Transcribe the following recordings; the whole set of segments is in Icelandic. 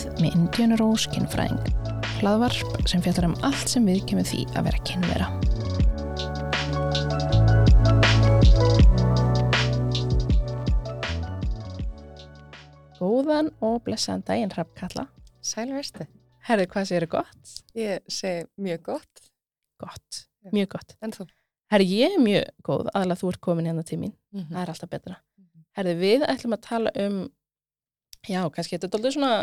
kynlífið með Indiana Rose kynfræðing. Hlaðvarp sem fjallar um allt sem við kemur því að vera kynvera. Góðan og blessaðan daginn, Hrafnkalla. Sæl verstu. Herðu, hvað séu gott? Ég segi mjög gott. Gott, mjög gott. En þú? Herðu, ég er mjög góð, aðalega þú ert komin hérna til mín. Mm Það er alltaf betra. Herðu, við ætlum að tala um, já, kannski þetta er doldið svona,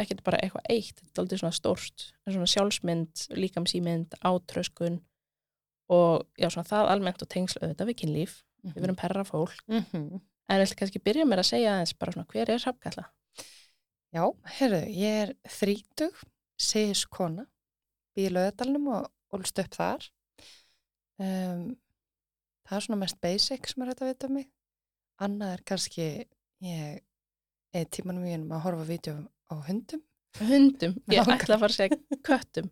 ekki bara eitthvað eitt, þetta er doldið svona stórt, en svona sjálfsmynd, líkamsýmynd, átröskun og já, svona það almennt og tengsl auðvitað við kynlíf, við verum perra fólk, Mm -hmm. en viltu kannski byrja mér að segja aðeins bara svona, hver er Hrafnkalla? Já, herru, ég er þrítug, segis kona, í lögadalunum og ólst upp þar. Um, það er svona mest basic sem er þetta að vita um mig. Annað er kannski, ég er tímanum mínum að horfa vídeo á hundum. Hundum, ég Langar. ætla að fara að segja köttum.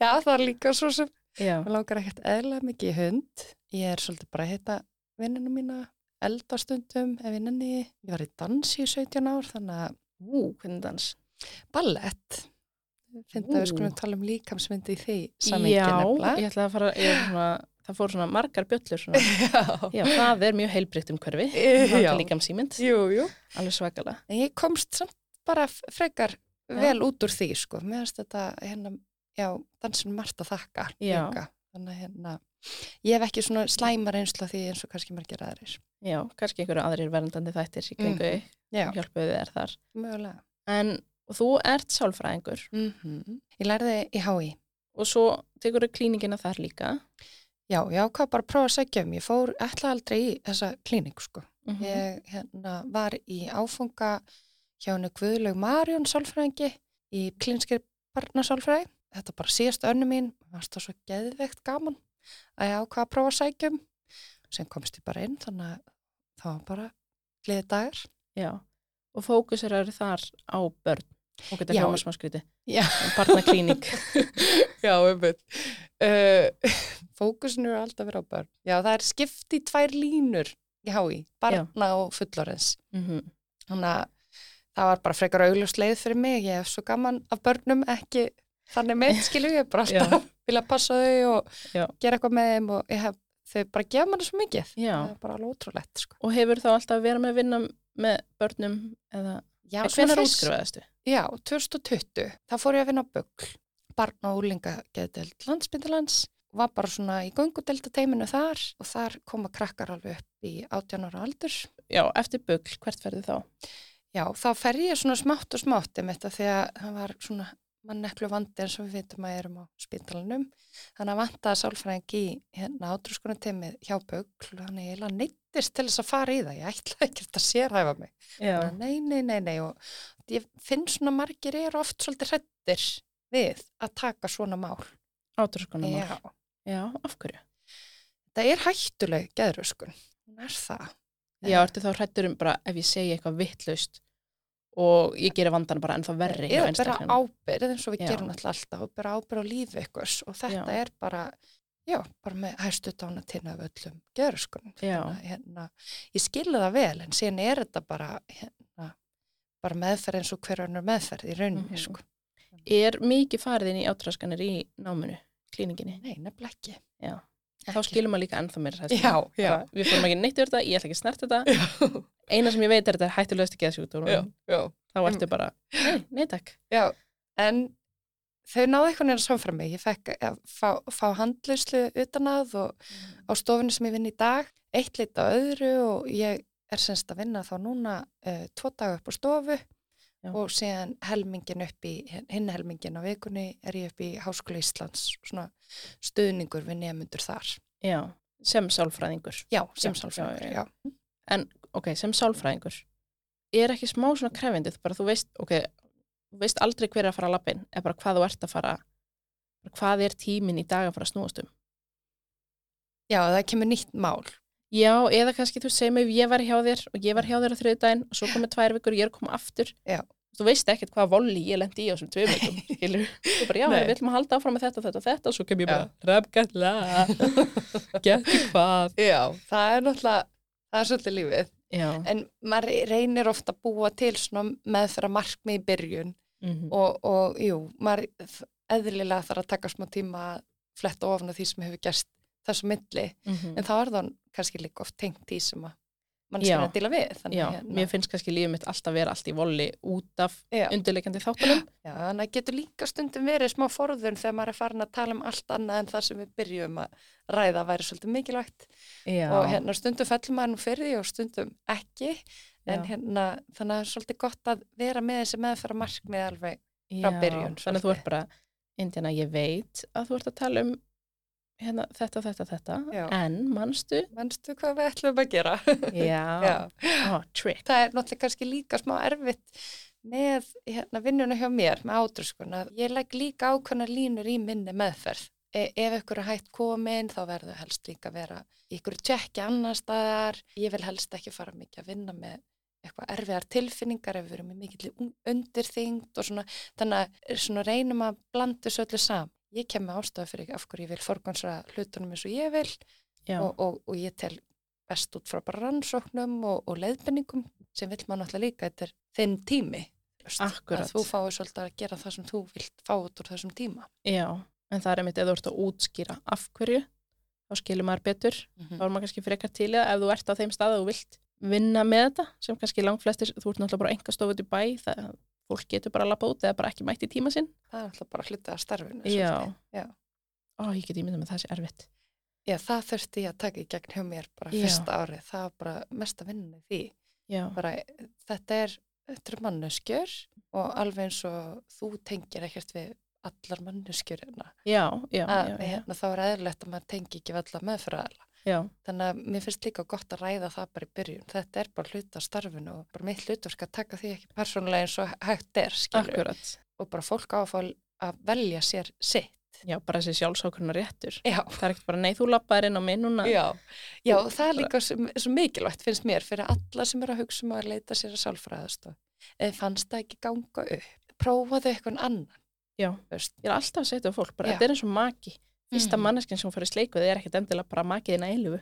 Já, það er líka svo sem, Já, mér langar ekkert eðla mikið hund. Ég er svolítið bara að hitta vinninu mína, eldastundum ef ég nenni. Ég var í dansi í 17 ár, þannig að ú, hvernig dans? Ballett. Finnst að við skulum tala um líkamsmyndi í því Já, nefnilega. ég ætla að fara, ég er svona, það fór svona margar bjöllur svona. Já. Já, það er mjög heilbrikt um hverfi, það er líkamsýmynd, Jú, jú. alveg svakalega. En ég komst samt bara frekar Já. vel út úr því, sko. Mér finnst þetta, hérna, dansin margt að þakka líka. Þannig að, hérna, ég hef ekki svona slæma reynsla því eins og kannski margir aðrir. Já, kannski einhverju aðrir verndandi þættir í kringu mm. Já, hjálpuðu þér þar. mögulega. En og þú ert sálfræðingur Mm Ég lærði í HÍ. og svo tekur þau klíningina þar líka. Já, já, hvað bara að prófa að segja um. Ég fór ætla aldrei í þessa klíning, sko. Mm Ég hérna, var í áfunga hjá henni Guðlaug Marjón sálfræðingi í klínskir barnasálfræði. Þetta bara síðast önnu mín, það svo geðveikt gaman að ég ákvaða að prófa að sækja um. Sem komst ég bara inn, þannig að það var bara gleði dagar. Já, og fókusir eru þar á börn og Já. hljóma smá skríti. Já, Barnaklíning. já, umveit. Uh, fókusin eru alltaf verið á börn. Já, það er skipt í tvær línur í HÍ, barna og fullorins. mm Þannig að það var bara frekar augljóst leið fyrir mig. Ég hef svo gaman af börnum, ekki þannig með, skilju, ég er bara Já. alltaf vilja passa þau og Já. gera eitthvað með þeim og hef, þau bara gefa manni svo mikið. Já, Það er bara alveg ótrúlegt, sko. og hefur þá alltaf verið með að vinna með börnum eða... Já, En fyrst- útskrifaðistu? Já, 2020. Það fór ég að vinna Bögl, barna og úlinga geðdelt landsbyndilands og var bara svona í göngudelta teiminu þar og þar koma krakkar alveg upp í 18 ára aldur. Já, eftir bugl, hvert ferði þá? Já, þá fer ég svona smátt og smátt um þetta að það var svona manneklu vandi eins og við vitum að erum á spítalanum. Þannig að vantaði sálfræðing í hérna átrúskunum teimið hjá Bögl hann eiginlega neittist til þess að fara í það. Ég ætla ekkert að sérhæfa mig. Já, Bara, nei, nei, nei, nei og ég finn svona margir eru oft svolítið hrættir við að taka svona mál. átrúskunum. Já, Já, af hverju? það er hættuleg geðröskun. Hún er það. Já, ertu þá hrættur um bara ef ég segi eitthvað vittlaust og ég gerir vandan bara ennþá verri Eða bara ábyrð eins og við Já. gerum alltaf alltaf og bara ábyrð á lífi ykkurs og þetta Já. er bara, já, bara með hæstu dána til af öllum geðröskun. Já. Hérna, ég skilja það vel en síðan er þetta bara, hérna, bara meðferð eins og hver önnur meðferð í rauninni, Mhm. sko. Er mikið farið inn í átráskanir í náminu, klíninginni? Nei, nefnilega ekki. Já. Þá Ekki. skilur maður líka ennþá mér. Já, já. Við fórum ekki neitt yfir þetta, ég ætla ekki að snert þetta. Já, Eina sem ég veit er þetta er hættulegast ekki að já. Þá ertu bara, nei, nei takk. En þau náðu eitthvað neina samfram mig. Ég fekk að fá, fá handlauslu utan að og á stofunni sem ég vinn í dag, eitt lit á öðru og ég er semst að vinna þá núna uh, tvo daga upp á stofu Já. og síðan helmingin upp í, hinn helmingin á vikunni er ég upp í Háskóla Íslands, svona stuðningur við nefnundur þar. Já, sem sálfræðingur. Já, sem Já, sálfræðingur, já, já. En, ok, sem sálfræðingur, er ekki smá svona krefindið, bara þú veist, ok, þú veist aldrei hver er að fara að lappin, er bara hvað þú ert að fara, hvað er tíminn í dag að fara að snúast um. Já, það kemur nýtt mál. Já, eða kannski þú segir mig ég var hjá þér og ég var hjá þér á þriðdægin og svo komið tvær vikur og ég er koma aftur. Já. Þú veist ekkert hvað voli ég lendi í á þessum tveim vikum, skilur. Þú bara, já, Nei. við ætlum að halda áfram með þetta, þetta og þetta og svo kem ég bara, rabgalla, getur hvað. Já, það er náttúrulega, það er svolítið lífið. Já. en maður reynir ofta að búa til svona meðfæra markmið í byrjun Mm og, og jú, maður eðlilega þarf að taka smá tíma að fletta ofan af því sem hefur gerst þessu milli, -hmm. en þá er það kannski líka oft tengt því sem að mann Já. skilja að díla við Já, að hérna, mér finnst kannski lífið mitt alltaf vera allt í volli út af Já. undirleikandi þáttunum. Já, þannig að getur líka stundum verið smá forðun þegar maður er farin að tala um allt annað en það sem við byrjum að ræða væri svolítið mikilvægt Já, og hérna stundum fellur maður nú fyrir því og stundum ekki en hérna þannig að það er svolítið gott að vera með þessi meðfæra markmið alveg frá byrjun, Þannig að þú svolítið. ert bara, Indiana, ég veit að þú ert að tala um hérna, þetta, þetta, þetta, Já. en manstu, Manstu hvað við ætlum að gera? já, Já. Ó, trick. Það er náttúrulega kannski líka smá erfitt með hérna, vinnuna hjá mér með átrúskuna. Ég legg líka ákvæmna línur í minni meðferð. E ef ykkur er hægt komin þá verður helst líka vera í ykkur tjekki annar staðar. Ég vil helst ekki fara mikið að vinna með eitthvað erfiðar tilfinningar ef við erum með mikill undirþyngd og svona, þannig að svona reynum að blanda þessu öllu saman. Ég kem með ástæðu fyrir af hverju ég vil forgansra hlutunum eins og ég vil og, og, og ég tel best út frá bara rannsóknum og, og leiðbenningum sem vill maður náttúrulega líka, þetta er þinn tími. Að þú fáið svolítið að gera það sem þú vilt fá út úr þessum tíma. já, en það er einmitt ef þú ert að útskýra af hverju, þá skilur maður betur, þá er maður kannski frekar til það ef þú ert á þeim stað að þú vilt vinna með þetta, sem kannski langflestir, þú ert náttúrulega bara enga stofut í bæ, það fólk getur bara að lappa út eða bara ekki mætt í tíma sinn. Það er alltaf bara hluti að starfinu. Já. Já. Ó, ég get ímyndað með það sé erfitt. Já, það þurfti ég að taka í gegn hjá mér bara Já. fyrsta árið. Það var bara mesta vinna í því. Já, Bara, þetta er, þetta er manneskjör og alveg eins og þú tengir ekkert við allar manneskjörina. já, já, Að, já, já, hérna, þá er eðlilegt að maður tengi ekki við alla meðfæraðala. Já, Þannig að mér finnst líka gott að ræða það bara í byrjun. Þetta er bara hluta af starfinu og bara mitt hlutverk að taka því ekki persónulega eins og hægt er. Og bara fólk á að velja sér sitt. Já, bara þessi sjálfsákvörna réttur. Já, Það er ekkert bara, nei, þú lappaðir inn á mig núna. já. Já, Og það er líka svo, mikilvægt finnst mér fyrir alla sem eru að hugsa um að leita sér að sálfræðast. Eða fannst það ekki ganga upp. Prófaðu eitthvað annan. Já. þú veist. Ég er alltaf að setja á fólk, bara, þetta er eins og maki. Fyrsta Mhm. manneskinn sem fyrir sleik við er ekkert endilega bara makiðina eilifu.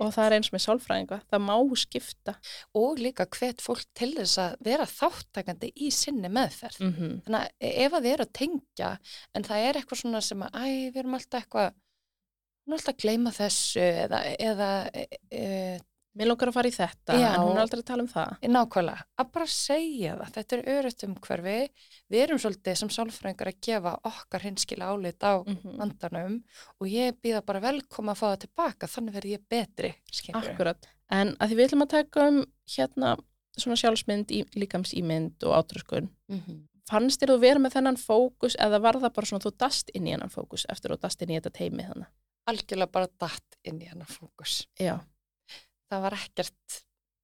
Og það er eins með sálfræðinga, það má skipta. Og líka hvet fólk til þess að vera þáttakandi í sinni meðferð. Mm -hmm. Þannig að ef að þið eru að tengja en það er eitthvað svona sem að æ, við erum alltaf eitthvað hún er alltaf að gleyma þessu eða, eða e, e, Mér langar að fara í þetta, Já. en hún er aldrei að tala um það. nákvæmlega, að bara segja það þetta er örutt umhverfi við erum svolítið sem sálfræðingar að gefa okkar hinskila álit á Mm -hmm. vandanum og ég býða bara velkoma að fá það tilbaka, þannig verð ég betri skilurðu. Akkurat. En að því við ætlum að taka um hérna svona sjálfsmynd, í, líkamsýmynd og átröskun. Mhm. Fannst þér þú vera með þennan fókus eða var það bara svona þú dast inn í hennan fókus eftir að þú dast inn í þetta teimi þannig? algjörlega bara datt inn í hennar fókus Já. Það var ekkert,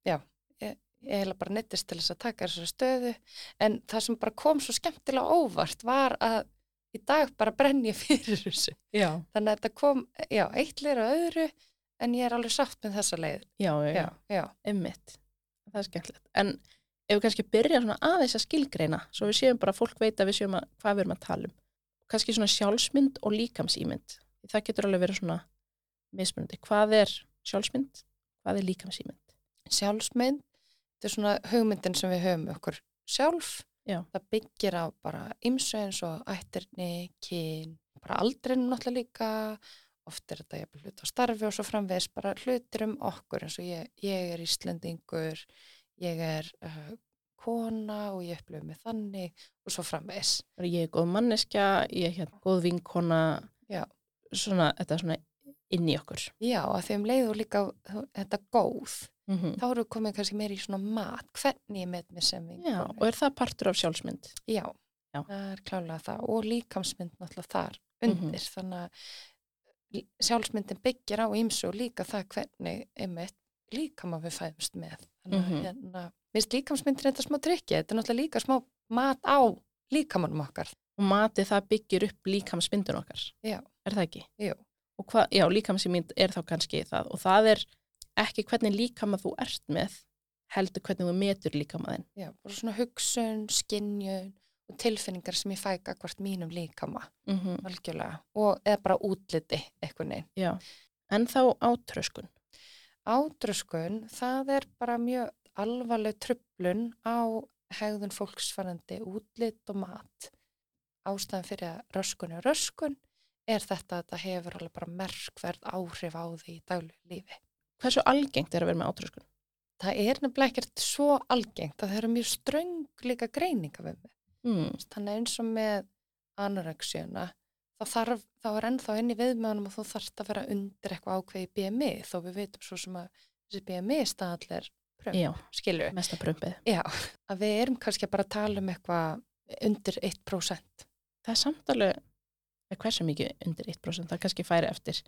já, ég, ég heila bara neittist til þess að taka þessari stöðu, en það sem bara kom svo skemmtilega óvart var að í dag bara brenn ég fyrir þessu. Já. Þannig að þetta kom, já, eitt leir á öðru, en ég er alveg sátt með þessa leið. Já, já, já. Einmitt. Það er skemmtilegt. En ef við kannski byrja svona aðeins að skilgreina, svo við séum bara að fólk veit að við séum að, hvað við erum að tala um. Kannski svona sjálfsmynd og líkamsýmynd. Það getur alveg verið svona mismunandi. Hvað er sjálfsmynd? Hvað er líkamsýmynd? sjálfsmynd, þetta er svona hugmyndin sem við höfum okkur sjálf. Já. Það byggir á bara ymsu eins og ættirni, kyn, bara aldrinu náttúrulega líka, oft er þetta jafnvel hlut á starfi og svo framvegis bara hlutir um okkur eins og ég, ég er Íslendingur, ég er uh, kona og ég upplifum mig þannig og svo framvegis. Bara Ég er góð manneskja, ég er hérna góð vinkona, Já. svona, þetta er svona inn í okkur. Já, að því um leið og líka þetta góð, Mm þá eru við komið kannski meira í svona mat, hvernig ég met mig sem vinkonu. Já, og er það partur af sjálfsmynd? Já, Já. það er klálega það og líkamsmynd náttúrulega þar Mhm. undir þannig að sjálfsmyndin byggir á ímsu og líka það hvernig einmitt líkama við fæðumst með þannig að Mhm. hérna, minnst líkamsmyndin þetta smá trykki, þetta er náttúrulega líka smá mat á líkamanum okkar Og matið það byggir upp líkamsmyndun okkar. Já. Er það ekki? Jú. Og hvað, já, líkamsmynd er þá kannski það. Og það er ekki hvernig líkama þú ert með, heldur hvernig þú metur líkama þinn. Já, bara svona hugsun, skinjun og tilfinningar sem ég fæ hvort mínum líkama, Mm -hmm. algjörlega og eða bara útliti eitthvað neginn Já. En þá átröskun. Ádröskun, það er bara mjög alvarleg trublun á hegðun fólksvarandi útlit og mat. Ástæðan fyrir að röskun er röskun er þetta að þetta hefur alveg bara merkverð áhrif á því í daglegu lífi. Hversu algengt er að vera með átröskun? Það er nefnilega ekkert svo algengt að það eru mjög ströng líka greininga við mig. Mm. Þannig eins og með anoreksíuna, þá, þarf, þá er ennþá í viðmjönum og þú þarfst að vera undir eitthvað ákveði BMI þó við veitum svo sem að þessi BMI staðall er prömp, Já, skilju. mesta prumpið. Já, að við erum kannski bara að tala um eitthvað undir 1%. Það er samt alveg, er hversu mikið undir 1%, það kannski færi eftir.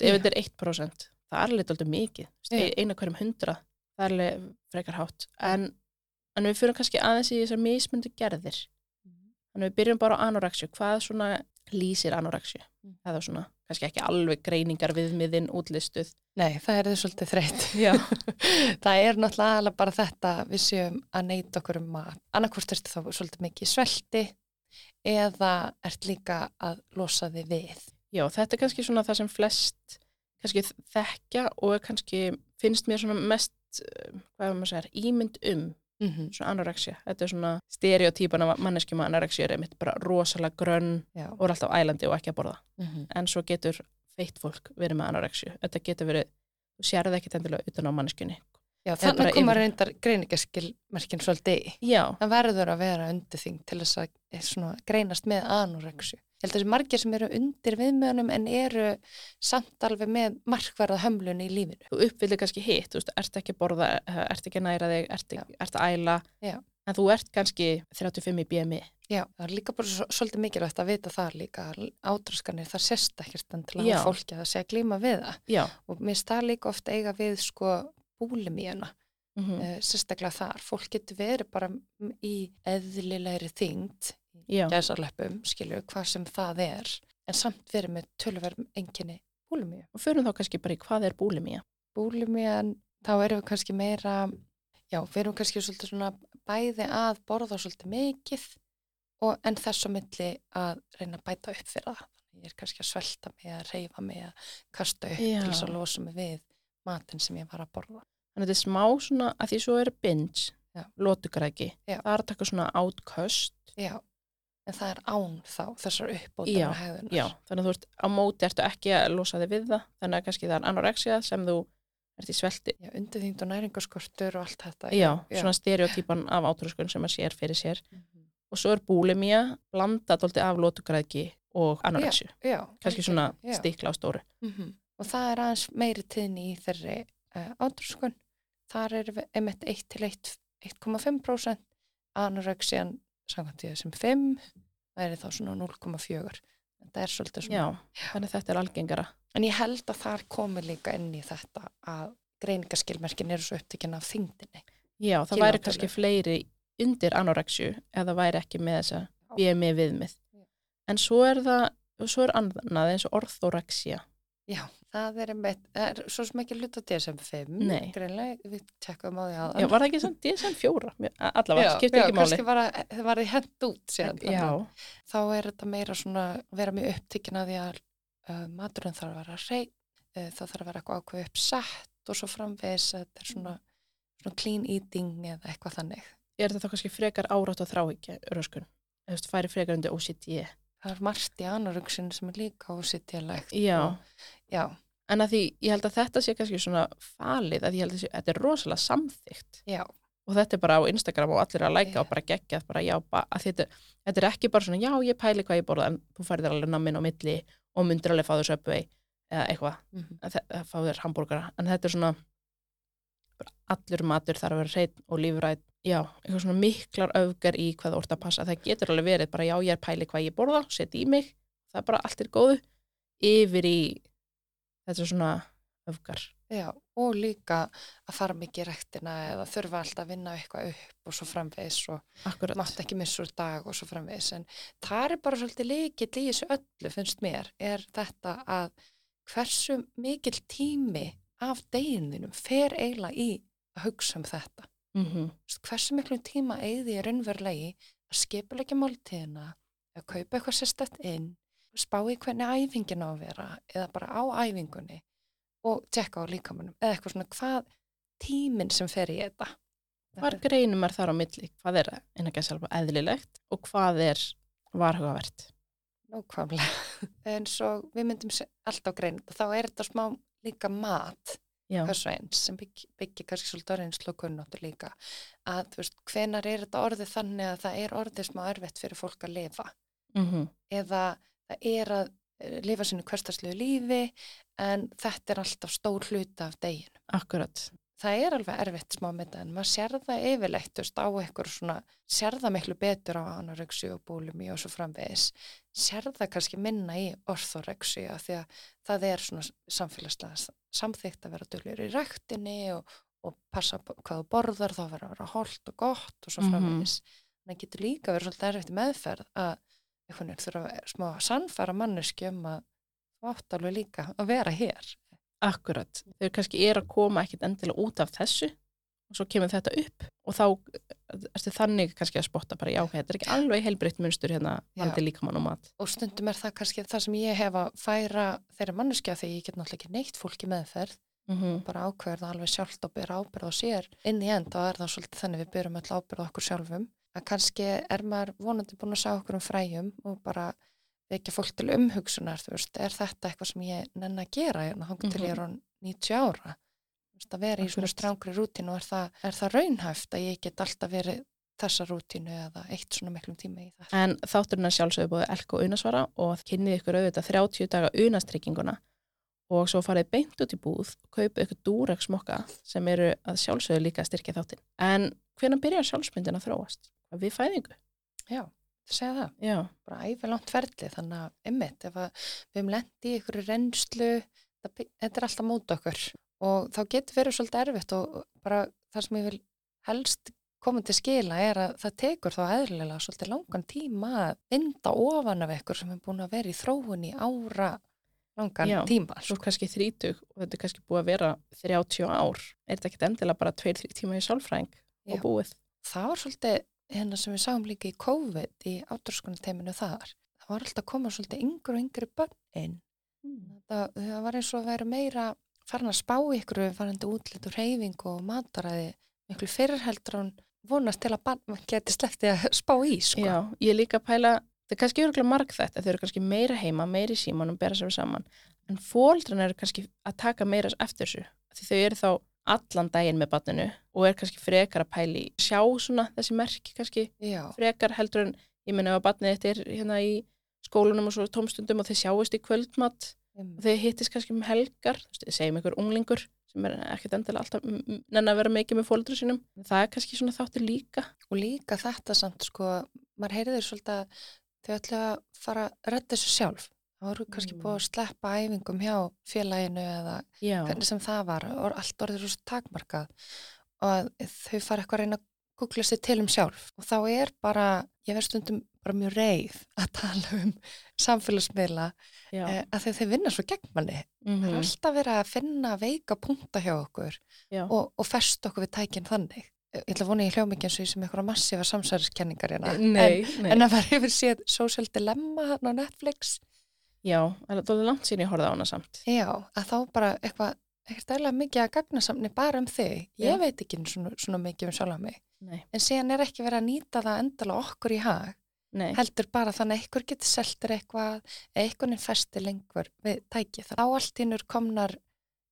Já. Ef þetta er 1%, það er alveg aldrei mikið. Einu hverjum hundra, það er alveg frekar hátt. En, en við fyrir kannski aðeins í þessar mismundu gerðir. Þannig við byrjum bara á anoreksju. Hvað svona lýsir anoreksju? Mm. Það er svona, kannski ekki alveg greiningar viðmiðin útlistuð. Nei, það er þið svolítið þreytt. Það er náttúrulega alveg bara þetta við séum að neyta okkur um mat. Annarkvort ertu þá svolítið mikið svelti eða ert líka að losa þig við. Já, þetta er kannski svona það sem flest kannski þekkja og kannski finnst mér svona mest, eh, hvað er maður að segja, ímynd um Mm -hmm. svona anoreksja. Þetta er svona stereotípan af manneskjum að anoreksja er einmitt bara rosalega grönn og er alltaf ælandi og ekki að borða. Mm -hmm. En svo getur feitt fólk verið með anoreksju. Þetta getur verið, þú sérði ekkit endilega utan á manneskjunni. Já, þannig koma yfir. reyndar greiningaskilmerkin svolítið í. Já, Það verður að vera undir þing til þess að eh, svona, greinast með anoreksju. Ég held að þessi margir sem eru undir viðmjönum en eru samt alveg með markvarða hömlun í lífinu. þú uppfyllir kannski hitt, þú veist, ert ekki að borða, eh, ert ekki að næra þig, ert, ert að æla, Já. en þú ert kannski 35 í BMI. Já, það er líka bara svo, svolítið mikilvægt að vita það líka. Átraskanir, það sést ekkert en til að fólki að segja glíma við það. Já, Og mér það líka ofta eiga við sko búlimíuna, mm mm. uh, sérstaklega þar. Fólk getur verið bara í eðlilegri þyngd, gæsarleppum, skilju, hvað sem það er, en samt verið með tölverðum enginni búlimíu. og förum þá kannski bara í hvað er búlimía. Búlimían, þá erum við kannski meira, já, við erum kannski svolítið svona bæði að borða svolítið mikið og en þess á milli að reyna að bæta upp fyrir það. Ég er kannski að svelta mig, að reyfa mig, að kasta upp Já. til þess að losa mig við matinn sem ég var að borða. Þannig að þetta er smá svona, að því svo er binge, Já. lótugræki, Já. það er að taka svona átköst, Já, en það er án þá, þessar Já, uppbótana hegðunar. já, þannig að þú ert á móti, ertu ekki að losa þig við það, þannig að kannski það er anorexia sem þú ert í svelti, Já, undirþyngd og næringaskortur og allt þetta. já, svona stereotípan af átröskun sem að sér fyrir sér. Mhm. Og svo er búlimía, blanda dólti af lótugræki og anorexju, Já, kannski svona já. stikla á stóru. Mm Og það er aðeins meiri tíðni í þeirri uh, átrúskun. Þar er við einmitt 1 til 1 1,5% anorexian samkvæmt því sem 5 væri þá svona 0,4 þetta er svolítið svona Já, þannig að þetta er algengara. en ég held að þar komi líka inn í þetta að greiningaskilmerkin eru svo upptökin af þyngdinni Já, það Kílótölu. væri kannski fleiri undir anorexju það væri ekki með þessa BMI viðmið. Já. En svo er það, svo er annað eins og orthorexia. Já, það er einmitt, er svo sem ekki hluta DSM-5 Nei. greinlega, við tekkum á því að Já, var það ekki samt DSM-4? Allavega, skiptir ekki máli. kannski var, að- það hent út síðan Já, þá er þetta meira svona vera mjög upptíkin að því að uh, maturinn þarf að vera rey uh, það þarf að vera eitthvað ákveð uppsett og svo framvegis að þetta er svona, svona clean eating eða eitthvað þannig er þetta þá kannski frekar árátt og þráhyggja röskun? Eða færi frekar undir OCD? Það er margt í anoruksin sem er líka ósittilegt Já, já, en að því ég held að þetta sé kannski svona falið að ég held að þetta er rosalega samþygt já, og þetta er bara á Instagram og allir að læka Já. og bara gegja bara já, að þetta, þetta er ekki bara svona já, ég pæli hvað ég borða en þú færið þér alveg nammin á milli og myndir alveg fá þér söpvei eða eitthvað, mm -hmm. að að fá þér hambúrgara en þetta er svona allur matur þarf að vera hreinn og lífrætt já, eitthvað svona miklar öfgar í hvað þú ert að passa, það getur alveg verið bara já, ég er pæli hvað ég borða, seti í mig. Það er bara allt er góðu yfir í þetta svona öfgar. Já, og líka að fara mikið í rektina eða þurfa alltaf að vinna eitthvað upp og svo framvegis og akkurat, mátt ekki missa úr dag og svo framvegis. En það er bara svolítið líkill í þessu öllu finnst mér, er þetta að hversu mikill tími af deginninum fer eiginlega í að hugsa um þetta mm -hmm. Hversu miklu tíma eigði ég raunverulegi að skipulegja máltíðina að kaupa eitthvað sérstætt inn spá í hvernig æfingin á að vera eða bara á æfingunni og tjekka á líkamannum eða eitthvað svona hvað tíminn sem fer í þetta Hvar greinum er þar á milli? Hvað er innan gæði sjálf eðlilegt og hvað er varhugavert? Nákvæmlega. En svo við myndum alltaf greina þetta, þá er þetta smá líka mat hvers og eins sem bygg, byggir kannski svolítið reynslu og kunnáttu líka. Að þú veist, hvenar er þetta orðið þannig að það er orðið smá erfitt fyrir fólk að lifa mm eða það er að eh, lifa sínu hverstarslegu lífi en þetta er alltaf stór hluta af deginu. akkurat. Það er alveg erfitt smá með þetta en maður sér það yfirleitt á eitthvað svona, sér það miklu betur á anorexi og búlumi og svo framvegis, sér það kannski minna í orthorexi af því að það er svona samfélagslega samþygt að vera dölur í ræktinni og, og passa hvað þú borðar þá verður að vera holdt og gott og svo Mhm. framvegis. En það getur líka verið svolítið erfitt meðferð að veginn þurfa að smá að sannfæra manneski um að þú átt alveg líka að vera hér. Akkurat. Þau kannski er að koma ekkit endilega út af þessu og svo kemur þetta upp og þá ertu þannig kannski að spotta bara já, þetta er ekki alveg heilbreytt munstur hérna vandi líkamann og mat. og stundum er það kannski það sem ég hef að færa þeirra manneskja því ég get náttúrulega ekki neitt fólki meðferð Mm bara ákveður það alveg sjálft og byrja ábyrð á sér inn í end og er það svolítið þannig við byrjum öll ábyrð okkur sjálfum að kannski er maður vonandi búin að sjá okkur um fræjum og bara vekja fólk til umhugsunar þú veist, er þetta eitthvað sem ég nenn að gera hérna hangið til ég er á 90 ára Þú veist, að vera í svona strángri rútínu er það, er það raunhæft að ég get alltaf verið þessa rútínu eða eitt svona miklum tíma í það En þátturinn er sjálfsögðu búið elko unasvara og kynnið ykkur auðvitað 30 daga unastrygginguna og svo farið beint út í búð og kaupið ykkur dúrex mokka sem eru að sjálfsögðu líka að styrkja þáttin. En hvernig byrjar sjálfsmyndin að þróast? Við fæðingu? Já, segja það Já, bara æfi langt ferli þannig að emmitt ef að við hefum lent í ykkur reynslu það, þetta er alltaf mót okkur og þá getur verið svolítið erfitt og bara það sem ég vil helst koma til skila er að það tekur þá eðlilega svolítið langan tíma að vinda ofan af ykkur sem er búin að vera í þróun í ára langan Já, tíma svo sko. kannski 30 og þetta er kannski búið að vera 30 ár. Er þetta ekkit endilega bara 2-3 tíma í sálfræðing og búið? það var svolítið hérna sem við sáum líka í COVID í áturskunateiminu þar það var alltaf að koma svolítið yngri og yngri börn inn það, það var eins og að vera meira farin að spá ykkur varandi útlit og reyfing og mataræði miklu fyrirheldur hún vonast til að barn geti sleppti að spá í sko. Já, ég líka að pæla, það er kannski örgulega marg þetta, þau eru kannski meira heima, meira í símanum, bera sér saman, en fóldran eru kannski að taka meira eftir þessu, því þau eru þá allan daginn með barninu og er kannski frekar að pæli, sjá svona þessi merki kannski, Já, frekar heldur en, ég menna að barnið þetta er hérna í skólanum og svo tómstundum og þau sjáist í kvöldmatt um, og þau hittist kannski um helgar, veist, segjum ykkur unglingur sem er ekkert endilega alltaf nenni að vera mikið með fóldra sínum, það er kannski svona þáttir líka. og líka þetta samt sko, maður heyriður svolítið að þau ætla að fara að redda þessu sjálf það voru kannski Mm. búið að sleppa æfingum hjá félaginu eða Já, hvernig sem það var og allt orðið svo takmarkað og þau fara eitthvað að reyna að googla sér til um sjálf. Og þá er bara, ég verð stundum bara mjög reið að tala um samfélagsmiðla eh, að þau, þau vinna svo gegn manni. Það Mm er alltaf verið að finna veika punta hjá okkur og, og fest okkur við tækinn þannig. Ég ætla að vona ég hljóma ekki eins og ég sem eitthvað massífa samsæriskenningar hérna Nei, en, en að maður hefur séð Social Dilemma hérna á Netflix Já, það er alveg langt sín ég horfði á hana samt. Já, að þá bara eitthvað ekkert eðla mikið að gagnasamni bara um þig. Ég Já. veit ekki svona, svona mikið um sjálf mig. Nei, En síðan er ekki verið að nýta það endala okkur í hag. nei, Heldur bara þannig að einhver getur seltir eitthvað, einhvern er festi lengur við tæki. Það á allt innur komnar,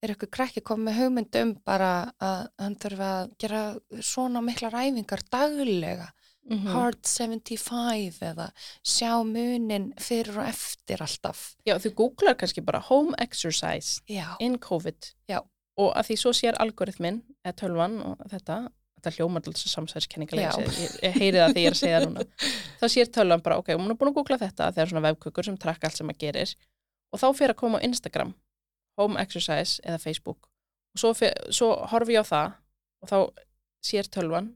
er eitthvað krakki komið hugmynd um bara að hann þurfa að gera svona mikla ræfingar daglega. Mm Hard 75 eða sjá munin fyrir og eftir alltaf. Já, þú googlar kannski bara home exercise Já, in COVID. Já. Og að því svo sér algoritminn, eða tölvan og þetta, þetta hljómar alltaf samsæðiskenningalega, ég, heyri það því ég er að segja núna. þá sér tölvan bara, ok, hún er búin að googla þetta, það er svona vefkukur sem trakka allt sem að gerir. Og þá fyrir að koma á Instagram, home exercise eða Facebook. Og svo, svo horfi ég á það og þá sér tölvan,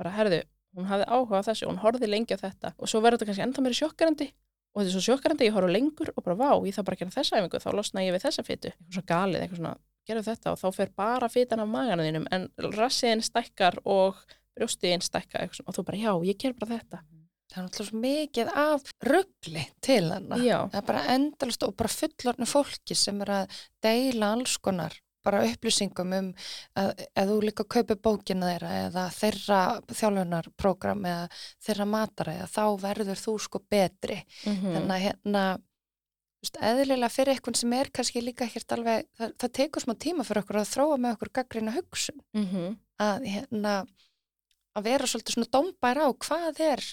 bara herðu, hún hafði áhuga á þessu, hún horfði lengi á þetta. Og svo verður þetta kannski enda meiri sjokkarandi og þetta er svo sjokkarandi, ég horfa lengur og bara vá, ég þarf bara að gera þessa æfingu, þá losna ég við þessa fytu eitthvað svo galið, eitthvað svona, gerðu þetta og þá fer bara fytan af magana þínum en rassiðin stækkar og brjóstiðin stækka eitthvað og þú bara, já, ég ger bara þetta. Það er náttúrulega svo mikið af ruggli til hana. Já, Það er bara endalast og bara fullornu fólki sem er að deila alls konar bara upplýsingum um að ef þú líka kaupir bókina þeirra eða þeirra þjálfunarprogram eða þeirra mataræða þá verður þú sko betri. mm Þannig að hérna, eðlilega fyrir eitthvað sem er kannski líka ekkert alveg, það, það tekur smá tíma fyrir okkur að þróa með okkur gaggrina hugsun -hmm. að hérna að vera svolítið svona dómbær á hvað er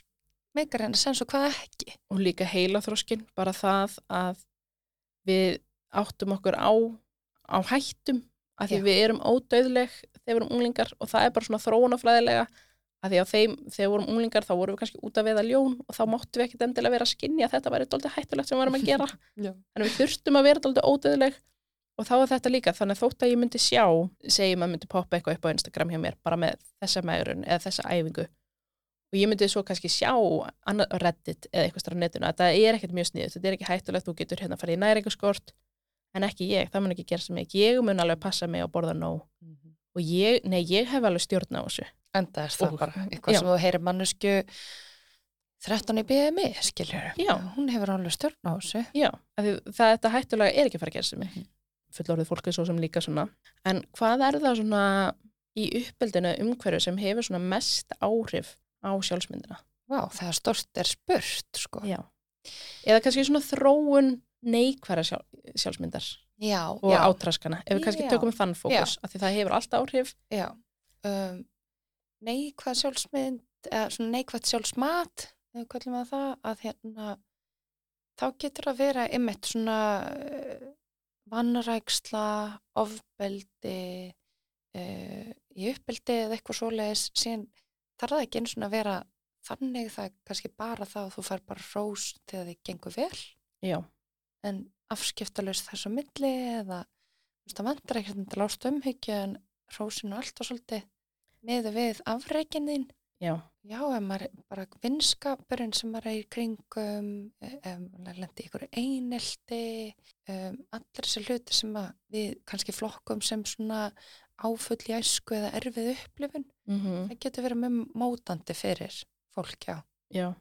meikar henni sens og hvað ekki. og líka heilaþróskin, bara það að við áttum okkur á, á hættum að því Já. við erum ódauðleg þegar við erum unglingar og það er bara svona þróunafræðilega að því á þeim, þegar við vorum unglingar þá vorum við kannski út að veða ljón og þá máttum við ekkit endilega vera að skinja að þetta væri doldið hættulegt sem við varum að gera. En við þurftum að vera doldið ódauðleg og þá er þetta líka, þannig að þótt að ég myndi sjá segjum að myndi poppa eitthvað upp á Instagram hjá mér bara með þessa megrun eða þessa æfingu. Og ég myndi svo kannski sjá reddit eða eitthvað starf netinu að það er ekkert mjög sniðut, þetta er ekki hættulegt þú getur hérna að fara í næringaskort en ekki ég, það mun ekki gera sem ég ég mun alveg passa mig og borða nóg og ég, nei, ég hef alveg stjórn á þessu Enda er það Og- bara eitthvað já. sem þú heyrir mannesku 13 í BMI, skiljur. Já. Hún hefur alveg stjórn á þessu. Já, það þetta hættulega er ekki að fara að gera sem ég Mhm. fullorðið fólk er svo sem líka svona en hvað er það svona í uppeldinu umhverju sem hefur svona mest áhrif á sjálfsmyndina Vá, það er stort er spurt, sko. Já. eða kannski svona þróun neikværa sjálf, sjálfsmyndar Já, og já, átraskana, ef við kannski tökum þann fókus af því það hefur alltaf áhrif. Já. Um, neikvæð sjálfsmynd, eða svona neikvæð sjálfsmat, ef við kallum að það, að hérna, þá getur að vera einmitt svona uh, vanræksla, ofbeldi, uh, í uppbeldi eða eitthvað svoleiðis, síðan þarf það ekki eins og að vera þannig það er kannski bara það að þú fær bara rós þegar þið gengur vel. Já, en afskiptalust þess að milli eða það vantar ekkert til ást umhyggju en rósinu alltaf svolítið miður við afreikin þín. Já, já, ef maður bara vinskapurinn sem maður er í kringum maður lendi ykkur einelti um, allir þessi hluti sem að við kannski flokkum sem svona áfull í æsku eða erfið upplifun mm það getur verið mjög mótandi fyrir fólk, já. Já.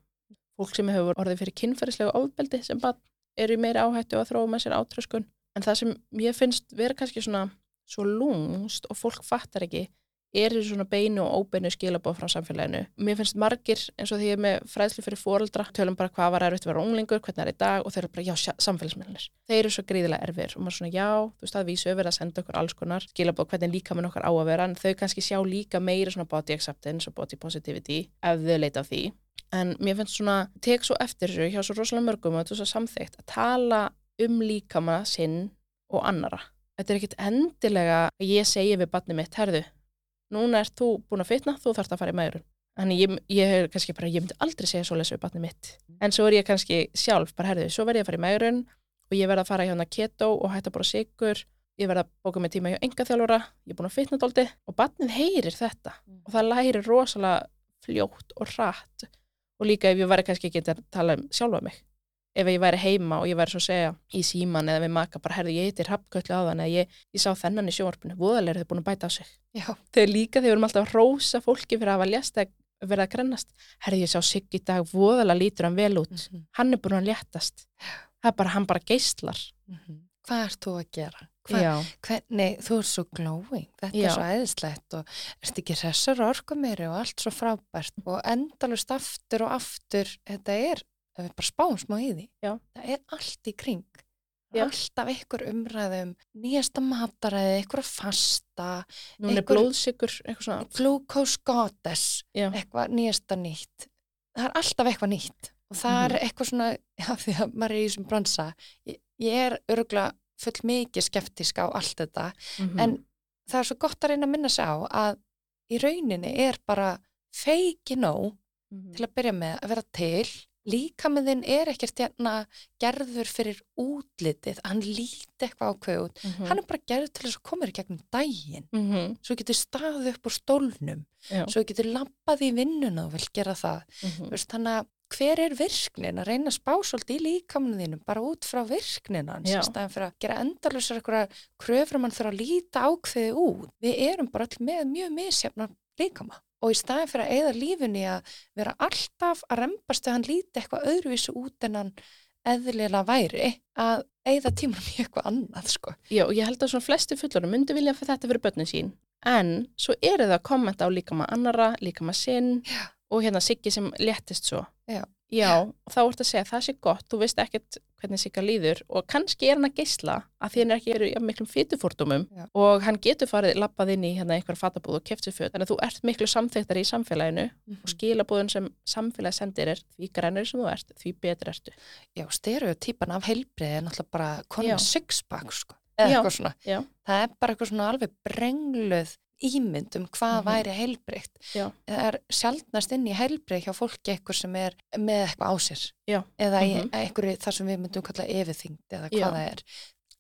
Fólk sem hefur orðið fyrir kynferðislega ofbeldi sem bara eru í meiri áhættu að þróa með sér átröskun en það sem ég finnst vera kannski svona svo lúmst og fólk fattar ekki eru svona beinu og óbeinu skilabóð frá samfélaginu. Mér finnst margir eins og því ég er með fræðslu fyrir fóreldra tölum bara hvað var erfitt að vera unglingur, hvernig er í dag og þeir eru bara já, samfélagsmiðlanir. Þeir eru svo gríðilega erfir og maður svona já, þú veist að vísu verið að senda okkur alls konar skilabóð hvernig líka með okkar á að vera en þau kannski sjá líka meira svona body acceptance og body positivity ef þau leita á því. En mér finnst svona, tek svo eftir þessu hjá svo rosalega mörgum og þetta er svo samþygt að tala um líkama sinn og annara. Þetta er ekkit endilega að ég segi við barni mitt, herðu, núna ert þú búin að fitna, þú þarfst að fara í maðurinn. Þannig ég, ég er kannski bara, ég myndi aldrei segja svo lesið við barni mitt. En svo er ég kannski sjálf, bara herðu, svo verð ég að fara í maðurinn og ég verð að fara hana keto og hætta bara sigur, ég verð að bóka mig tíma hjá engaþjálfara, ég er búin að fitna dóldi og barnið heyrir þetta og það lærir rosalega fljótt og hratt og líka ef ég væri kannski ekki að tala um sjálfa mig. Ef ég væri heima og ég væri svo að segja í síman eða við maka bara, herðu, ég heitir Hafnköllu á þann eða ég, ég sá þennan í sjónvarpinu, voðalega er þau búin að bæta á sig. Já, þegar líka við erum alltaf að rósa fólki fyrir að hafa lést að vera að grennast. Herðu, ég sá Sigg í dag, voðalega lítur hann vel út. Mhm, hann er búin að léttast. Það er bara, hann bara geistlar mhm. Hvað ert þú að gera? Hvað, já, Hvernig, þú ert svo glowing, þetta Já. er svo æðislegt og ert ekki hressar og orkumiri og allt svo frábært og endalust aftur og aftur, þetta er, ef við bara spáum smá í því, Já. það er allt í kring. Já. Alltaf ykkur umræðum, nýjasta mataræði, ykkur að fasta, núna er einhver- blóðsikur goddess, já, eitthvað nýjasta nýtt. Það er alltaf eitthvað nýtt og það er eitthvað svona, já því að maður er í þessum bransa, ég, ég er örgulega full mikið skeptísk á allt þetta. Mhm, en það er svo gott að reyna að minna sig á að í rauninni er bara feiki nóg mhm, til að byrja með að vera til. Líkamiðin er ekkert hérna gerður fyrir útlitið. Hann líti eitthvað ákveð út mhm, hann er bara gerður til þess að koma í gegnum daginn. Mhm, svo getur staðið upp úr stólnum. Já, svo getur lampað í vinnuna og vil gera það. Mhm, Veist, þannig að hver er virknin að reyna að spá svolítið í líkaminu þínum bara út frá virknin hans í staðan fyrir að gera endalusar eitthvað kröfur um hann þurfa að líta ákveði út við erum bara öll með mjög misjafna líkama og í staðin fyrir að eigða lífinni að vera alltaf að rembast þegar hann líti eitthvað öðruvísu út en hann eðlilega væri að eigða tímanum í eitthvað annað sko. Já, og ég held að svona flesti fullorinn myndi vilja fyrir þetta fyrir börnin sín. En svo eru það að kommenta á líka maður annara, líka maður sinn Já. Og hérna Siggi sem léttist svo. Já. Já, og þá ert að segja að það sé gott, þú veist ekkert hvernig Sigga líður og kannski er hann að geisla að því hann er ekki eru í miklum fytufórtumum og hann getur farið lappað inn í hérna einhver fatabúð og keftu föt, þannig að þú ert miklu samþektari í samfélaginu og skilabúðun sem samfélagi sendir er því grænir sem þú ert, því betur ertu. Já, stereotypan af heilbriði er náttúrulega bara konu Já. með sixpack sko. eða eitthvað svona. Já. Það er bara eitthvað svona alveg brengluð ímynd um hvað Mhm. væri heilbriðt. Já. Það er sjaldnast inn í heilbrið hjá fólki eitthvað sem er með eitthvað á sér. Já. Eða í Mhm. einhverju þar sem við myndum kalla yfirþyngd eða hvað Já. það er.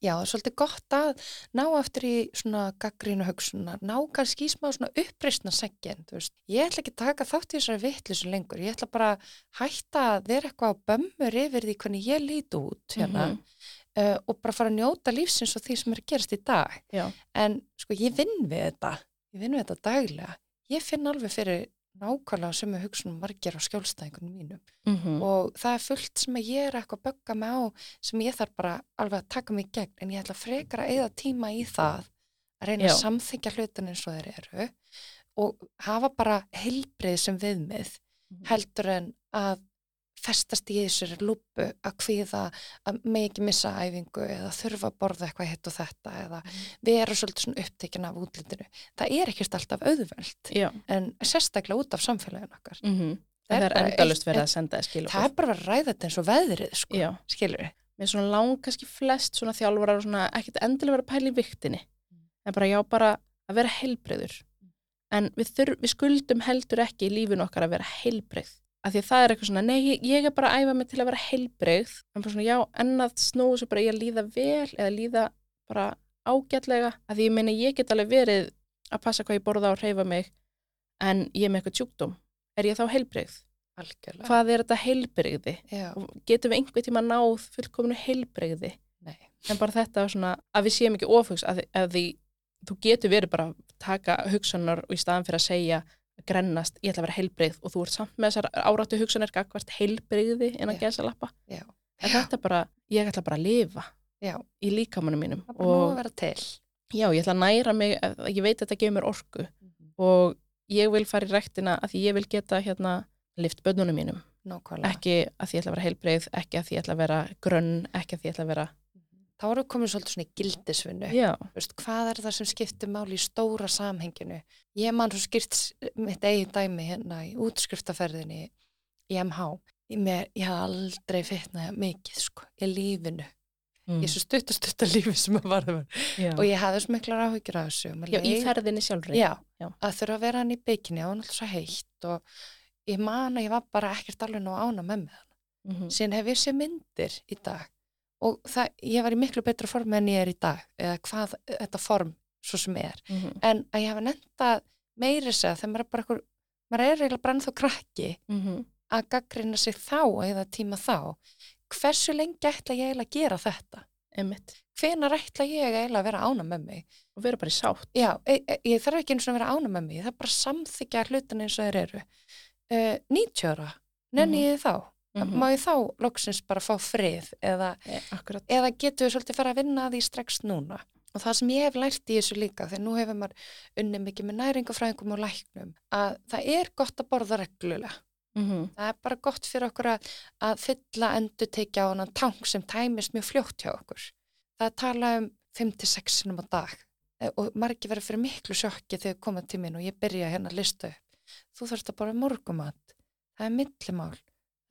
Já, það er svolítið gott að ná eftir í svona gaggrínu hugsunar, ná kannski í smá svona uppreisna segin, þú veist. Ég ætla ekki að taka þátt í þessari vittlusu lengur, ég ætla bara að hætta að vera eitthvað á bömmur yfir því hvernig ég líti út hérna Mhm. uh, og bara fara að njóta lífsins og því sem er að gerast í dag. Já. En sko ég vinn við þetta, ég vinn við þetta daglega. Ég finn alveg fyrir nákvæmlega sömu hugsunum margir á skjólstæðingunum mínum Mhm. og það er fullt sem ég er eitthvað að bögga mig á sem ég þarf bara alveg að taka mig gegn en ég ætla frekar að eigða tíma í það að reyna Já. að samþykja hlutin eins og þeir eru og hafa bara heilbrið sem viðmið Mhm. heldur en að festast í þessari lúpu að kvíða að með ekki missa æfingu eða þurfa að borða eitthvað hitt og þetta eða vera svolítið svona upptekinn af útlitinu. Það er ekkert alltaf auðveld Já. en sérstaklega út af samfélagin okkar. Mm Það er Það er bara endalust verið að senda skilabóð. Það er bara að ræða þetta eins og veðrið, sko, skilur við. Mér er svona lang kannski flest svona þjálfarar og svona ekkert endilega vera að pæla í viktinni. Mm. En bara já, bara að vera heilbreyður. En við, þurf, við skuldum heldur ekki í lífinu okkar að vera heilbreyð. Af því að það er eitthvað svona, nei, ég, ég er bara að æfa mig til að vera heilbreyð. En bara svona, já, en að snúi svo bara í að líða vel eða líða bara ágætlega. Af því ég meina, ég get alveg verið að passa hvað ég borða og hreyfa mig en ég er með eitthvað sjúkdóm. Er ég þá heilbreyð? Algjörlega. Hvað er þetta heilbreyði? Getum við einhver tíma náð fullkominu heilbreyði nei. en bara þetta svona að við séum ekki ofugs að, að því þú getur verið bara að taka hugsanar og í staðan fyrir að segja grennast, ég ætla að vera heilbreyð og þú ert samt með þessar áráttu hugsanar gagvart heilbreyði innan Já. gæsa lappa en þetta er bara, ég ætla bara að lifa Já, í líkamannum mínum það er bara nú og að vera til. já, ég ætla að næra mig að- ég veit að þetta gefur mér orku og ég vil fara í rektina að því ég vil geta hérna lift bönnunum mínum Nákvæmlega. ekki að því ég ætla að vera heilbreyð, ekki að því ég ætla að vera grönn, ekki að því ég ætla að vera Þá við komin svolítið svona í gildisvinnu. Veist, hvað er það sem skiptir máli í stóra samhenginu? Ég man svo skipt mitt eigin dæmi hérna í útskriftaferðinni í MH. Ég, mér, ég haf aldrei fitnað mikið sko, í lífinu. mm. Ég er svo stutt og stutt að lífi sem að varða og ég hafði svo miklar áhyggjur af þessu. já, í ferðinni Já. að þurfa að vera hann í bygginni og hann alltaf svo heitt og ég man að ég var bara ekkert alveg nú ána með mig mm -hmm. síðan hef ég sé myndir í dag og það, ég var í miklu betra form en ég er í dag eða hvað þetta form svo sem er Mhm. en að ég hafa nefnda meiri segja þegar maður er bara ekkur, maður er eiginlega bara ennþá krakki Mhm. að gaggrina sig þá eða tíma þá hversu lengi ætla ég eiginlega að gera þetta Einmitt. hvenar ætla ég eiginlega að vera ána með mig og vera bara í sátt Já, e, e, ég þarf ekki eins og að vera ána með mig, það er bara að samþykja hlutin eins og þeir eru. Uh, 90 ára, nenni ég þá? Mhm. Má ég þá loksins bara fá frið eða, e, akkurat eða getur við svolítið fara að vinna að því strax núna? Og það sem ég hef lært í þessu líka, þegar nú hefur maður unni mikið með næringafræðingum og læknum, að það er gott að borða reglulega. mm Það er bara gott fyrir okkur að, að fylla endur tekja á hann tank sem tæmist mjög fljótt hjá okkur. Það er tala um 5-6 sinum á dag Eh, og margir verður fyrir miklu sjokki þegar koma til mín og ég byrja hérna að lista upp. Þú þarfst að bara morgumat. Það er millimál.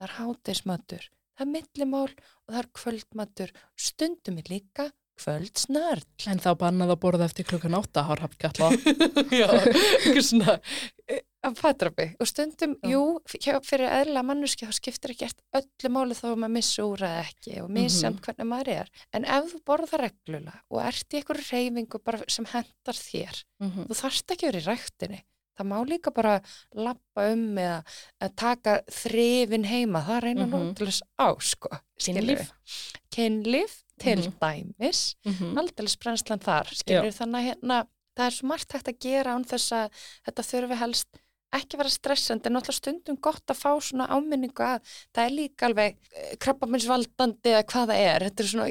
Það er háteismatur. Það er millimál og það er kvöldmatur. Stundum er líka kvöldsnörd. en þá bannað að borða eftir klukkan átta har haft kalla Já, eitthvað svona eh, að fatrabi og stundum, Já. jú, fyrir eðla mannuski þá skiptir ekki eftir öllu máli þá að maður missi úr eða ekki og misjant Mhm. hvernig maður er en ef þú borðar reglulega og ert í einhverju reyfingu bara sem hendar þér Mhm. þú þarft ekki að vera í ræktinni það má líka bara lappa um eða taka þrifin heima það reyna mm. -hmm. þess á sko skilurðu. Kynlíf. kynlíf til Mhm. dæmis Mhm. aldeilis brennslan þar, skilur þannig að hérna, það er svo margt hægt að gera án þess að þetta þurfi helst ekki vera stressandi, en náttúrulega stundum gott að fá svona áminningu að það er líka alveg krabbaminsvaldandi eða hvað það er, þetta er svona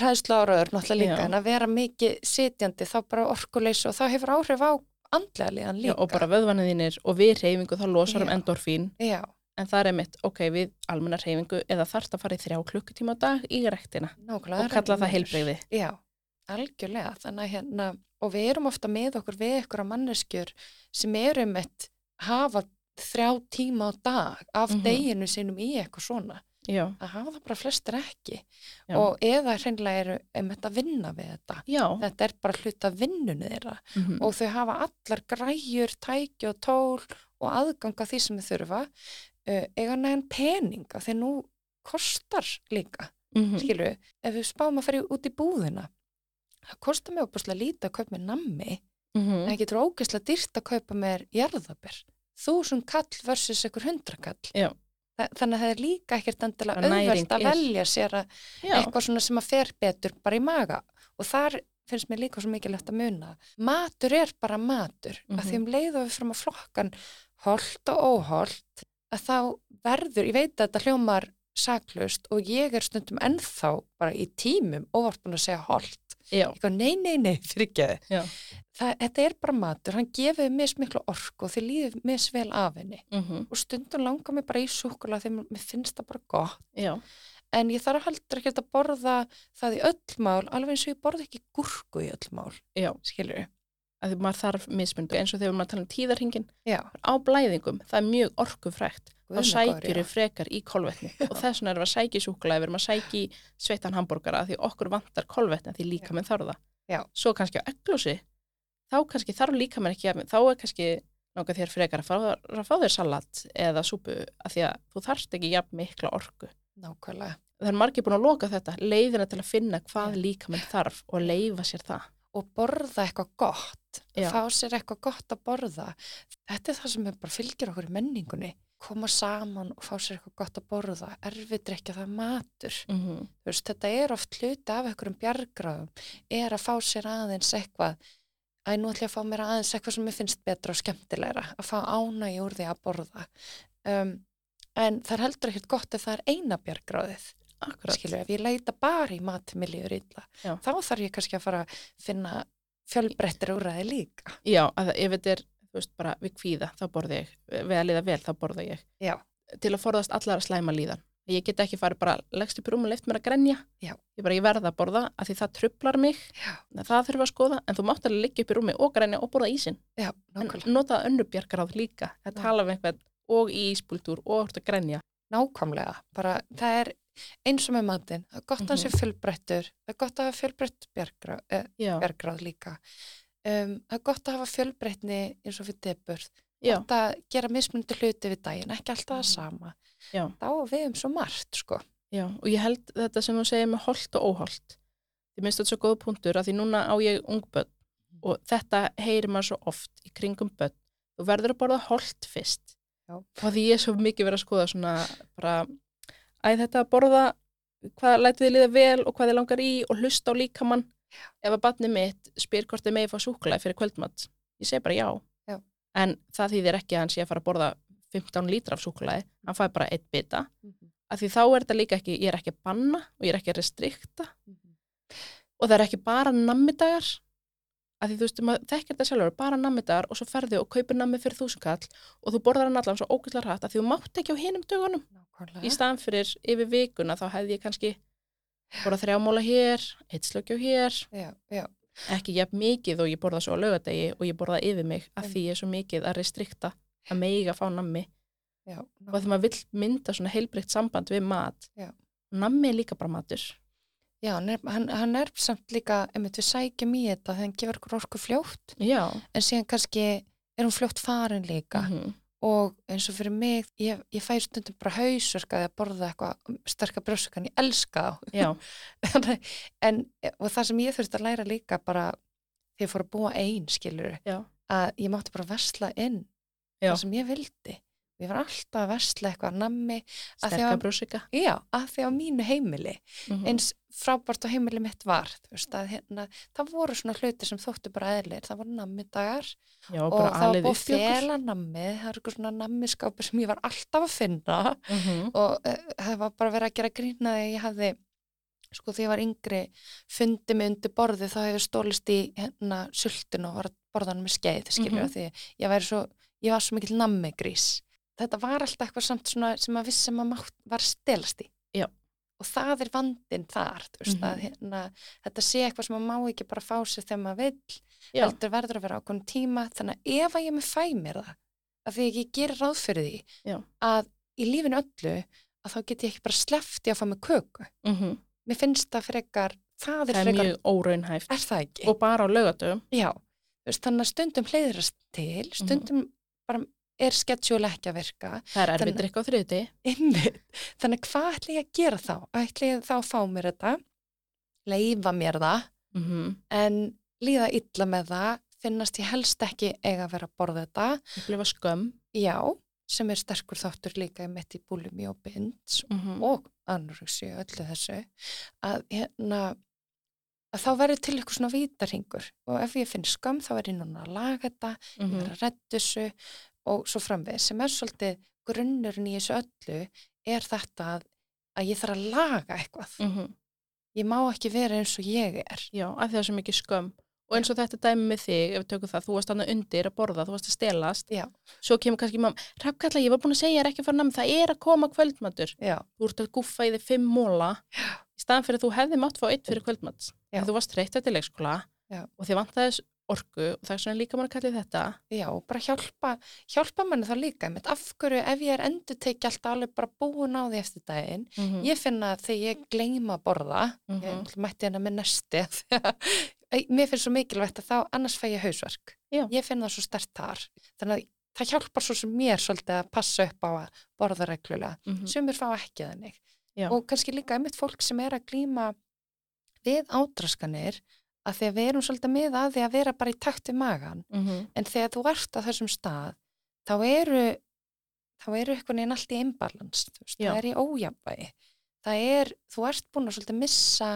ræðslu áraður náttúrulega líka, Já. en að vera mikið sitjandi þá bara orkuleysu og það hefur áhrif á andlega líðan Já, líka. og bara vöðvanið þínir og við reyfingu þá losar um Já. endorfín Já, en það er mitt, ok, við almenna reyfingu eða þarft að fara í þrjá klukkutíma á dag í rektina nákvæmlega. og kalla það heilbreyði. Já, algjörlega, þannig að hérna, og við erum ofta með okkur við ykkur að manneskjur sem eru með hafa þrjá tíma á dag af Mhm. deginu sínum í eitthvað svona. Já, að hafa það bara flestir ekki. Já. og eða hreinlega eru um þetta að vinna við þetta. Já, þetta er bara hlut af vinnunni þeirra. Mhm, og þau hafa allar græjur, tæki og tól og aðganga því sem þau þurfa uh, eiga nægan peninga þegar nú kostar líka mhm, skilur við, ef við spáum að fara út í búðina það kostar mig opaslega lítið að kaupa mér nammi. En mhm, það getur ógeðslega dýrt að kaupa mér jarðabir þúsund kall versus einhver hundra kall. Já. Þa- þannig að það er líka ekkert endilega auðvelt að velja sér að eitthvað svona sem að fer betur bara í maga. Og þar finnst mér líka svo mikilvægt að muna matur er bara matur. Mhm. að því um leið og við fram að flokkan holt og óholt að þá verður, ég veit að þetta hljómar saklust og ég er stundum ennþá bara í tímum óvart búin að segja holt já, eitthvað nei, nei, nei, fyrir ekki já, þetta er bara matur, hann gefið mis miklu orku og þið líður mis vel af henni. Mhm, og stundum langar mér bara í súkula þegar mér finnst það bara gott. Já, en ég þarf heldur ekki að borða það í öll mál, alveg eins og ég borða ekki gúrku í öll mál, já, skilur við að því maður þarf mismundu eins og þegar maður tala um tíðarhingin já, á blæðingum, það er mjög orkufrækt þá sækjur já. við frekar í kolvetni. Og þess vegna erum við að sækja í súkulega við erum að sækja í sveittan hambúrgara því okkur vantar kolvetni því líka menn þarf það. Já. svo kannski á eglósi þá kannski þarf líka menn ekki jafn- þá er kannski langar þér frekar að fá, að fá þér salat eða súpu að því að þú þarft ekki jafn mikla orku. Nákvæmlega. Það er margir búin að loka þetta leiðina til að finna hvað líka menn þarf og leifa sér það. Og borða eitthvað gott Já. fá sér eitthvað gott að borða. Þetta er það sem bara fylgir okkur í menningunni. Koma saman og fá sér eitthvað gott að borða. Erfið ekki það er matur mm -hmm. Þetta er oft hluti af einhverjum bjargráðum. Er að fá sér aðeins eitthvað að nú ætla ég að fá mér aðeins eitthvað sem mér finnst betra og skemmtilegra að fá ánægi úr því að borða. Um, en það er heldur ekkert gott ef það er eina bjargráðið. Akkurat, skilur, ef ég leita bara í mat til miljóður illa, Já. þá þarf ég kannski að fara að finna fjölbrettir úrræði líka. Já, að ef þetta er þú veist, bara við kvíða, þá borða ég við að liða vel, þá borða ég. Já. til að forðast allar að slæma líðan ég get ekki farið bara leggst upp í rúm og leift mér að grenja. Já. ég bara, ég verða að borða að því það trublar mig. Já. það þurfum að skoða, en þú mátt alveg liggja upp í rúmi og grenja og borða ísinn. Já, en nota önnur bjargaráð líka. Að tala um einhvern og í íspúltúr og orða að grenja. Nákvæmlega. Bara það er eins og með matinn. Það er gott að Mhm. það sé fjölbrettur það er gott að hafa fjölbrett bjargráð, eh, já, bergráð líka. Um, það er gott að hafa fjölbreytni eins og fyrir deburð. Að gera mismundi hluti við daginn, ekki alltaf það Mhm. sama. já, Þá við um svo margt, sko. já og ég held þetta sem þú segir með holt og óholt ég minnst þetta svo góð punktur að því núna á ég ungbönn og þetta heyrir maður svo oft í kringum bönn þú verður að borða holt fyrst Já. og því ég er svo mikið verið að skoða svona bara æ þetta að borða hvað lætur þið liða vel og hvað þið langar í og hlusta á líkamann ef að batni mitt spyr hvort þið megi fá súkulega fyrir kvöldmatt ég segi bara já. En það þýðir ekki að hann sé að fara að borða 15 lítra af súkulega hann fæði bara eitt bita. Að því þá er þetta líka ekki, ég er ekki að banna og ég er ekki að restrikta. Og það er ekki bara nammidagar. Að því þú veist, maður þekkir þetta sjálfur bara nammidagar og svo ferði og kaupir nammi fyrir þúsundkall og þú borðar hann allan svo ógæslega hrætt að því þú mátt ekki á hinum dögunum. Nákvæmlega. í staðan fyrir yfir vikuna þá hefði ég kannski borða þrjámóla hér, eitt slökjó hér. Já, já, ekki jafn mikið og ég borða svo á laugadegi og ég borða yfir mig að því ég er svo mikið að restrikta að meiga fá nammi já. og því maður vill mynda svona heilbrikt samband við mat Já. nammi er líka bara matur Já, hann hann, hann er samt líka, einmitt við sækjum í þetta þegar hann gefur okkur orku fljótt, já, en síðan kannski er hún fljótt farin líka Mhm. Og eins og fyrir mig, ég, ég fæ stundum bara hausverkaði að borða eitthvað sterkar brjósukan, ég elska þá. en, og það sem ég þurfti að læra líka bara þegar ég fór að búa einn skilur já, að ég mátti bara versla inn Já. það sem ég vildi Ég var alltaf að versla eitthvað nammi að því sterka að, brúsika já, að því á mínu heimili mm eins frábært á heimili mitt var veist hérna, það voru svona hluti sem þóttu bara eðlir, það voru nammidagar og það var búið fela nammi það eru eitthvað svona nammiskápur sem ég var alltaf að finna Mhm. og uh, það var bara verið að gera grína þegar ég hafði sko þegar ég var yngri fundi mig undir borði þá hefur stólist í hérna sultun og var að borða hann með skeið skilur Mhm. mm því ég væri svo ég var svo mikill nammi grís þetta var alltaf eitthvað samt svona sem að vissi að mátt, var að stelast í. Já. og það er vandinn þar veist, Mhm. að, hérna, þetta sé eitthvað sem maður má ekki bara fá sér þegar maður vill já, heldur verður að vera ákveðin tíma. Þannig að ef að ég með fæ mér það að því að ég gerir ráð fyrir því Já. að í lífinu öllu að þá get ég ekki bara slefti að fá mig köku. Mhm. mér finnst það frekar það er það er frekar, mjög óraunhæft. Er og bara á veist, þannig að stundum hleyðrast til, stundum bara er sketsjúl ekki að virka. Það er Þannig- drikk á þriði Einmitt. þannig að hvað ætla ég að gera þá? ætla ég þá að fá mér þetta leifa mér það mm en líða illa með það finnast ég helst ekki eiga að vera að borða þetta. Upplifa skömm. Já, sem er sterkur þáttur líka í búlumi og binds mm og anorexi og öllu þessu að hérna að þá verður til eitthvað svona vítarhingur og ef ég finn skam þá er ég núna að laga þetta, ég Mhm. verður að redda þessu og svo framveg sem er svolítið grunnurinn í þessu öllu er þetta að, að ég þarf að laga eitthvað. Mhm. Ég má ekki vera eins og ég er. já, af því það er svo mikið skömm og eins og þetta dæmi með þig, ef við tökum það þú varst annað undir að borða, þú varst að stelast Já. svo kemur kannski mamma, Rakkalla, ég var búin að segja þér ekki að fara namn, það er að koma kvöldmatur Já, þú ert að guffa í þig fimm móla í staðan fyrir að þú hefði mátt fá eitt fyrir kvöldmat þú varst reytt eftir leikskóla Já. og þið vantaðis orku og það er svona líka mann að kalla þetta já, bara hjálpa, hjálpa manni það líka. Einmitt, af hverju ef ég er endur tekið alltaf alveg bara búin á því eftir daginn mm -hmm. Ég finna að þegar ég gleyma að borða, Mhm. ég náttúrulega mætti hérna með Æ, mér finnst svo mikilvægt að þá annars fæ ég hausverk. Já. Ég finn það svo stert þar. Þannig að það hjálpar svo sem mér svolítið að passa upp á að borða reglulega. Sumir fá ekki þannig. Mhm. Já. Og kannski líka einmitt fólk sem er að glíma við ádraskanir, að því að við erum svolítið með að því að vera bara í takt við magan. Mhm. En þegar þú ert á þessum stað, þá eru, þá eru eitthvað neina allt í imbalans, það er í ójafnvægi. Það er, þú ert búin að svolítið missa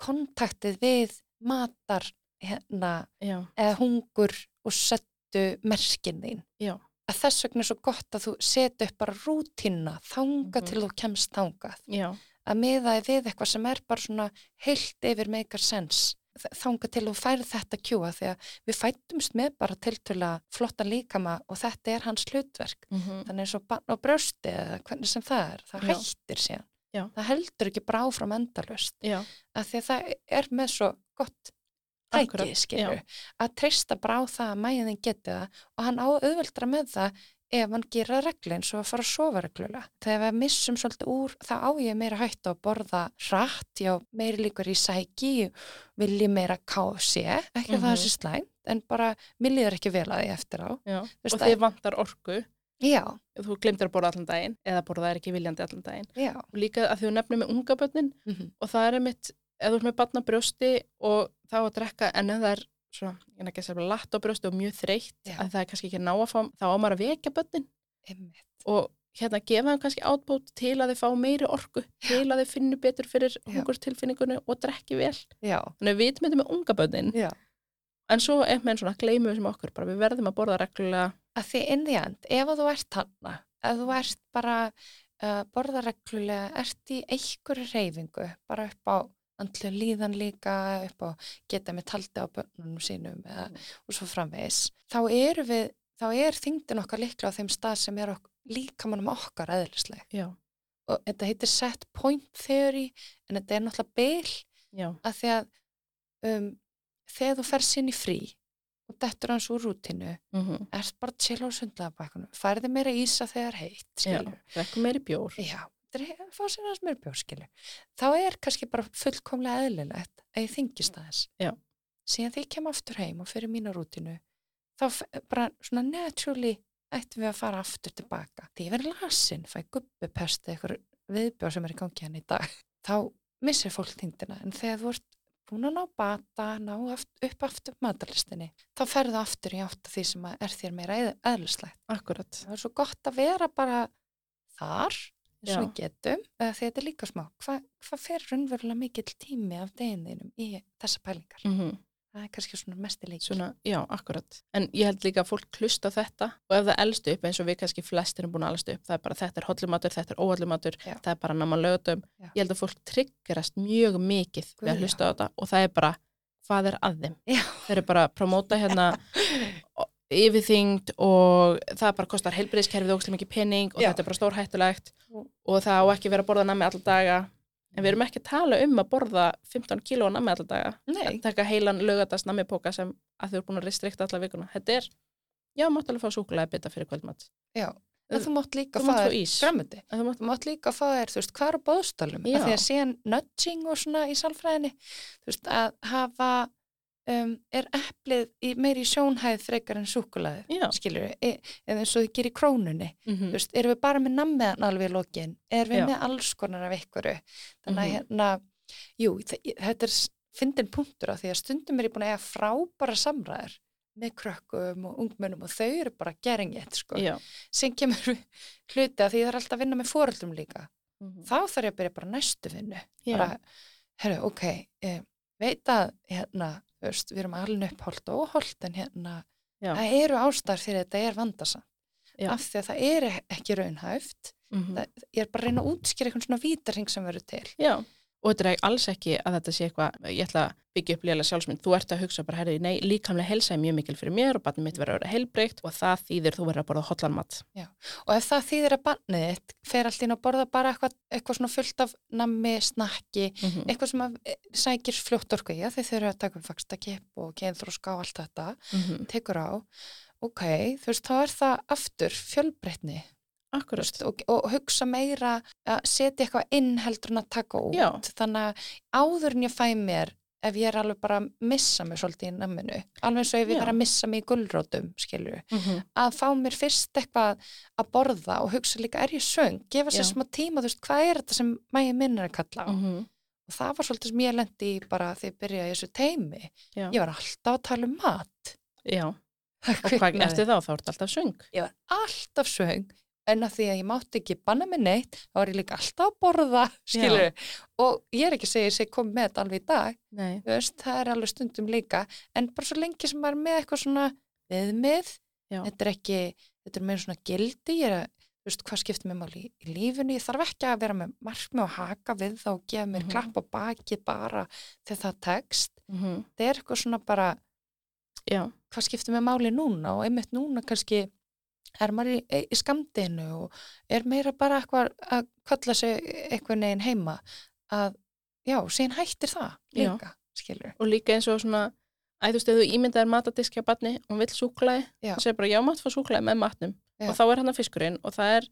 kontaktið við matar hérna, Já. eða hungur og settu merkin þín. Já. Að þess vegna er svo gott að þú seti upp bara rútina, þanga Mhm. til þú kemst þangað. Já. Að miða við eitthvað sem er bara svona heilt yfir meikar sens þanga til þú færð þetta kjúa því að við fættumst með bara tiltöla flottan líkama og þetta er hans hlutverk Mhm. þannig eins og barn á brjósti eða hvernig sem það er, það Já. hættir síðan Já. það heldur ekki bara áfram endalust Já. að því að það er með svo gott Akkúrat, tæki skilur að treysta bara á það að mæðin geti það og hann á auðveldra með það ef hann gera reglu eins og að fara að sofa reglulega. Þegar við missum svolítið úr, þá á ég meira hættu að borða rætt, já, meiri líkur í sæki, vilji meira kási, ekki að það Mhm. sé slæmt, en bara, mér líður ekki vel að því eftir á. Já. Veist og þið vantar orku Já, þú glemtir að borða allan daginn eða borða er ekki viljandi allan daginn já. og líka að þú nefnir með unga börnin Mm og það er einmitt, ef þú ert með batna brjósti og þá að drekka en ef það er svona, segja latt á brjósti og mjög þreytt, að það er kannski ekki ná að fá þá á maður að vekja börnin. Einmitt. og hérna gefa þeim kannski átbót til að þið fá meiri orku, til að þið finnu betur fyrir hungurtilfinningunni og drekki vel. Já, þannig að við þetta með unga börnin. Já. en svo er með svona gleymum sem okkur bara við verðum að borða reglulega. Að því inn því end, ef þú ert hanna, ef þú ert bara uh, borða reglulega, ert í einhverju reyfingu, bara upp á andlu líðan líka, upp á geta með taldi á börnunum sínum eða, og svo framvegis, þá eru við, þá er þingdin okkar líklega á þeim stað sem er ok, líkamannum okkar eðlisleg. já, Og þetta heitir set point theory, en þetta er náttúrulega já, að því að um, þegar þú fer sinni frí og dettur hans úr rútinu, mm ert bara að chilla á sundlagabækunum, færði meira ísa þegar heitt, drekkum meiri bjór. Já, fá sér hans meira bjór, skilur. Þá er kannski bara fullkomlega eðlilegt að ég þingist aðeins. Já. Síðan því ég kem aftur heim og fyrir mína rútinu, þá bara svona naturally ættum við að fara aftur tilbaka. Því ég verið lasin, fæ gubbupest eða eitthvað viðbjór sem er í gangi hann í dag. Þá missir fólk þingdina, en þegar þú ert búin að ná bata, ná upp aftur matalistinni, þá ferðu aftur í átt af því sem er þér meira eðlislegt. akkurat. Það er svo gott að vera bara þar, Já. við getum, þetta er líka smá. Hva, hvað fer raunverulega mikill tími af deginðinum í þessa pælingar? Mm Það er kannski svona mesti leikir. Svona, já, akkurat. En ég held líka að fólk hlusta þetta og ef það elst upp eins og við kannski flestir erum búin að elst upp, það er bara þetta er hollumatur, þetta er óhollumatur, það er bara nama lögutum. Ég held að fólk triggerast mjög mikið Guð, við að hlusta á þetta og það er bara hvað er að þeim. Já. Þeir eru bara að promóta hérna yfirþyngd og það bara kostar heilbriðiskerfið ógslum ekki penning og Já. þetta er bara stórhættulegt Mm. og það á ekki vera að borða nammi alla daga en við erum ekki að tala um að borða 15 kíló nammi alla daga Nei, að taka heilan lögatast nammipóka sem að þau eru búin að restrikta alla vikuna þetta er, já, mátt alveg fá súkulega bita fyrir kvöldmatt já. En þú mátt líka Þú græmiti. En þú mátt, mátt líka fá þér, þú veist, hvað er? Já. Því að síðan nudging og svona í sálfræðinni, þú veist, að hafa, um, er eplið í, meiri í sjónhæð frekar en já skilur við, eða eins og þið gerir krónunni. mm Þú veist, erum við bara með nammiðan alveg í lokin? Erum við Já. með alls konar af ykkur? Þannig að Mhm. hérna, jú, þe- þetta er fyndin punktur á því að stundum er ég búin að eiga frábæra samræður með krökkum og ungmennum og þau eru bara geringið, sko. Sem kemur hluti að því ég þarf alltaf að vinna með fóreldum líka. Mhm. Þá þarf ég að byrja bara næstu vinnu. Bara, herru, ok, eh, veit að, hérna, veist, við erum alveg upp holt og óholt en hérna, Já. það eru ástæður fyrir þetta er vandasa. Já. Af því að það er ekki raunhæft Mhm. það, ég er bara að reyna að útskýra einhvern svona vítarhing sem verður til. já og þetta er alls ekki að þetta sé eitthvað ég ætla að byggja upp lélega sjálfsmynd. Þú ert að hugsa bara, herri, nei, líkamlega helsa er mjög mikil fyrir mér og barnið mitt verður að vera heilbreykt og það þýðir þú verður að borða hotlan mat. Og ef það þýðir að barnið þitt fer allt inn að borða bara eitthvað, eitthvað svona fullt af nammi, snakki, mm eitthvað sem að, eh, sækir fljótt orku í, þeir þurfa að taka um fagstakip og keinþróska og allt þetta, -hmm. tekur á, ok, þú veist, þá er það aftur fjölbreytni veist, og, og hugsa meira að setja eitthvað inn heldur en að taka út. Já. Þannig að áður en ég fæ mér, ef ég er alveg bara að missa mig svolítið í namminu, alveg eins og ef ég var að missa mig í gulrótum, skilju, mm að fá mér fyrst eitthvað að borða og hugsa líka, er ég söng, gefa sér smá tíma, þú veist, hvað er þetta sem mægi minn er að kalla á? -hmm. Og það var svolítið sem ég lendi í bara þegar ég byrjaði þessu teimi. Já. Ég var alltaf að tala um mat. já, og hvað eftir þá, þá er þetta alltaf söng Ég var alltaf söng, en að því að ég mátti ekki banna mig neitt, þá var ég líka alltaf að borða, skilur Og ég er ekki að segja ég sé komið með þetta alveg í dag, veist, það er alveg stundum líka, en bara svo lengi sem maður er með eitthvað svona viðmið, þetta er ekki, þetta er meira svona gildi, ég er að, þú veist, hvað skiptir mér máli í, lífinu, ég þarf ekki að vera með markmið og haka við þá og gefa mér Mhm. klapp á bakið bara þegar það tekst, mm þetta er eitthvað svona bara, já, hvað skiptir mér máli núna? Og einmitt núna kannski er maður í, í skamdinu og er meira bara eitthvað að kalla sig eitthvað neginn heima að, já, síðan hættir það Já. líka, skilur. og líka eins og svona æ, þú veist, ef þú ímyndaðir matadiski á barni og hún vill súklaði, Já. þá segir bara já, mátt fá súklaði með matnum Já. og þá er hann að fiskurinn og það er,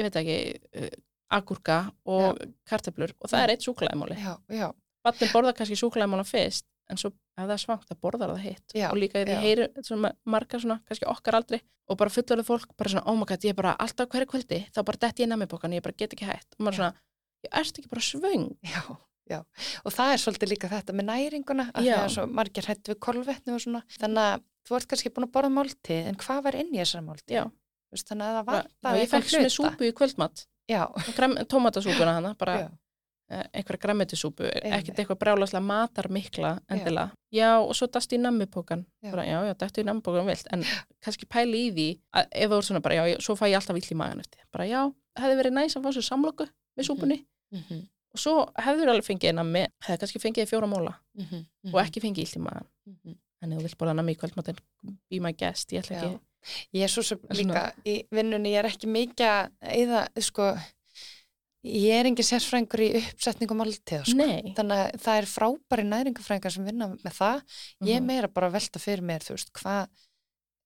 ég veit ekki uh, agurka og kartöflur og það Já. er eitt súklaðimóli Já, já, barnin borðar kannski súklaðimóla fyrst en svo ef það er svangt, það borðar það hitt og líka ég heyri svona margar svona, kannski okkar aldrei og bara fullorðið fólk, bara svona, oh my god, ég er bara alltaf hverju kvöldi, þá bara detti ég namibókan ég bara get ekki hætt og maður Já. svona, ég erst ekki bara svöng já, já. Og það er svolítið líka þetta með næringuna, að það er svo margir hætt við kolvetni og svona. Þannig að þú ert kannski búin að borða máltíð, en hvað var inn í þessari máltíð? Já. Þú Veist, þannig að það og ég fekk svona súpu í kvöldmatt tómatasúpuna hana, bara einhverja grammetisúpu, Einmitt. ekkert eitthvað brjálaslega matar mikla endilega. Já, og svo dast í nammipókan. Já. Já, já, dættu í nammipókan vilt, en kannski pæli í því að ef þú ert svona bara, já, já, svo fæ ég alltaf vill í magan eftir. Bara, já, hefði verið næs að fá sér samloku með súpunni mhm, og svo hefður alveg fengið nammi, hefði kannski fengið fjóra móla mhm, og ekki fengið illt í magan. mhm. En ef þú vilt borða nammi í kvöldmatinn, be my guest, ég ætla Já. ekki. Ég er svo sem líka í vinnunni, ég er ekki mikið að eða, sko, ég er engin sérfrængur í uppsetningum máltíða, sko. Þannig að það er frábæri næringafrængar sem vinna með það. Ég Mhm. meira bara velta fyrir mér, þú veist, hvað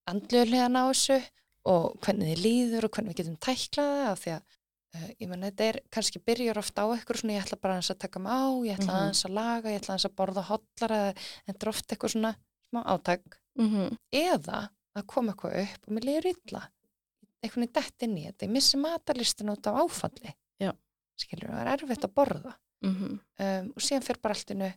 andluðlegan á þessu og hvernig þið líður og hvernig við getum tæklað það af því að uh, ég menn, þetta er kannski byrjar ofta á eitthvað svona, ég ætla bara aðeins að taka mig á, ég ætla Mhm. aðeins að laga, ég ætla aðeins að borða hotlar eða er ofta eitthvað svona smá átak Mm eða að koma eitthvað upp og mér líður illa einhvern Já. skilur, það er erfitt að borða. -hmm. um, og síðan fyrir bara alltinu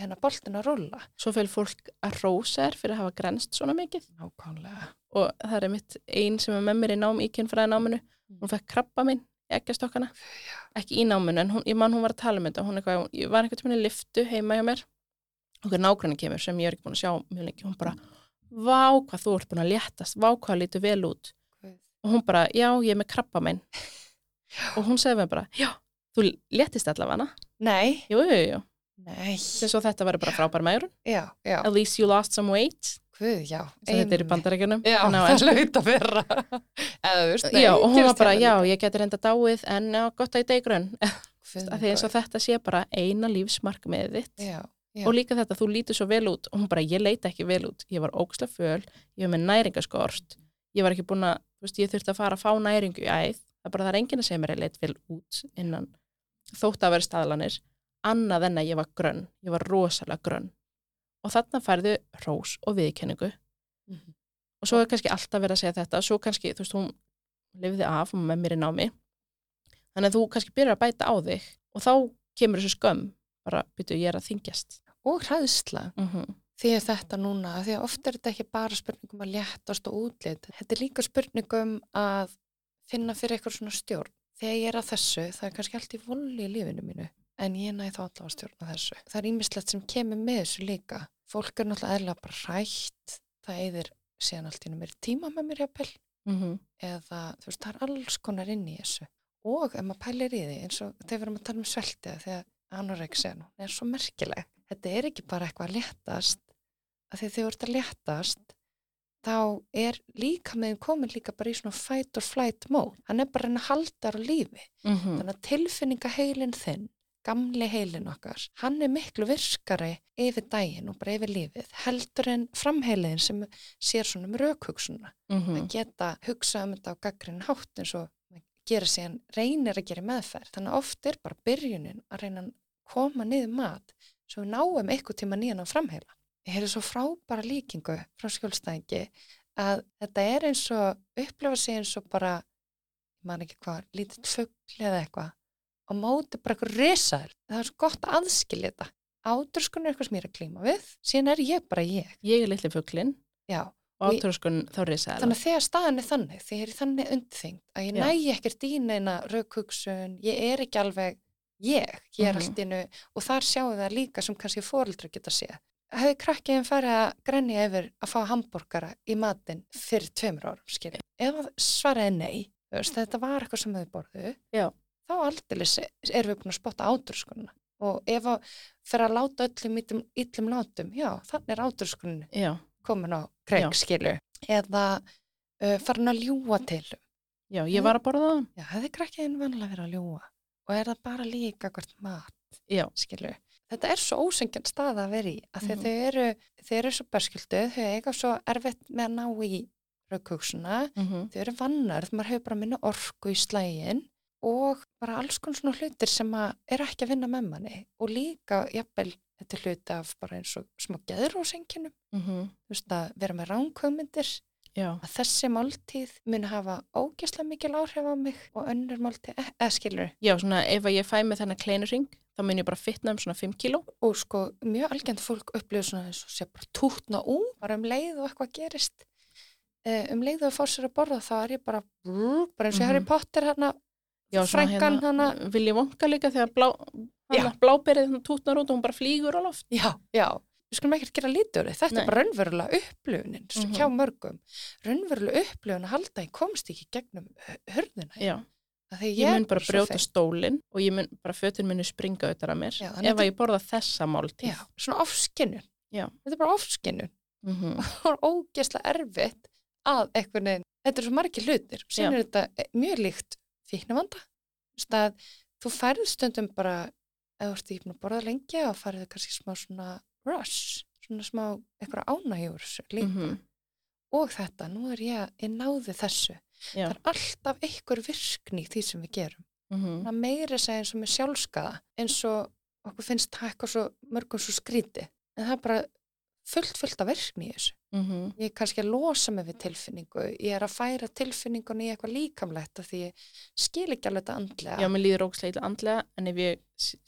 hérna boltin að rulla. Svo fyrir fólk að rósa þér fyrir að hafa grenst svona mikið. Nákvæmlega. og það er mitt ein sem er með mér í nám í kynfræði náminu, hún fekk krabba minn ekki að stokkana, ekki í náminu en hún, ég man hún var að tala um þetta, hún eitthvað ég var einhvern veginn í liftu heima hjá mér. Og hver nákvæmni kemur sem ég er ekki búin að sjá mjög lengi, hún bara, vá hvað þú ert búin að léttast, vá hvað lítur vel út. Guð. og hún bara, já, ég er með krabba minn og hún segði mér bara, já, þú léttist allavega Nei, jú, jú, jú, nei, sem svo þetta verður bara frábær já, at least you lost some weight. Guð, já. þetta er í bandarækjunum Já, það hlaut að vera. Eða veist, nei, já, og hún var bara, já, ég geti reynda dáið en já, gott að ég degi grunn. Og minn þetta sé bara eina lífsmarkmiðið þitt. Já, já. og líka þetta, þú lítur svo vel út. Og hún bara, ég leita ekki vel út, ég var ógstlega föl. Ég var með næringaskort. Ég var ekki búin að, þú veist, ég þurfti að fara að fá næringu í æð, það bara er enginn að segja mér að ég leit vel út innan þótt að vera staðlanir, annað en að ég var grönn, ég var rosalega grönn og þarna færðu rós og viðkenningu Mhm. og svo er kannski alltaf verið að segja þetta svo kannski, þú veist, hún lifði af og með mér í námi þannig að þú kannski byrjar að bæta á þig og þá kemur þessu skömm bara, byrju, ég er að þingjast Og hræðsla. mm -hmm. Því að þetta núna, því að oft er þetta ekki bara spurningum að léttast og útlit. Þetta er líka spurningum að finna fyrir eitthvað svona stjórn. Þegar ég er að þessu, það er kannski allt í voli í lífinu mínu, en ég næði þá allavega að stjórna þessu. Það er ímislegt sem kemur með þessu líka. Fólk er náttúrulega eðla bara rætt, það eðir síðan allt í mér tíma með mér jafnvel, Mm eða þú veist, það er alls konar inn í þessu. Og ef maður pælir í því, eins og þegar við erum að tala um sveltið, þegar anorexia nú, er svo merkileg. Þetta er ekki bara eitthvað að léttast, að því þegar þú ert að léttast, þá er líka með komin líka bara í svona fight or flight mode. Hann er bara að reyna að halda þar á lífi. -hmm. Þannig að tilfinningaheilin þinn, gamli heilin okkar, hann er miklu virkari yfir daginn og bara yfir lífið, heldur en framheiliðin sem sér svona um raukhugsunna að geta hugsað um þetta á gaggrinn hátt eins og gera síðan reynir að gera meðferð. Þannig að oft er bara byrjunin að reyna að koma niður mat svo við náum eitthvað tíma nýjan á framheila. Ég heyrði svo frábæra líkingu frá skjólstæðingi að þetta er eins og upplifa sig eins og bara, ég man ekki hvað, lítill fugl eða eitthvað og móti bara eitthvað risaður. Það er svo gott að aðskilja þetta. Átröskun er eitthvað sem ég er að klíma við, síðan er ég bara ég. ég er litli fuglinn Já, og átröskun þá risaði Þannig að þegar staðan er þannig, þegar ég er þannig undþyngd að ég nægi ekkert í neina raukhugsun, ég er ekki alveg ég, ég er Mhm. allt innu og þar sjáum við það líka sem kannski fóreldra geta séð. Hefði krakkiðin farið að grenja yfir að fá hambúrgara í matinn fyrir tveimur árum, skiljið. Ef svaraði nei, veist, þetta var eitthvað sem þau borðu, Já. þá aldeilis erum við búin að spotta átrúskununa. Og ef að fyrir að láta öllum illum, illum látum, já, þannig er átrúskunin já, komin á kreik, skilju. Eða uh, farin að ljúa til. já, ég var að borða það Já, hefði krakkiðin vanlega verið að ljúa. Og er það bara líka hvert mat, skilju. Þetta er svo ósengjan stað að vera í, að að Mhm. þau eru, eru svo berskilduð, þau eiga svo erfitt með að ná í raukhugssuna, mm þau eru vannarð, maður hefur bara minna orku í slægin og bara alls konar svona hlutir sem að eru ekki að vinna með manni og líka, jafnvel, þetta er hluti af bara eins og smá geðrósengjunum, þú veist að vera með ránkvömyndir, já, að þessi máltíð mun hafa ógeðslega mikil áhrif á mig og önnur máltíð, eh, eða skilur já, svona ef að ég fæ með þennan kleinuring þá mun ég bara fitna um svona 5 kíló. Og sko mjög algjörn fólk upplifur svona eins og sé bara tútna ú bara um leið og eitthvað gerist. Uh, um leið og fá sér að borða þá er ég bara bara eins og Mhm. Harry Potter hérna já, svona frænkan hana. Vilji vonka líka þegar blá, bláberið hann tútnar út og hún bara flýgur á loft. Já, já, við skulum ekkert gera úr því. Þetta Nei. er bara raunverulega upplifunin mm Mhm. hjá mörgum. Raunverulega upplifun að halda ég komst ekki gegnum hu- hurðina já, Því ég mun bara brjóta stólinn og ég mun bara fötin muni springa auðvitað að mér Já, ef að ég borða þessa máltíð já, svona ofskinnun Já. þetta er bara ofskinnun Mhm. það er ógeðslega erfitt að einhvern veginn, þetta er svo margir hlutir Já. er þetta eh, mjög líkt fíknavanda þú færð stundum bara ef þú ert ekki búin að borða lengi og færðu kannski smá svona rush svona smá eitthvað ánægjur líka Mhm. og þetta, nú er ég að ég náði þessu já, það er alltaf einhver virkni í því sem við gerum mhm. það meiri segja eins og með sjálfskaða eins og okkur finnst það eitthvað svo mörgum svo skríti en það er bara fullt, fullt af virkni í þessu. mhm, Ég er kannski að losa mig við tilfinningu, ég er að færa tilfinningun í eitthvað líkamlegt því ég skil ekki alveg þetta andlega. já, mér líður ógstlega illa andlega en ef ég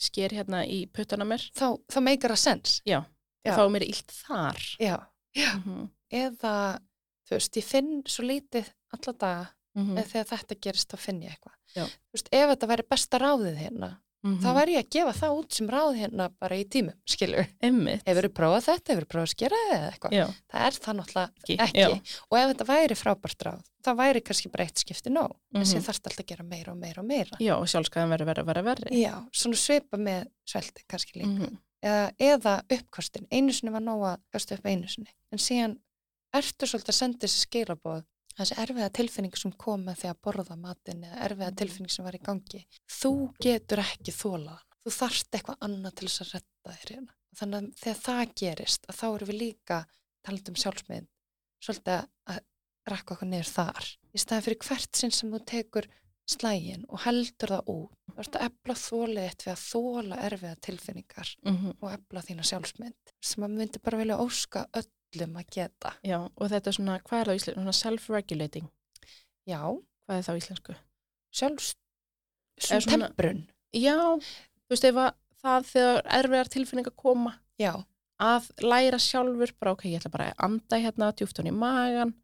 sker hérna í puttana mér Þá, þá meikar það sens. Já. þá er mér illt þar Já. Já. mhm, Eða, þú veist, ég finn svo lítið alla daga mhm, eða þegar þetta gerist þá finn ég eitthvað. Þú veist, ef þetta væri besta ráðið hérna, mhm. þá væri ég að gefa það út sem ráð hérna bara í tímum, skilur. Einmitt. Hefur þú prófað þetta, hefur þú prófað að skera eða eitthvað? Já, Það er það náttúrulega ekki. ekki. Og ef þetta væri frábært ráð, þá væri kannski bara eitt skipti nóg. En Mhm. síðan þarfst alltaf að gera meira og meira og meira. Já, og sjálfskaðan verður verið að vera verri. Já, svona svipa með svelti kannski líka. Mhm, Eða, eða uppkostin. Einu sinni var nóg að kasta upp einu sinni. En síðan ertu svolítið að senda þessi skilabóð þessi erfiða tilfinning sem kom með því að borða matinn eða erfiða Mhm. tilfinning sem var í gangi. Þú getur ekki þólað. Þú þarft eitthvað annað til þess að redda þér hérna. Þannig að þegar það gerist, þá erum við líka talað um sjálfsmynd, svolítið að rakka okkur niður þar. Í staðan fyrir hvert sinn sem þú tekur slægin og heldur það út, þú ert að efla þólið eitt við að þóla erfiða tilfinningar mhm. og efla þína sjálfsmynd sem að myndi bara vilja óska öllum að geta. Já, og þetta er svona, hvað er það á íslensku? Svona self-regulating. Já, Hvað er það á íslensku? sjálfs svona temprun. Já, þú veist, ef að það þegar erfiðar tilfinningar koma Já, að læra sjálfur, bara ok, ég ætla bara að anda hérna, djúft hún í magan,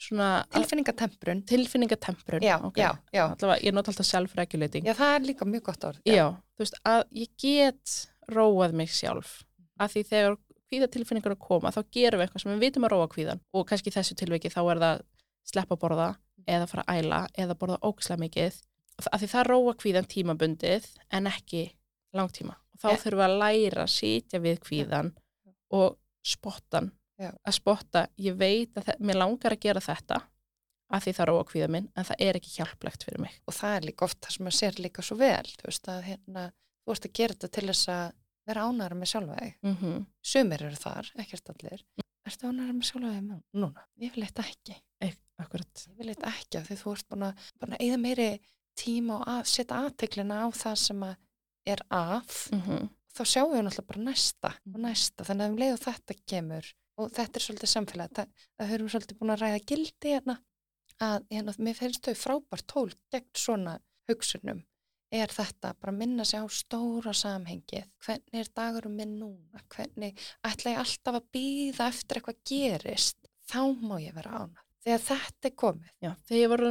svona tilfinningatemprun. tilfinningatemprun. Já, ok. já, já. Allavega, ég nota alltaf self-regulating. Já, það er líka mjög gott orð. Já, þú veist, að ég get róað mig sjálf. Að því þegar kvíða tilfinningar að koma, þá gerum við eitthvað sem við vitum að róa kvíðan. Og kannski í þessu tilviki þá er það sleppa borða, eða fara að æla, eða borða ókslega mikið. Að því það róa kvíðan tímabundið, en ekki langtíma. Og þá Ja. þurfum við að læra að sitja við kvíðan og spottan. Já. Að spotta, ég veit að mér langar að gera þetta, að því það róa kvíða minn, en það er ekki hjálplegt fyrir mig. Og það er líka oft það sem að sér líka svo vel, þú veist, að hérna, þú veist að gera þetta til þess að vera ánæra með sjálfa þig. Mm Sumir eru þar, ekkert allir. Ertu ánæra með sjálfa þig nú- núna? Ég vil eitthvað ekki. Akkurat. Ég vil eitthvað ekki af því þú ert búin að, eða meiri tíma og að setja aðteklina á það sem er að Mm þá sjáum við náttúrulega bara næsta og næsta, þannig að um leið og þetta kemur og þetta er svolítið samfélag það, höfum svolítið búin að ræða gildi hérna að hérna, mér finnst þau frábært tól gegn svona hugsunum er þetta bara að minna sig á stóra samhengið, hvernig er dagurum minn núna, hvernig ætla ég alltaf að býða eftir eitthvað gerist þá má ég vera ána þegar þetta er komið Já, þegar ég var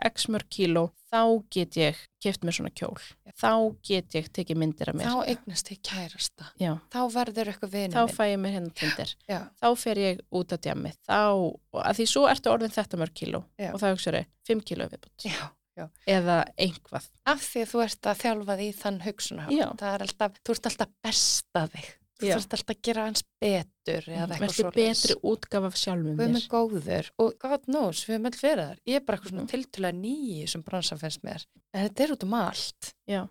x mörg kíló, þá get ég keft mér svona kjól. Þá get ég tekið myndir af mér. þá eignast ég kærasta Já, þá verður eitthvað vinur þá fæ ég mér tindir. Já, Þá fer ég út að djammi. Þá, að því svo ertu orðin þetta mörg kíló. Já. Og það hugsaður, 5 kíló viðbútt. já, já Eða einhvað. af því að þú ert að þjálfa því þann hugsunarhátt. Já. Það er alltaf, þú ert alltaf besta þig. Þú Já. ert alltaf að gera hans betur eða eitthvað Verður svo betri útgaf af sjálfum Guð mér. með góður og God knows, við höfum öll verið þar. Ég er bara eitthvað svona Mhm. tiltölulega nýi sem bransan finnst mér. En þetta er út um allt. Já.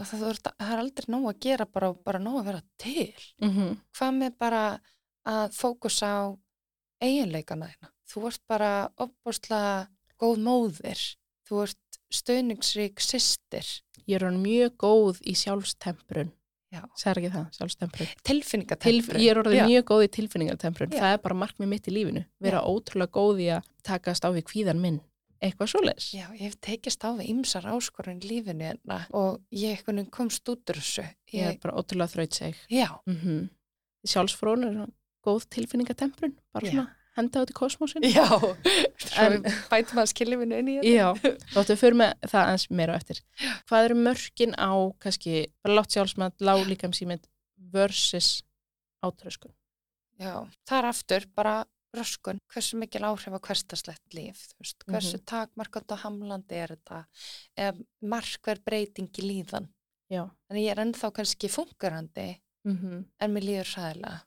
Það, er, það er aldrei nóg að gera bara, bara nóg að vera til. Mm Hvað með bara að fókusa á eiginleikana þína? Þú ert bara opbúrslega góð móðir. Þú ert stöðningsrík systir. Ég er hann mjög góð í sjálfstemprun. Já. Sæður ekki það, sjálfstemprun. Tilf, Tilfinningatemprun. ég er orðið Já. mjög góð í tilfinningartemprun. Já. Það er bara markmið mitt í lífinu. Vera ótrúlega góð í að takast á við kvíðan minn. Eitthvað svoleiðis. Já, ég hef tekist á við ymsar áskorun í lífinu hérna og ég komst út úr þessu. Ég er bara ótrúlega þraut seg. Já, Mm -hmm. Sjálfsfrón er góð tilfinningatemprun. Bara svona henda út í kosmosin. já, En- bætum að skilifinu inn í þetta. Já, þáttu við fyrir með það eins meira á eftir. Hvað eru mörkin á, kannski, bara látt sjálfsmat, lág líkamsýmynd versus átröskun? Já, það er aftur bara röskun, hversu mikil áhrif á hverstaslegt líf, veist, hversu Mhm. takmarkand og hamlandi er þetta, ef markver breyting í líðan. Já. Þannig ég er ennþá kannski fungerandi Mm -hmm. en mér líður sæðilega,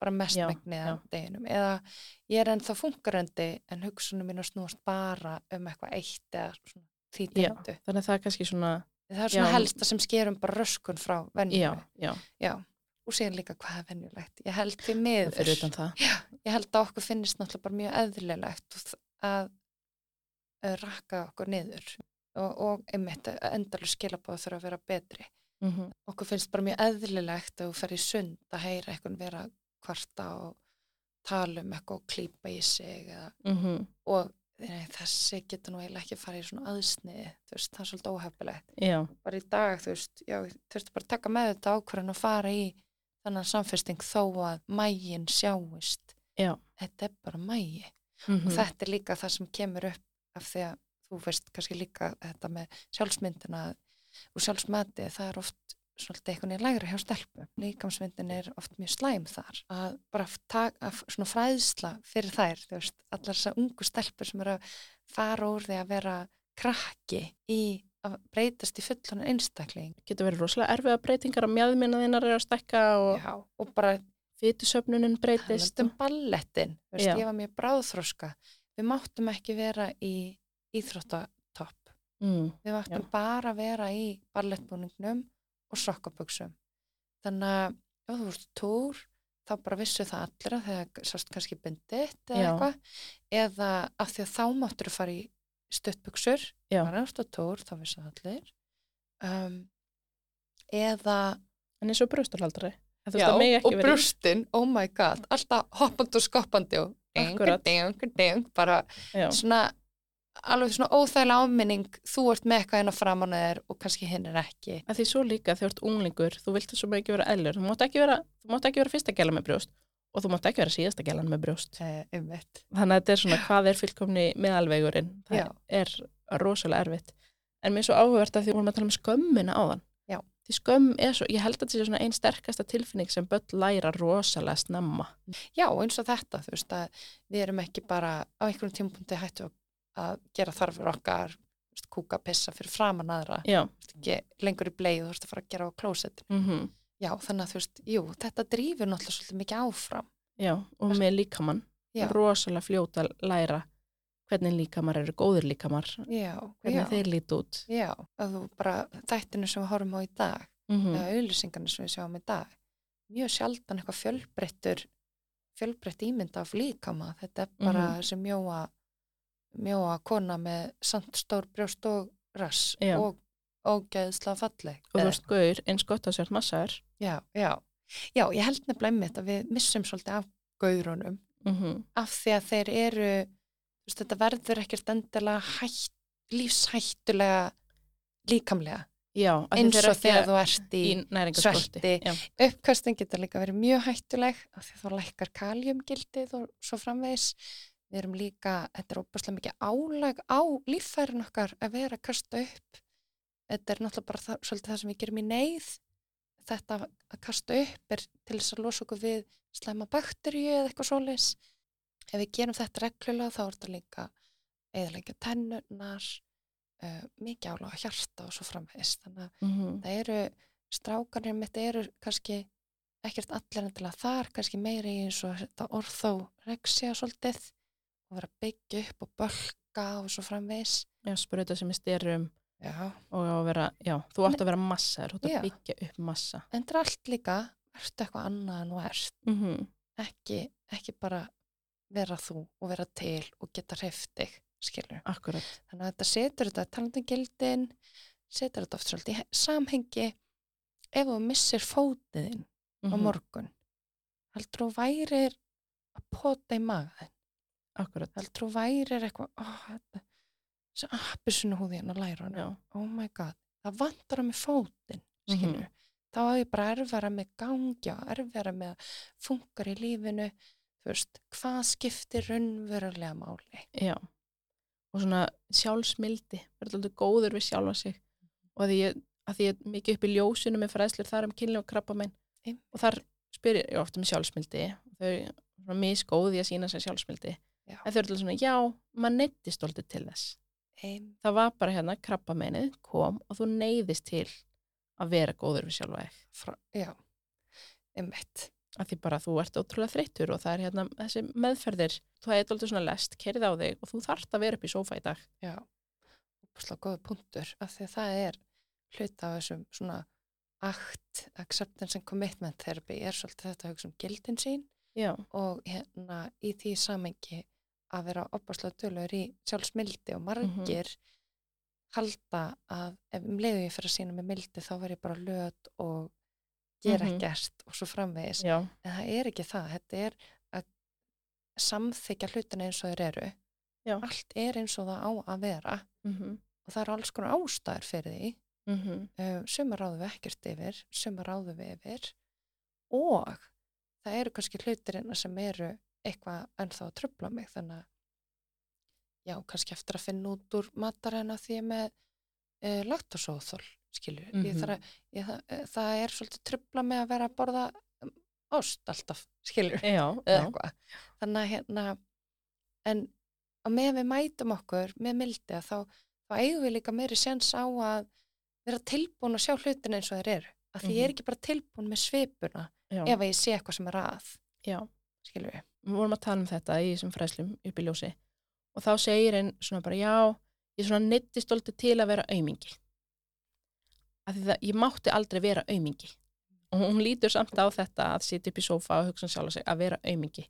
bara mest Já, megnið já. af deginum. Eða ég er ennþá fungerandi en hugsunum mín að snúast bara um eitthvað eitt eða svona því Já, tegndi. þannig að það er kannski svona, Það er svona Já. helsta sem skerum bara röskun frá já, já, Já. Og síðan líka hvað er venjulegt. Ég held því miður. það. ég held að okkur finnist náttúrulega bara mjög eðlilegt að, rakka okkur niður og, og einmitt endalur skilabóð þurfa að vera betri. Mm Okkur finnst bara mjög eðlilegt að þú fer í sund að heyra eitthvað vera kvarta og tala um eitthvað og klípa í sig eða, mhm, og nei, þessi getur nú eiginlega ekki að fara í svona aðsniði, veist, það er svolítið óhefilegt. já, Bara í dag, þú veist, já, þú veist bara að taka með þetta ákvörðan og fara í þannig samfesting þó að mægin sjáist. Já. Þetta er bara mægi. mhm, Og þetta er líka það sem kemur upp af því að þú veist kannski líka þetta með sjálfsmyndina og sjálfsmati, það er oft svolítið eitthvað niður lægra hjá stelpu. Líkamsmyndin er oft mjög slæm þar. Að bara taka svona fræðsla fyrir þær, þú veist, allar þessar ungu stelpur sem eru að fara úr því að vera krakki í að breytast í fullan einstakling. getur verið rosalega erfiða breytingar að mjöðminna þínar er að stekka og Já, og bara fytusöfnunin breytist. talandi um ballettin, þú veist, Já. ég var mjög bráðþróska. Við máttum ekki vera í íþróttatopp. Mm, Við máttum bara vera í ballettbúningnum og sokkaböksum. Þannig að ef þú vorst túr, þá bara vissu það allir að þegar sást kannski bindit eða eitthvað, eða af því að þá máttur þú fara í var nátt á túr, þá vissu það allir. Um, eða, en eins og veist já, og brjóstin, oh my god, alltaf hoppandi og skoppandi og Akkúrat. ding, ding, bara Já, svona alveg svona óþægilega áminning þú ert með eitthvað inn á framan þér og kannski hinn er ekki að því svo líka þegar þú ert unglingur, þú vilt svo mikið vera eðlur. Þú mátt ekki vera, þú mátt ekki vera fyrsta gæla með brjóst og þú mátt ekki vera síðasta gælan með brjóst. eh. Þannig að þetta er svona hvað er fylgkomni meðalvegurinn. Það Já. er rosalega erfitt. En mér er svo áhugavert að því vorum að tala um skömmina áðan. Já. Því skömm er svo, ég held að þetta sé svona einn sterkasta tilfinning sem börn læra rosalega snemma. Já, eins og þetta, þú veist að við erum ekki bara á einhverjum tímapunkti hættu að- að gera þarfur okkar kúka, pissa fyrir framan aðra. Ekki lengur í bleið, þú veist að fara að gera á klósett. Mm Já, þannig að þú veist, jú, þetta drífur náttúrulega svolítið mikið áfram. Já, og með líkamann. Rosalega fljóta læra hvernig líkamar eru góðir líkamar, Já, hvernig já, þeir líti út. já að þú bara, þættinu sem við horfum á í dag Mm eða auðlýsingarnir sem við sjáum í dag mjög sjaldan eitthvað fjölbreyttur fjölbreytt ímynda af líkama. Þetta er bara Mhm. þessi mjóa mjóa kona með samt stór brjóst og rass Já. og ógeðsla falleg Og þú veist, gaur, eins gott að sért massaður. já, já, já, ég held nefnilega einmitt að við missum svolítið af gaurunum Mm af því að þeir eru þú veist, þetta verður ekkert endilega hætt, lífshættulega líkamlega Já, eins og þegar þú ert í, í svelti. Uppkastin getur líka verið mjög hættuleg af því þá lækkar kaljumgildið og svo framvegis. Við erum líka, þetta er óbúslega mikið álag á líffærin okkar að vera að kasta upp. Þetta er náttúrulega bara það, svolítið það sem við gerum í neyð. Þetta að kasta upp er til þess að losa okkur við slæma bakteríu eða eitthvað svoleiðis. Ef við gerum þetta reglulega þá er þetta líka eðalega tennurnar, uh, mikið álag á hjarta og svo framvegis. Þannig að mm það eru, strákanir mitt eru kannski ekkert allir endilega þar, kannski meiri eins og þetta orþórexia svolítið og vera að byggja upp og bölka og svo framvegs. já sprauta sem er styrum og vera, já, þú átt að vera massaður, þú Já. að byggja upp massa. En þetta er allt líka, ertu eitthvað annað en þú ert, Mm ekki, ekki bara vera þú og vera til og geta hreift þig, skilur. Akkurat. Þannig að þetta setur þetta talandingildin, setur þetta oft svolítið í he- samhengi ef þú missir fótiðinn á Mhm, morgun heldur þú værir að pota í magaðin Akkurat. heldur þú værir eitthvað oh, þetta, þessi appisunu húði hérna læra Já. oh my god, það vantar að með fótinn Mhm. skilur, þá er ég bara erfara með gangja, erfara með að funkar í lífinu þú veist, hvað skiptir raunverulega máli Já. Og svona sjálfsmildi, verður alltaf góður við sjálfa sig. Og að því ég, að því ég er mikið upp í ljósinu með fræðslur þar um kynlega og krabba minn. Einmitt. Og þar spyr ég ofta með sjálfsmildi. Þau eru svona misgóði að sína sér sjálfsmildi. Já. En þau eru alltaf svona, já, maður neyttist alltaf til þess. Ein, Það var bara hérna, krabba kom og þú neyðist til að vera góður við sjálfa frá, já, einmitt að því bara þú ert ótrúlega þreyttur og það er hérna þessi meðferðir, þú hefði alltaf svona lest, kerið á þig og þú þarft að vera upp í sófa í dag. Já, opaslega góða punktur af því að það er hluta af þessum svona akt, acceptance and commitment therapy er svolítið þetta að hugsa um gildin sín Já, og hérna í því samengi að vera opaslega dölur í sjálfsmildi og margir halda að ef um leiðu ég fyrir að sína með mildi þá verð ég bara löt og gera Mhm. ekkert og svo framvegis. Já, en það er ekki það, þetta er að samþykja hlutina eins og þeir eru. Já. allt er eins og það á að vera. Mhm, og það eru alls konar ástæður fyrir því. Mhm, um, suma ráðum við ekkert yfir suma ráðum við yfir. Og það eru kannski hlutirinn sem eru eitthvað ennþá að tröfla mig þannig að já, kannski eftir að finna út úr mataræna því með uh, laktasóþól skilur, ég Mhm. þarf að ég, það, eh, það er svolítið tröfla með að vera að borða um, ost alltaf eitthvað þannig að hérna en að með við mætum okkur með mildi að þá, þá eigum við líka meiri sens á að vera tilbúin að sjá hlutin eins og þeir eru að því ég er Mhm. ekki bara tilbúin með svipuna já, ef að ég sé eitthvað sem er að já. Skilur við við vorum að tala um þetta í þessum fræslum upp í ljósi og þá segir einn svona bara já, ég svona neittist stolti til að vera aumingi af því það, ég mátti aldrei vera aumingi og hún lítur samt á þetta að sitja upp í sófa og hugsa um sjálf sig að vera aumingi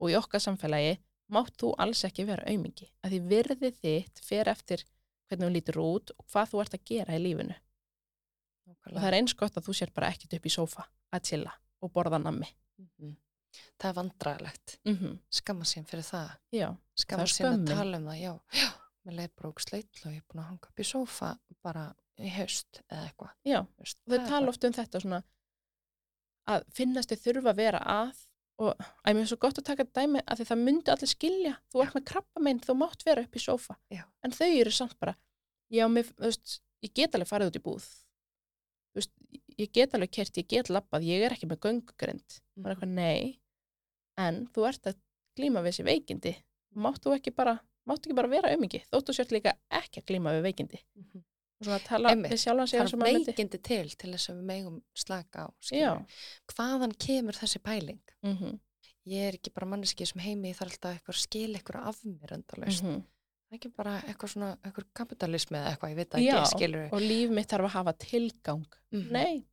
og í okkar samfélagi mátt þú alls ekki vera aumingi af því virðið þitt fer eftir hvernig hún lítur út og hvað þú ert að gera í lífinu. Og það er eins gott að þú sér bara ekkit upp í sófa að chilla og borða nammi. Mhm. Það er vandræðilegt mm -hmm. skamma sín fyrir það. Já, skamma er sín að skömmin. tala um það já, já, með leið bróksleitt og ég er búin að hanga upp í sófa bara í haust eða eitthvað. Já og þau það tala bara- oft um þetta svona að finnast þau þurfa að vera að og að mér er svo gott að taka dæmi að því það myndi allir skilja. Þú ert með krabba minn, þú mátt vera upp í sófa. Já. en þau eru samt bara já, mér, þú veist, ég get alveg farið út í búð. Þú veist, ég get alveg kert, ég get labbað, ég er ekki með göngugrind er Mhm. eitthvað nei en þú ert að glíma við þessi veikindi. Máttu ekki bara máttu ekki bara vera aumingi, þóttu sért líka ekki að glíma við veikindi. Mhm. og svona að tala Einmitt. við sjálfan sig myndi. veikindi til til þess að við megum slaka á hvaðan kemur þessi pæling? Mhm, ég er ekki bara manneski sem heimi þarf alltaf eitthvað að skila eitthvað af mér endalaust. Mhm. Það er ekki bara eitthvað svona eitthvað kapitalismi eða eitthvað, ég veit það Já, ekki, skilur og líf mitt þarf að hafa tilgang. Mhm. nei,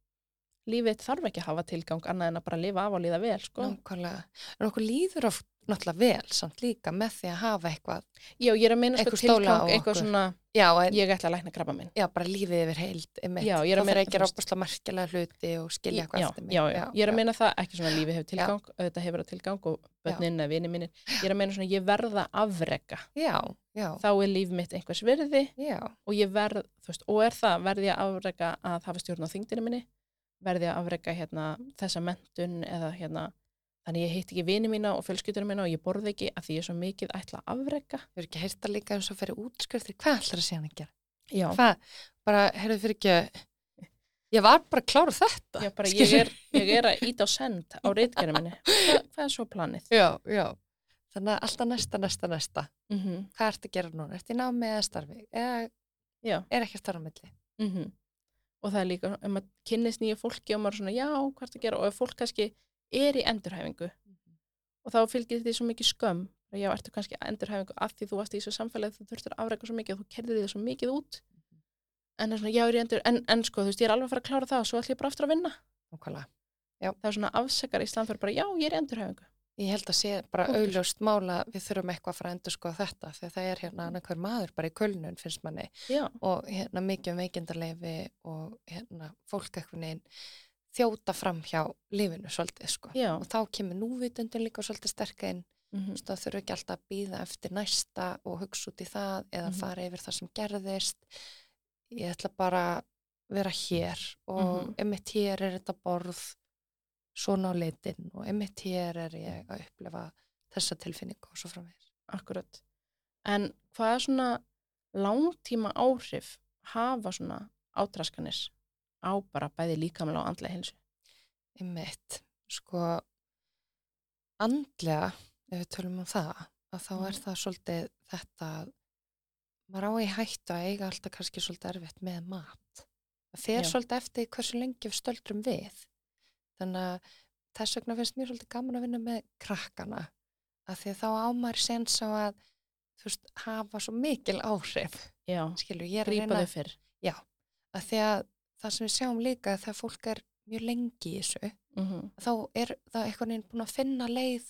lífið þarf ekki að hafa tilgang annað en að bara lifa af og líða vel sko. nákvæmlega, en okkur líður oft náttúrulega vel samt líka með því að hafa eitthvað já, ég er að meina sko tilgang eitthvað svona, já, en, ég ætla að lækna krabba minn já bara lífið yfir heild einmitt. Já, er að þá að þú veist- opasla merkilega hluti og skilja eitthvað eftir mig. já, já, ég er að meina það ekki svona lífið hefur tilgang, auðvitað hefur það tilgang og bönnin eða vini mínir. Ég er að meina svona, ég verða afrega já, já, þá er líf mitt einhvers virði já, og ég verð, þú veist, og er það verði að afrega að hafa stjórn á þingdini minni verði ég að afrega hérna þessa mentun eða hérna þannig ég hitt ekki vini mína og fjölskyldunum mína og ég borði ekki að því ég er svo mikið ætla að afrega ég er ekki að heyrta líka eins og fyrir útskriftir, hvað ætlar að sé hann að gera? Já, hvað, bara, heyrðu fyrir ekki ég var bara að klára þetta. Já bara ég er, ég er að íta á send á reitgerðum minni. Hva, hvað er svo planið? já, já, þannig að alltaf næsta, næsta, næsta. Mm hvað ertu að gera núna, ertu í námi eða starfi? Eða já, er ekki að starfa á milli? Mm og það er líka um að kynnist nýju fólki og maður er svona, já, hvað er að gera? Og ef fólk kannski er í endurhæfingu og þá fylgir því svo mikið skömm. Og já, ertu kannski að endurhæfingu af því þú varst í þessu samfélagi þú þurftur að afrega svo mikið og þú kerðir því svo mikið út. En, það er svona, já, er ég endur, en, en sko, þú veist, ég er alveg að fara að klára það og svo ætlum ég bara aftur að vinna. Nákvæmlega. það er svona afsekar í stand fyrir bara, já, ég er í endurhæfingu Ég held að sé bara auðljóst mála við þurfum eitthvað að fara að endur sko þetta þegar það er hérna annað maður bara í kölnun finnst manni. Já, og hérna mikið um veikindarleifi og hérna fólk eitthvað neginn þjóta fram hjá lífinu svolítið sko. Já. Og þá kemur núvitundin líka svolítið sterk inn. Mm veist, það þurfa ekki alltaf að býða eftir næsta og hugsa út í það eða Mhm. fara yfir það sem gerðist. Ég ætla bara vera hér og Mhm. einmitt hér er þetta borð svona á litin og einmitt hér er ég að upplifa þessa tilfinningu og svo framvegis. akkurat en hvað er svona langtíma áhrif hafa svona átraskanir á bara bæði líkamlega og andlega hilsu Einmitt, sko andlega, ef við tölum um það að þá er Mhm. það svolítið þetta að maður á í hættu að eiga alltaf kannski svolítið erfitt með mat það fer Já. svolítið eftir hversu lengi við stöldrum við þannig að þess vegna finnst mér svolítið gaman að vinna með krakkana að því að þá ámar sens á að þú veist, hafa svo mikil áhrif já, skilur, ég er að reyna fyrr að því að það sem við sjáum líka þegar fólk er mjög lengi í þessu mm þá er það eitthvað neginn búin að finna leið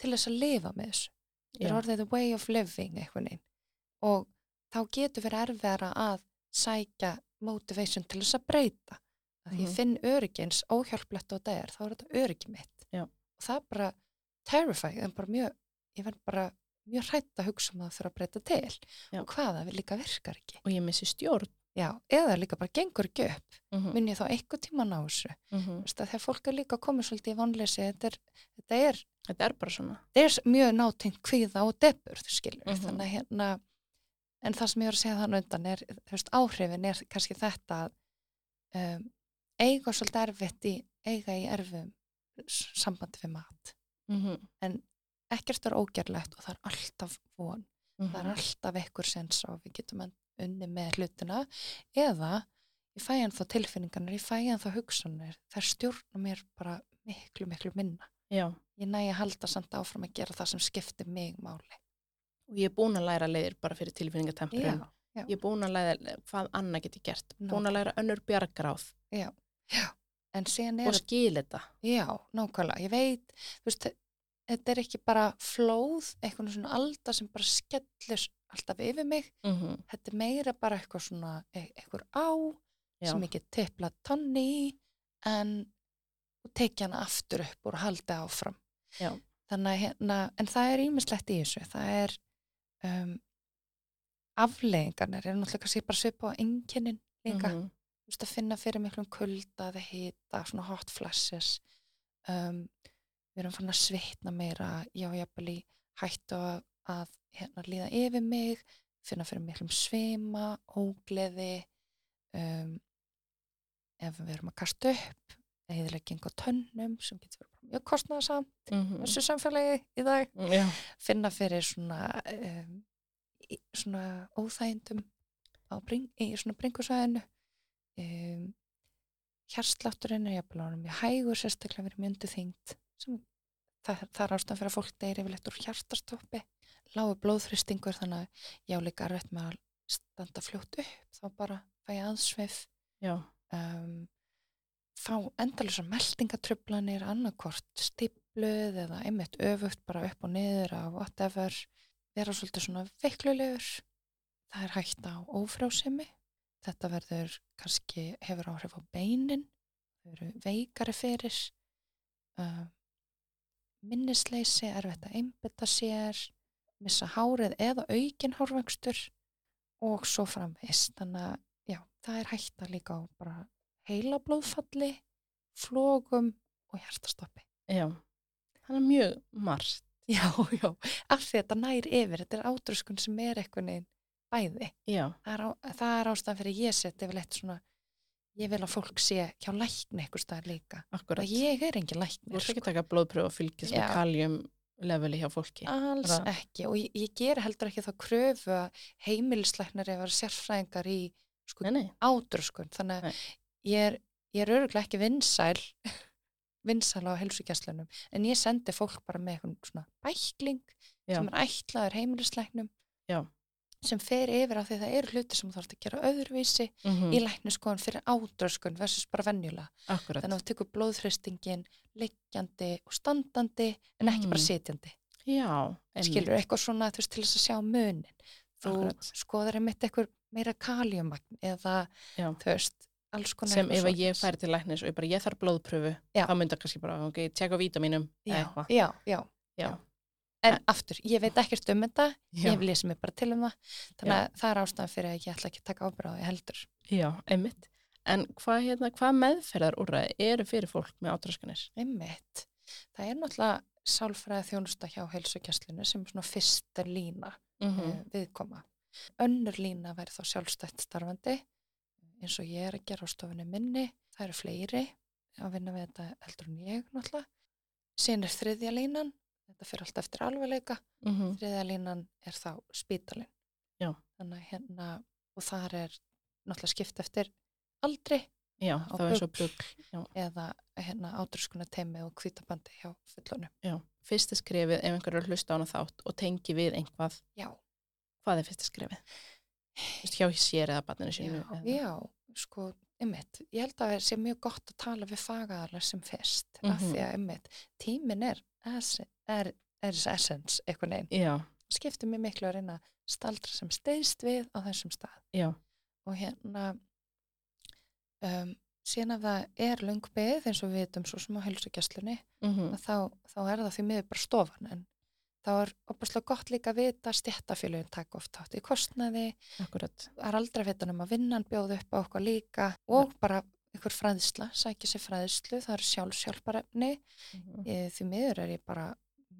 til þess að lifa með þessu. Það er já, orðið the way of living eitthvað neginn. Og þá getur verið erfiðara að sækja motivation til þess að breyta. Að ég Mhm. finn öryggins óhjálplegt og það er, þá er þetta öryggi mitt Já. og það er bara terrifying, en bara mjög ég verð bara mjög hrætt að hugsa um það að þurfa að breyta til Já. og hvaða líka virkar ekki og ég missi stjórn Já, eða líka bara gengur ekki upp mm -hmm. mun ég þá eitthvað tíma ná þessu Mm að þegar fólk er líka komið svolítið í vonleysi þetta er, þetta er, þetta er bara svona þetta er mjög nátengt kvíða og debur, þú skilur Mhm. þannig að hérna en það sem ég var að segja þannig undan er veist, áhrifin er kannski þetta að um, eiga svolítið erfitt í eiga í erfum sambandi við mat. Mm -hmm. ekkert er ógerlegt og það er alltaf von. Mhm. það er alltaf ekkur sens og við getum unni með hlutina. Eða ég fæ hann þá tilfinningarnir, ég fæ hann þá hugsanir. Þær stjórna mér bara miklu, miklu minna. Já. Ég næ að halda samt áfram að gera það sem skiptir mig máli. Og ég er búin að læra leiðir bara fyrir tilfinningatempurinn. Já. ég er búin að læra hvað annað get ég gert? Búin Nákvæmlega. að læra önnur bjargráð. Já, er og skil þetta já, nákvæmlega, ég veit veist, þetta er ekki bara flóð, eitthvað svona alda sem bara skellur alltaf yfir mig mm -hmm. þetta er meira bara eitthvað svona e- eitthvað á Já. sem ég get tippla tonni en tekja hana aftur upp og halda áfram Já. þannig að hérna en það er ímislegt í þessu það er um, afleggingarnir er náttúrulega kannski bara svipa á enginin líka Mhm. Þú veist að finna fyrir miklum kulda eða hita, svona hot flashes. Um, við erum fann að svitna meira já, jafnvel í hættu að, að hérna, líða yfir mig finna fyrir miklum svima ógleði um, ef við erum að kasta upp eðilegging á tönnum sem getur verið bara mjög kostnaðasamt Mhm. þessu samfélagi í dag. Já, finna fyrir svona um, svona óþægindum á bring, í svona bringusvæðinu um, hjarslátturinn er jafnvel ánum mjög hægur sérstaklega verið mjöndu þyngd sem það, það er ástæðan fyrir að fólk deyri yfirleitt úr hjartastoppi. Lágu blóðþristingur þannig að já líka erfitt með að standa fljótt upp þá bara fæ ég aðsveif já, um, þá endalusar meldingatrublanir annarkort stípluð eða einmitt öfugt bara upp og niður af whatever vera svolítið svona veiklulegur. Það er hægt á ófrásemi þetta verður kannski hefur áhrif á beinin þau eru veikari fyrir uh, minnisleysi erfitt að einbytta sér missa hárið eða aukin hárvöxtur og svo framvist þannig að já, það er hægt að líka á bara heila blóðfalli, flógum og hjartastoppi. já það er mjög margt Já, já, af því að þetta nær yfir, þetta er átröskun sem er eitthvað neginn bæði. já, Það er, ástæðan fyrir ég seti yfir lett svona, ég vil að fólk sé hjá lækni eitthvað staðar líka. akkurat. Og ég er engin þú læknir, ert ekki að taka blóðpröfu og fylgjast með kaljum leveli hjá fólki. Alls Það- ekki. Og ég, ég ger heldur ekki þá kröfu að heimilisleiknar eða sérfræðingar í sko, nei, átröskun. Þannig að ég er, ég er öruglega ekki vinsæl vinsæl á helsugjastlunum en ég sendi fólk bara með eitthvað svona bækling Já. sem er ætlaður heimilisleiknum Já. Sem fer yfir af því það eru hluti sem þú þarf að gera öðruvísi mm í lækniskoðan fyrir átröskun versus bara akkurat þannig að þú tekur blóðþristingin liggjandi og standandi en ekki bara Mhm. sitjandi já, skilur eitthvað svona veist til þess að sjá munin þú Akkurat. skoðar einmitt eitthvað meira kaliummagn eða Já. þú veist sem ef ég færi til læknis og ég bara ég þarf blóðpröfu Já. þá myndi það kannski bara, ok, tjekka á vítaminum já, já, já, Já. En aftur, ég veit ekkert um þetta já, ég hef lesið mig bara til um það þannig að það er ástæðan fyrir að ég ætla ekki að taka ábyrðaði heldur. Já, einmitt. En hvað, hérna, hvað meðferðar úrræði eru fyrir fólk með átraskanir? Einmitt, það er náttúrulega sálfræði þjónusta hjá heilsugjastlinu sem er svona fyrsta lína mm mm. viðkoma. Önnur lína væri þá sjálfstætt starfandi eins og ég er að gera á stofunni minni. Það eru fleiri að vinna við þetta heldur en ég náttúrulega. Síðan er þriðja línan þetta fyrir allt eftir alvegleika -hmm. þriðja línan er þá spítalinn Já. þannig hérna og þar er náttúrulega skipt eftir aldri já, þá er svo BUGL. eða hérna átröskuna teimi og kvítabandi hjá fullunum já. fyrsta skrefið ef einhver er hlusta á hana þátt og tengi við einhvað, já, hvað er fyrsta veist, hjá sér eða barninu sínu já, eða- já, sko einmitt, ég held að það sé mjög gott að tala við fagaðarlega sem fyrst af Mhm. því að einmitt, tímin er er, er essence eitthvað já, skiptir mér miklu að reyna að staldra sem steyðst við á þessum stað. Já, og hérna um, síðan ef það er löng beð eins og við vitum svo sem á helsugjastlunni mm þá, þá er það því miður bara stofan en þá er opaslega gott líka að vita að stjættafélugin taka oft átt í kostnaði. Akkurat. er aldrei að vita um að vinnan bjóða upp á okkur líka og bara ykkur fræðsla, sækja sér fræðslu, það er sjálfsjálfarefni Mm Ég, því miður er ég bara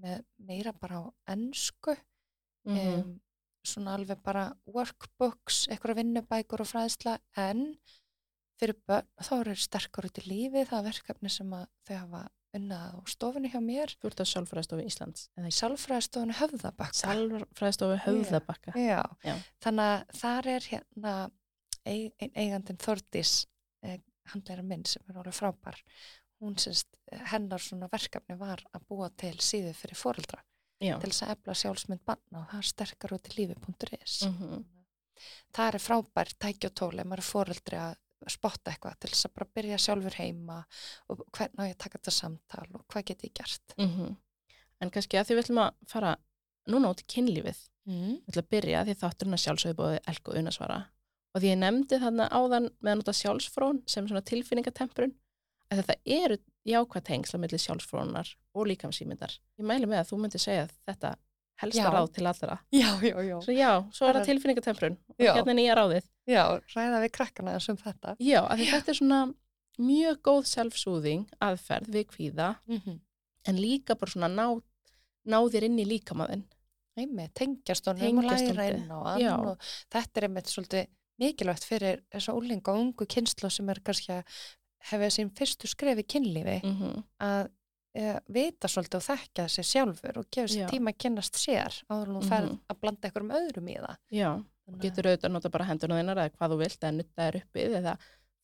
með meira bara á ennsku -hmm. um, svona alveg bara workbooks, eitthvað vinnubækur og fræðsla en fyrir börn þá eru þeir sterkar út í lífi það er verkefni sem að þau hafa unnað á stofunni hjá mér Þú ert á Sálfræðstofu Íslands. sálfræðstofunni höfðabakka Sálfræðstofu Höfðabakka. Já. Já. þannig að þar er hérna eigandin Þordís eh, handlæra minn sem er alveg frábær hún sérst, hennar svona verkefni var að búa til síðu fyrir foreldra Já. til þess að efla sjálfsmynd banna og það er sterkar út í lífi.is Mm það er frábær tæki og tóli ef maður er foreldri að spotta eitthvað til þess að bara byrja sjálfur heima og hvernig á ég að taka þetta samtal og hvað get ég gert En kannski að því við ætlum að fara núna út í kynlífið. mm. Við ætlum að byrja því þátturinn að sjálfsögðu bóði Elko Unasvara. Og því ég nefndi þarna áðan með að nota sjálfsfrón sem svona tilfinningatemprun að þetta eru jákvæð tengsla millir sjálfsfrónar og líkamsýmyndar. Ég mæli með að þú myndir segja þetta helsta Já. ráð til allra. já, já, já, Svo já, svo er það tilfinningatemprun og hérna er nýja ráðið. já ræða við krakkana þessum þetta Já, af því þetta er svona mjög góð self-soothing aðferð við kvíða mm -hmm. en líka bara svona ná, ná þér inn í líkamaðinn. Einmitt, tengjast honum Tengjast og læra inn á hann og þetta er einmitt svolítið mikilvægt fyrir þessa úlinga og ungu kynslu sem er kannski að hefja sín fyrstu skrefi kynlífi Mm -hmm. að e, vita svolítið og þekkja sér sjálfur og gefa sér tíma að kynnast sér áður þú ferð Mhm. að blanda einhverjum öðrum í það. Já, og getur auðvitað að nota bara hendurna þinnar eða hvað þú vilt eða nutta þér uppið eða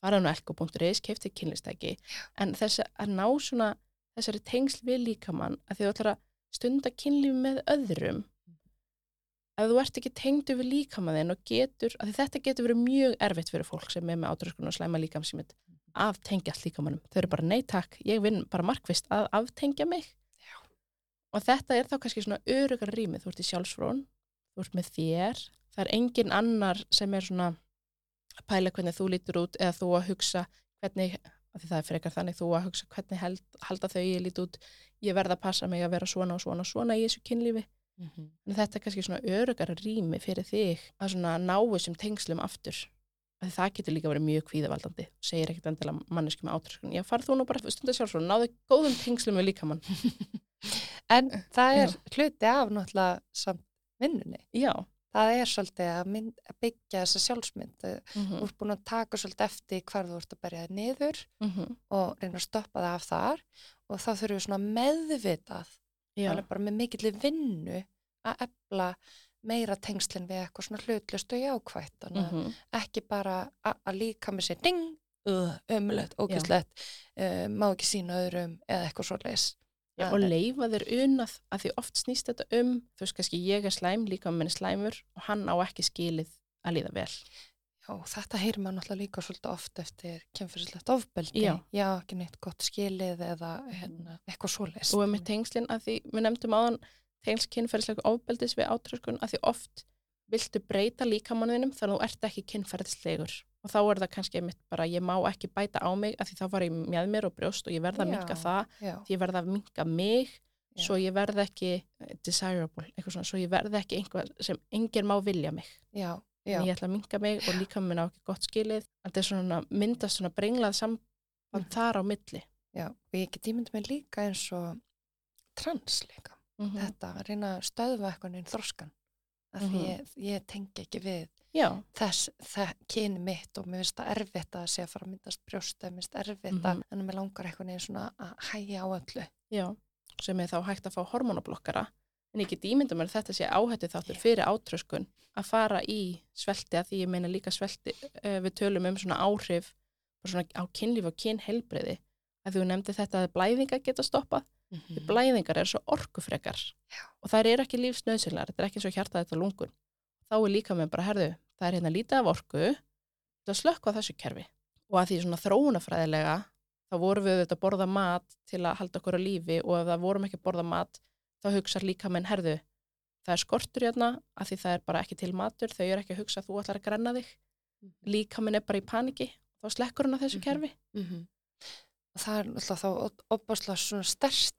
fara nú elko.is, keifti kynlistæki en þess að ná svona þessari tengsl við líkamann að því þú ætlar að stunda kynlíf með öðrum ef þú ert ekki tengdu við líkamann og getur, að þetta getur verið mjög erfitt fyrir fólk sem er með átröskun og slæma líkamsýmynd aftengja allt líkamannum, þau eru bara nei takk ég vinn bara markvist að aftengja mig. Já. og þetta er þá kannski svona örugar rými, þú ert í sjálfsfrón þú ert með þér, það er engin annar sem er svona að pæla hvernig þú lítur út eða þú að hugsa hvernig, af því það er frekar þannig þú að hugsa hvernig held, halda þau ég lít út. Ég verða að passa mig að vera svona og svona og svona í þessu kynlífi. Mm -hmm. en þetta er kannski svona örugar rými fyrir þig að svona ná þessum tengslum aftur það getur líka verið mjög kvíðavaldandi segir ekkert endilega manneski með átröskun já farð þú nú bara stundar sjálfsfrón náðu góðum tengslum með líkamann En það er Já. hluti af náttúrulega samt vinnunni. já, Það er svolítið að, mynd, að byggja þessa sjálfsmynd. Þú mm ert búin að taka svolítið eftir hvar þú ert að berja þig niður -hmm. og reyna að stoppa það af þar og þá þurfum við svona meðvitað bara með mikill vinnu að efla meira tengslinn við eitthvað svona hlutlust og að mm ekki bara að líka með sér ding, ömulegt, ógæslegt uh, má ekki sína öðrum eða eitthvað svo leis Já, og leifa þér unað að því oft snýst þetta um, þú veist kannski ég er slæm, líka minn er slæmur og hann á ekki skilið að líða vel. Já, þetta heyrir maður náttúrulega líka svolítið oft eftir kemfyrirslegt ofbeldi. Já. ekki neitt gott skilið eða hérna, eitthvað svo leis Og með tengslinn að því, við nefndum áðan tengsl kynferðislega ofbeldis við átröskun að því oft viltu breyta líkamanninum þannig að þú ert ekki kynferðislegur. Og þá er það kannski einmitt bara ég má ekki bæta á mig að því þá var ég með mér og brjóst og ég verða að minka það, Já, því ég verða að minka mig Já. svo ég verða ekki eh, desirable, eitthvað svona, svo ég verða ekki einhvað sem enginn má vilja mig. Já, en ég ætla að minka mig og líka minn á ekki gott skilið. Þetta er svona myndast svona brenglað samband Mhm. þar á milli. Já og ég get ímyndið mig líka eins og trans líka mm þetta að reyna að stöðva eitthvað neinn þroskan af því Mhm. ég, ég tengi ekki við já, þess, það kyni mitt og mér finnst það erfitt að sé að fara að myndast brjósta, mér finnst erfitt að Mhm. en mér langar eitthvað neginn svona að hægja á öllu já, sem er þá hægt að fá hormonablokkara en ég get ímynda mér að þetta sé áhættu þáttur Já. fyrir átröskun að fara í svelti að því ég meina líka svelti við tölum um svona áhrif svona á kynlíf og kynhelbriði að þú nefndi þetta að blæðingar geta stoppað því blæðingar er svo orkufrekar Já. og þær eru ekki lífsnöðsynlegar þetta er ekki eins og hjartað þetta lungun. Þá er líka með bara, herðu, það er hérna lítið af orku það slökkva þessu kerfi. Og að því svona þróunafræðilega þá vorum við auðvitað að borða mat til að halda okkur á lífi og ef það vorum ekki að borða mat þá hugsar líka menn, herðu það er skortur hérna, að því það er bara ekki til matur þau eru ekki að hugsa að þú ætlar að grenna þig. Líka minn er bara í paniki þá slekkur hann að þessu Mhm. kerfi. Mm og það er alltaf þá opaslega svona stert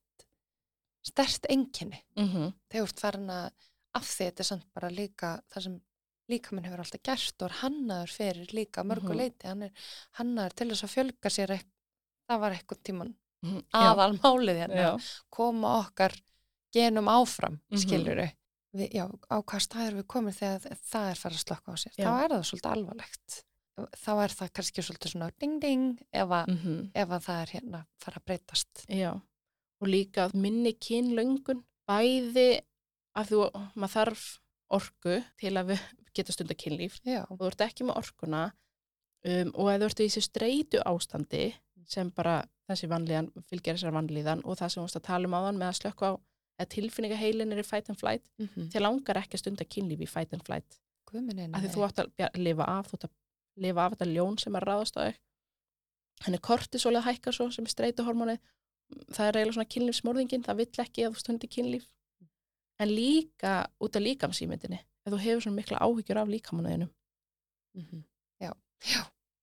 stert enginni mm -hmm. þegar þú ert farin að af því þetta er samt bara líka það sem líkaminn hefur alltaf gert og hannaður fyrir líka að mörgu Mhm. hann er hannaður til þess að fjölga sér ekk, það var eitthvað tíman já, aðal málið hérna koma okkar genum áfram Mhm. já, á hvað staður við komum þegar það er farið að slokka á sér? Já. þá er það svolítið alvarlegt. Þá er það kannski svolítið svona ding ding ef að, mm ef að það er hérna fara að breytast. Já og líka minni kynlöngun bæði að þú, maður þarf orku til að við geta stunda kynlíf. Já, og þú ert ekki með orkuna um, og ef þú ert í þessi streitu ástandi sem bara þessi vanlíðan fylgir þessar vanlíðan og það sem þú varst að tala um áðan með að slökka á að tilfinningaheilin er í fight and flight mm -hmm. þér langar ekki að stunda kynlíf í fight and flight. Guðminni af því þú átt að lifa af þú átt að lifa af þetta ljón sem er að ráðast á þig. Henni kortisol að hækka svo sem er streituhormónið það er eiginlega svona kynlífsmorðingin það vill ekki að þú stundi kynlíf en líka út af líkamsýmyndinni ef þú hefur svona mikla áhyggjur af líkamannuðinum Mhm. Já, já,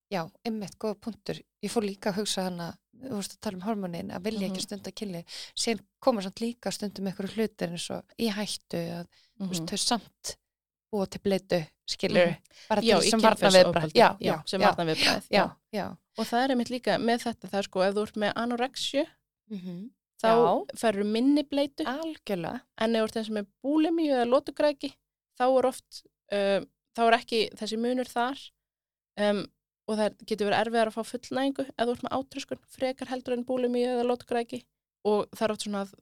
já, einmitt góða punktur. Ég fór líka að hugsa hana, þú veist að tala um hormonin, að vilja Mhm. ekki stunda kynli. Sen koma samt líka stundum einhverju hlutir eins og í hættu að þú veist, Mhm. þau samt búa til bleitu, skilur, Mhm. bara til sem varna viðbræð. Já, já, sem varna viðbræð já, já. og það er einmitt líka með þetta það er sko ef þú ert með anorexju Mm þá Já. ferur minni bleitu. Algjörlega. en ef eins og með búlemi eða lótugræki þá er oft um, þá er ekki þessi munur þar. Um, og það getur verið erfiðar að fá fullnægingu ef þú ert með átröskun frekar heldur en búlemi eða lótugræki og það er oft svona að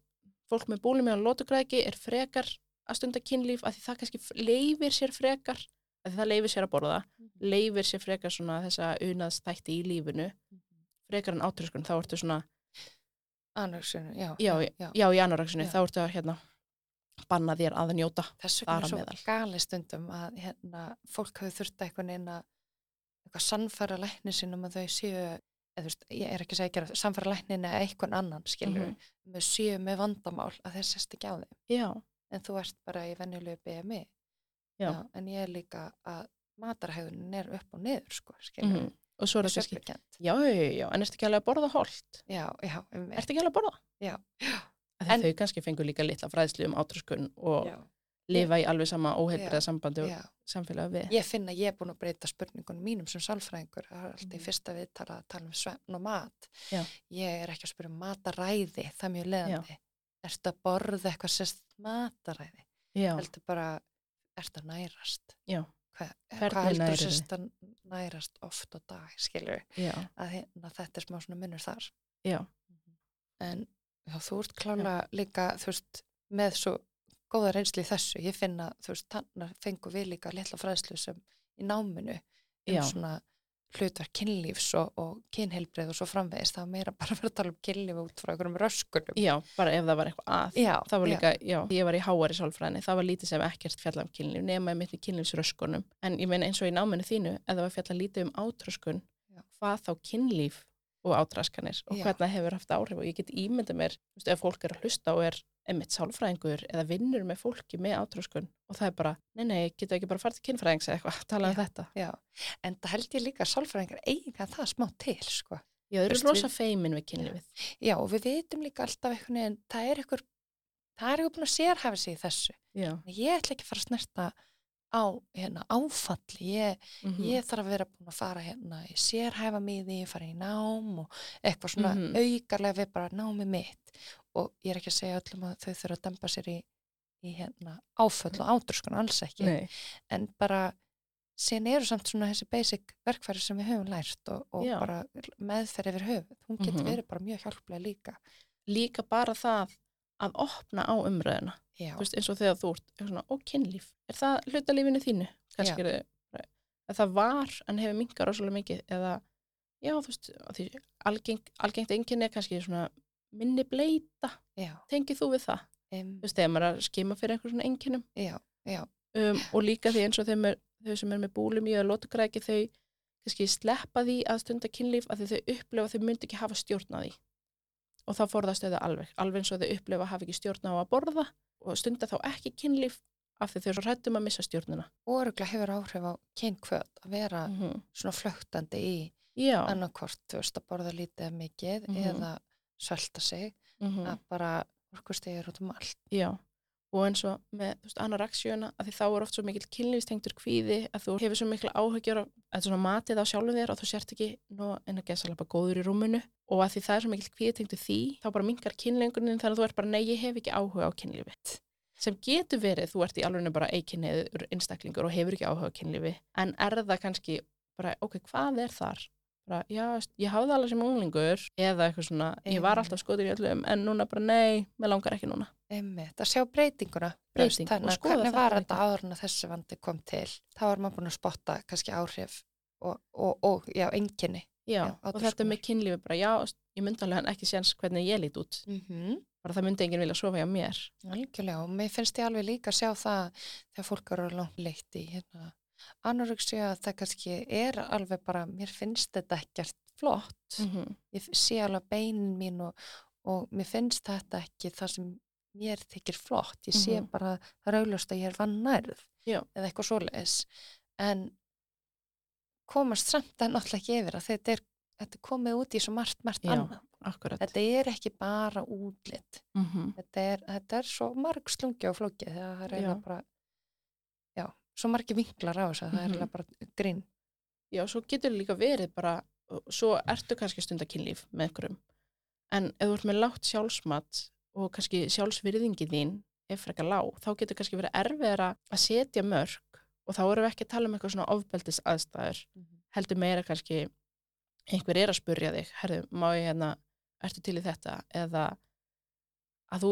fólk með búlemi og lótugræki er frekar að stunda kynlíf að því það kannski leifir sér frekar að það leifir sér að borða leifir sér frekar svona þessa unaðstætti í lífinu frekar en átröskun þá ertu svona Anorexinu, já, já, já, já í anoreksinu Já. þá ertu að hérna banna þér að njóta Þess þar vegna á er svo gali stundum að hérna, fólk hafi þurft eitthvað neina eitthvað sannfæra lækni sinum að þau séu eða, þú veist, ég er ekki að segja ekki að sannfæra læknin eða eitthvað annan skilur mm Mhm. með séu með vandamál að þeir sest ekki á þeim já, en þú ert bara í venjulegu BMI Já. en ég er líka að matarhægunin er upp og niður sko, skilur mhm. Og svo er það kannski já, já, já, já, en ertu ekki alveg að borða holt? Já, já, um, ertu ekki alveg að borða? Já, en, En- þau kannski fengur líka litla fræðslu um átröskun og já, lifa í alveg sama óheilbriða Já, sambandi og já. samfélagi við. Ég finn að ég er búin að breyta spurningunum mínum sem sálfræðingur, það er alltaf í Mhm. fyrsta viðtala að tala um svefn og mat. Já. ég er ekki að spyrja um mataræði það er mjög leðandi ertu að borða eitthvað sérst mataræði? Já, heldur bara, ertu að nærast? Já. Hvað, hvað heldur sérst að nærast oft á dag, skilur já, að hérna, þetta er smá svona munur þar. Já, en já, þú ert klála líka þú veist, með svo góða reynsli þessu, ég finna þú veist, þannig fengu við líka litla fræðslu sem í náminu um Já. svona hlutverk kynlífs og, og kynheilbreið og svo framvegist það var meira bara að vera að tala um kynlíf út frá einhverjum röskunum. Já, bara ef það var eitthvað að. Já, það var já, líka, já, ég var í háari sálfræðinni, það var lítið sem ekkert fjalla um kynlíf, nema mitt í kynlífsröskunum. En ég meina eins og í náminu þínu, ef það var fjalla lítið um átröskun, Já. hvað þá kynlíf og átraskanir og Já. hvernig það hefur haft áhrif. Og ég get ímynda mér, ef fólk er að hlusta og er einmitt sálfræðingur eða vinnur með fólki með átröskun og það er bara, nei, nei, getur ekki bara farið til kynfræðings eða eitthvað, tala um þetta. já, en það held ég líka að sálfræðingar eiga það smá til sko. Já, þau eru rosa við- feimin við kynlífið. já, og við vitum líka alltaf einhvern veginn, það er einhver það er einhver búin að sérhæfa sig í þessu Já. ég ætla ekki að fara að snerta á hérna, áfalli ég, mhm, ég þarf að vera búin að fara hérna í sérhæfa miði, fara í nám og eitthvað svona Mhm. aukarlega við bara námi mitt og ég er ekki að segja öllum að þau þurfa að dempa sér í, í hérna, áföll og átröskun alls ekki, Nei, en bara síðan eru samt svona þessi basic verkfæri sem við höfum lært og, og bara meðferð yfir höfuð, hún getur Mhm. verið bara mjög hjálplega líka. Líka bara það að opna á þú veist, eins og þegar þú ert svona, og kynlíf, er það hlutalífinu þínu? Kannski er það, að það var en hefur minkar rosalega mikið eða, já, þú veist, algengt enginn er kannski svona minni bleita, tengið þú við það? um, Þú veist, þegar maður er að skima fyrir einhver svona já, um, og líka því eins og þeim er, þau sem er með búlum í að lótugræki þau kannski sleppa því að stunda kynlíf að þau upplefa að þau myndi ekki hafa stjórn á því. Og þá forðast þau það alveg alveg eins og þau upplefa að hafa ekki stjórn á að borða og stunda þá ekki kynlíf af því þau eru svo hrættum að missa stjórnina. Og öruglega hefur áhrif á kynkvöld að vera -hmm. svona flögtandi í annarkort, þú veist, að borða lítið mikið Mhm. eða svelta sig mhm, að bara orkustegir út um allt já. Og eins og með, anoreksjuna, að því þá er oft svo mikil kynlífstengtur kvíði að þú hefur svo mikil áhugjur af, að svona matið á sjálfum þér og þú sért ekki nú en að gesa alveg góður í rúminu og að því það er svo mikil kvíði tengtur því, þá bara minkar kynlengunin þannig að þú ert bara, nei, ég hef ekki áhuga á kynlífi. Sem getur verið, þú ert í alveg bara eikinniður einstaklingur og hefur ekki áhuga á kynlífi, en er það kannski bara, ok, hvað er þar? Bara, já, ég hafði alveg sem unglingur eða eitthvað svona, ég var alltaf skotur í öllum en núna bara, nei, mér langar ekki núna. Einmitt, að sjá breytinguna og þannig að hvernig var þetta áður en þessi vandi kom til þá er maður búin að spotta kannski áhrif og, og, og já, enginni Já, Já, og þetta með kynlífi bara, já, ég myndi alveg hann ekki séns hvernig ég lít út. mm -hmm. Bara það myndi enginn vilja sofa hjá mér. algjörlega og mér finnst ég alveg líka að sjá það þegar fólk eru langt leitt í hérna, anorexia það kannski er alveg bara mér finnst þetta ekkert flott Mm -hmm. ég sé alveg beinin mín og, og mér finnst þetta ekki það sem mér þykir flott ég sé Mhm. bara það augljóst að ég er vannærð eða eitthvað svoleiðis en komast samt að náttúrulega ekki yfir að þetta er, þetta er komið út í svo margt, margt Já. annað Akkurat. þetta er ekki bara útlit Mm -hmm. þetta er, þetta er svo marg slungi á flókið þegar það er Já. bara svo margi vinklar á þess að það er Mhm. bara grín Já, svo getur líka verið bara, svo ertu kannski stunda kynlíf með einhverjum. En ef þú ert með lágt sjálfsmat og kannski sjálfsvirðingi þín er frekar lág, þá getur kannski verið erfiðara að setja mörg og þá erum við ekki að tala um eitthvað svona ofbeldis aðstæður. Heldur meira kannski einhver er að spurja þig, herðu, má ég hérna, ertu til í þetta? Eða að þú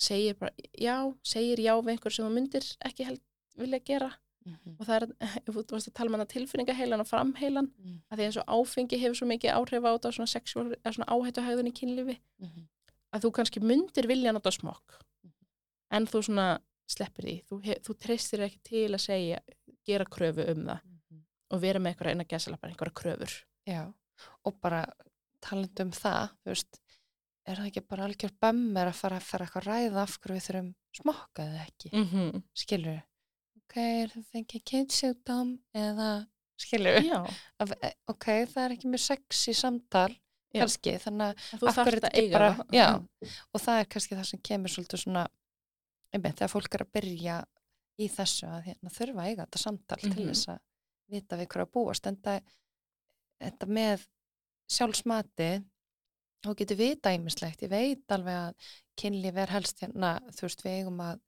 segir bara, já, segir já við einhver sem þú myndir ekki held vilja gera Mhm. og það er, ef þú varst að tala um hana tilfinningaheilan og framheilan, Mhm. að því eins og áfengi hefur svo mikið áhrif á þetta svona svona áhættuhæðun í kynlífi, Mhm. að þú kannski myndir vilja nota smokk, Mhm. en þú svona sleppir því, þú, þú treystir ekki til að segja, gera kröfu um það Mhm. og vera með einhverja eina gæsala bara einhverja kröfur. Já, og bara talandi um það, þú veist, er það ekki bara algjör bömmir að fara að fara eitthvað að ræða af hverju við þurfum smokka eða ekki, Mm -hmm. skilur ok, það fengið kynnsjúkdóm eða, skilur Já, ok, það er ekki mjög sexy samtal, Já. kannski þannig að þú er að eiga bara, það. já, og það er kannski það sem kemur svolítið svona einmitt, þegar fólk er að byrja í þessu að hérna, þurfa að eiga þetta samtal til Mhm. þess að vita við hverju að búast en þetta með sjálfsmati þá getur vita ímislegt, ég veit alveg að kynlíf er helst hérna, þú veist, við eigum að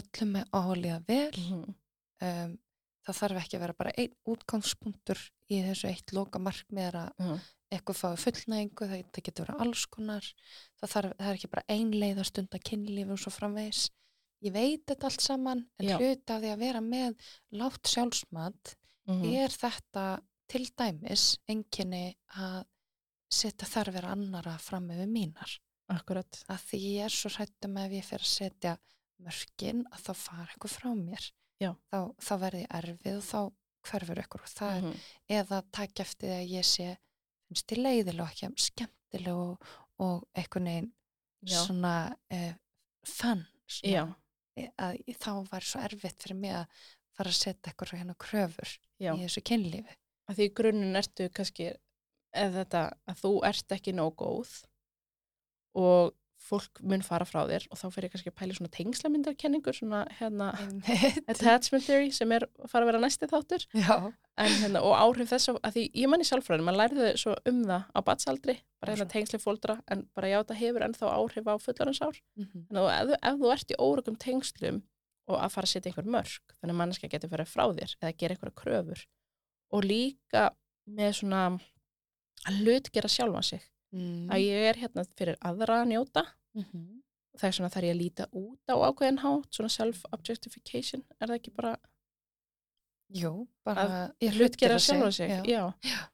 öllum með áhulíða vel Mhm. um, það þarf ekki að vera bara einn útgangspunktur í þessu eitt loka markmið er að Mhm. eitthvað fái fullnægingu, það, það getur verið alls konar, það, þarf, það er ekki bara einleið að stunda kynlíf og svo framvegis. Ég veit þetta allt saman, en Já. hluti af því að vera með látt sjálfsmat Mhm. er þetta til dæmis enginni að setja þarfir annara fram yfir mínar. Akkurat. Að því ég er svo hrættum ef ég fer að setja mörkin að þá fara eitthvað frá mér. Já. Þá, þá verði ég erfið og þá hverfur ykkur og það er Mhm. eða takk eftir því að ég sé finnst ég leiðilega og ekki skemmtileg og, og einhvern veginn Já. svona uh, fann e- að þá var svo erfitt fyrir mig að fara að setja eitthvað hérna kröfur já. í þessu kynlífi að því í grunninn ertu kannski eða þetta að þú ert ekki nóg góð og fólk mun fara frá þér og þá fer ég kannski að pæla svona tengslamyndarkenningur svona hérna attachment theory sem er að fara að vera næsti þáttur. En hérna og áhrif þess að, að því ég manni sjálfræðin, maður lærði svo um það á batsaldri, bara hérna tengsli fóldra en bara já, það hefur ennþá áhrif á fullarinsár Mhm. en ef, þú- ef þú ert í órugum tengslum og að fara að setja einhver mörg þannig að manneskja getur verið frá þér eða gera einhverja kröfur. Og líka með svona að hlut gera sjálfa sig mm. að ég er hérna fyrir aðra að njóta Mhm. það er svona þar ég að líta út á ákveðin hátt svona self-objectification er það ekki bara Jú, bara að ég hlut gera sig, sig já. já.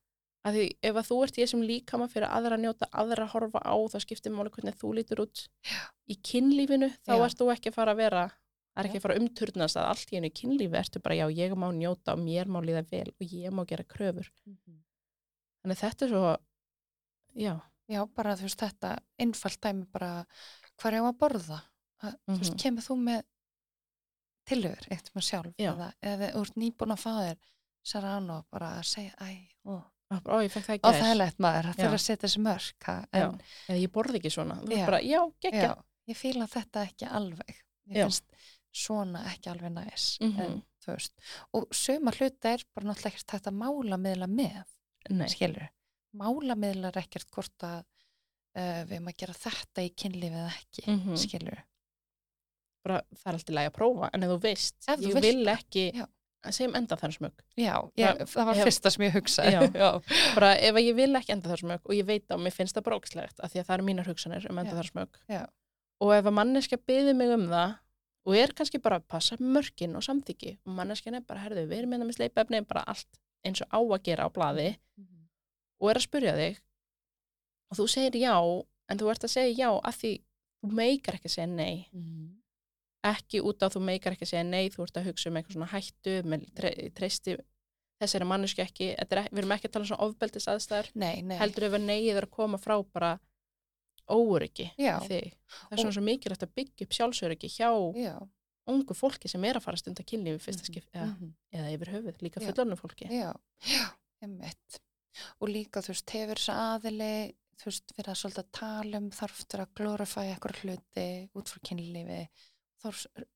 Að því ef að þú ert í þessum líkama fyrir aðra að njóta, aðra að horfa á þá skiptir máli hvernig þú lítur út Já. í kynlífinu, þá ert þú ekki að fara að vera það er ekki að fara umturnast að allt í einu kynlífi ertu bara já, ég má njóta og mér má líða vel og ég má gera kröfur Mhm. þannig að þetta er svo já, Já, bara þú veist þetta einfalt dæmi bara hvað er á að borða að, þú veist, Mhm. kemur þú með tilhör eitt maður sjálf Já. eða, eða þú ert nýbúin að fá þér Sarano bara að segja æ, ó, og ó, það og það er lett maður að Já. þurfa að setja þessi mörk já, en eða ég borði ekki svona Já. bara, já, já, ég fíla þetta ekki alveg ég Já. finnst svona ekki alveg næs Mhm. en, þú veist, og suma hluta er bara náttúrulega ekkert þetta málamiðla með nei, skilur, málamiðla er ekkert hvort að uh, við erum að gera þetta í kynlífið eða ekki Mhm. skilur, bara, það er alltaf lægi að prófa en ef þú veist, Ef þú ég vilt vil ekki Já. segjum enda þar smög já, ég, Bara- það var hef- fyrsta sem ég hugsaði Já. bara ef ég vil ekki enda þar smög og ég veit að mér finnst það brókslegt af því að það eru mínar hugsanir um enda þar smög og ef að manneska byði mig um það og er kannski bara að passa mörkin og samþyggi og manneskjan er bara, herðu, við erum hérna með sleipefni bara allt eins og á að gera á blaði Mhm. Og er að spurja þig og þú segir já en þú ert að segja já af því þú meikar ekki að segja nei. Mhm. ekki út á þú meikar ekki að segja nei þú ert að hugsa um eitthvað svona hættu með tre, treysti þessari manneski ekki. Er, við erum ekki að tala um svona ofbeldis aðstæður nei, nei. Heldur ef að neyið er að koma frá bara þig. Það er svona svo mikilvægt að byggja upp sjálfsöryggi hjá já, ungu fólki sem er að fara stund að kynlífi fyrsta Mhm. skip eða, Mhm. eða yfir höfuð, líka fullornu fólki. Já, já, einmitt. Og líka, þú veist, hefur þess aðili, þú veist, verið að svolítið að tala um þarf fyrir að glorifæja eitthvað hluti út frá kynlífi. Þá er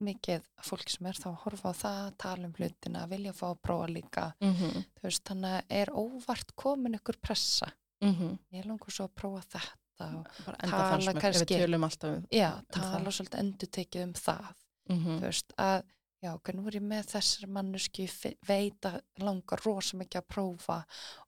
mikið fólk sem er þá að horfa á það, tala um hlutina, vilja fá að prófa líka. mm -hmm. Þú veist, þannig að er óvart komin ykkur pressa. Mm -hmm. Ég langar svo að prófa þetta og Tala kannski- um, já, um tala það. svolítið endur tekið um það. mm Þú veist, að já, nú er ég með þessari manneski, fe- veit að langar rosa mikið að prófa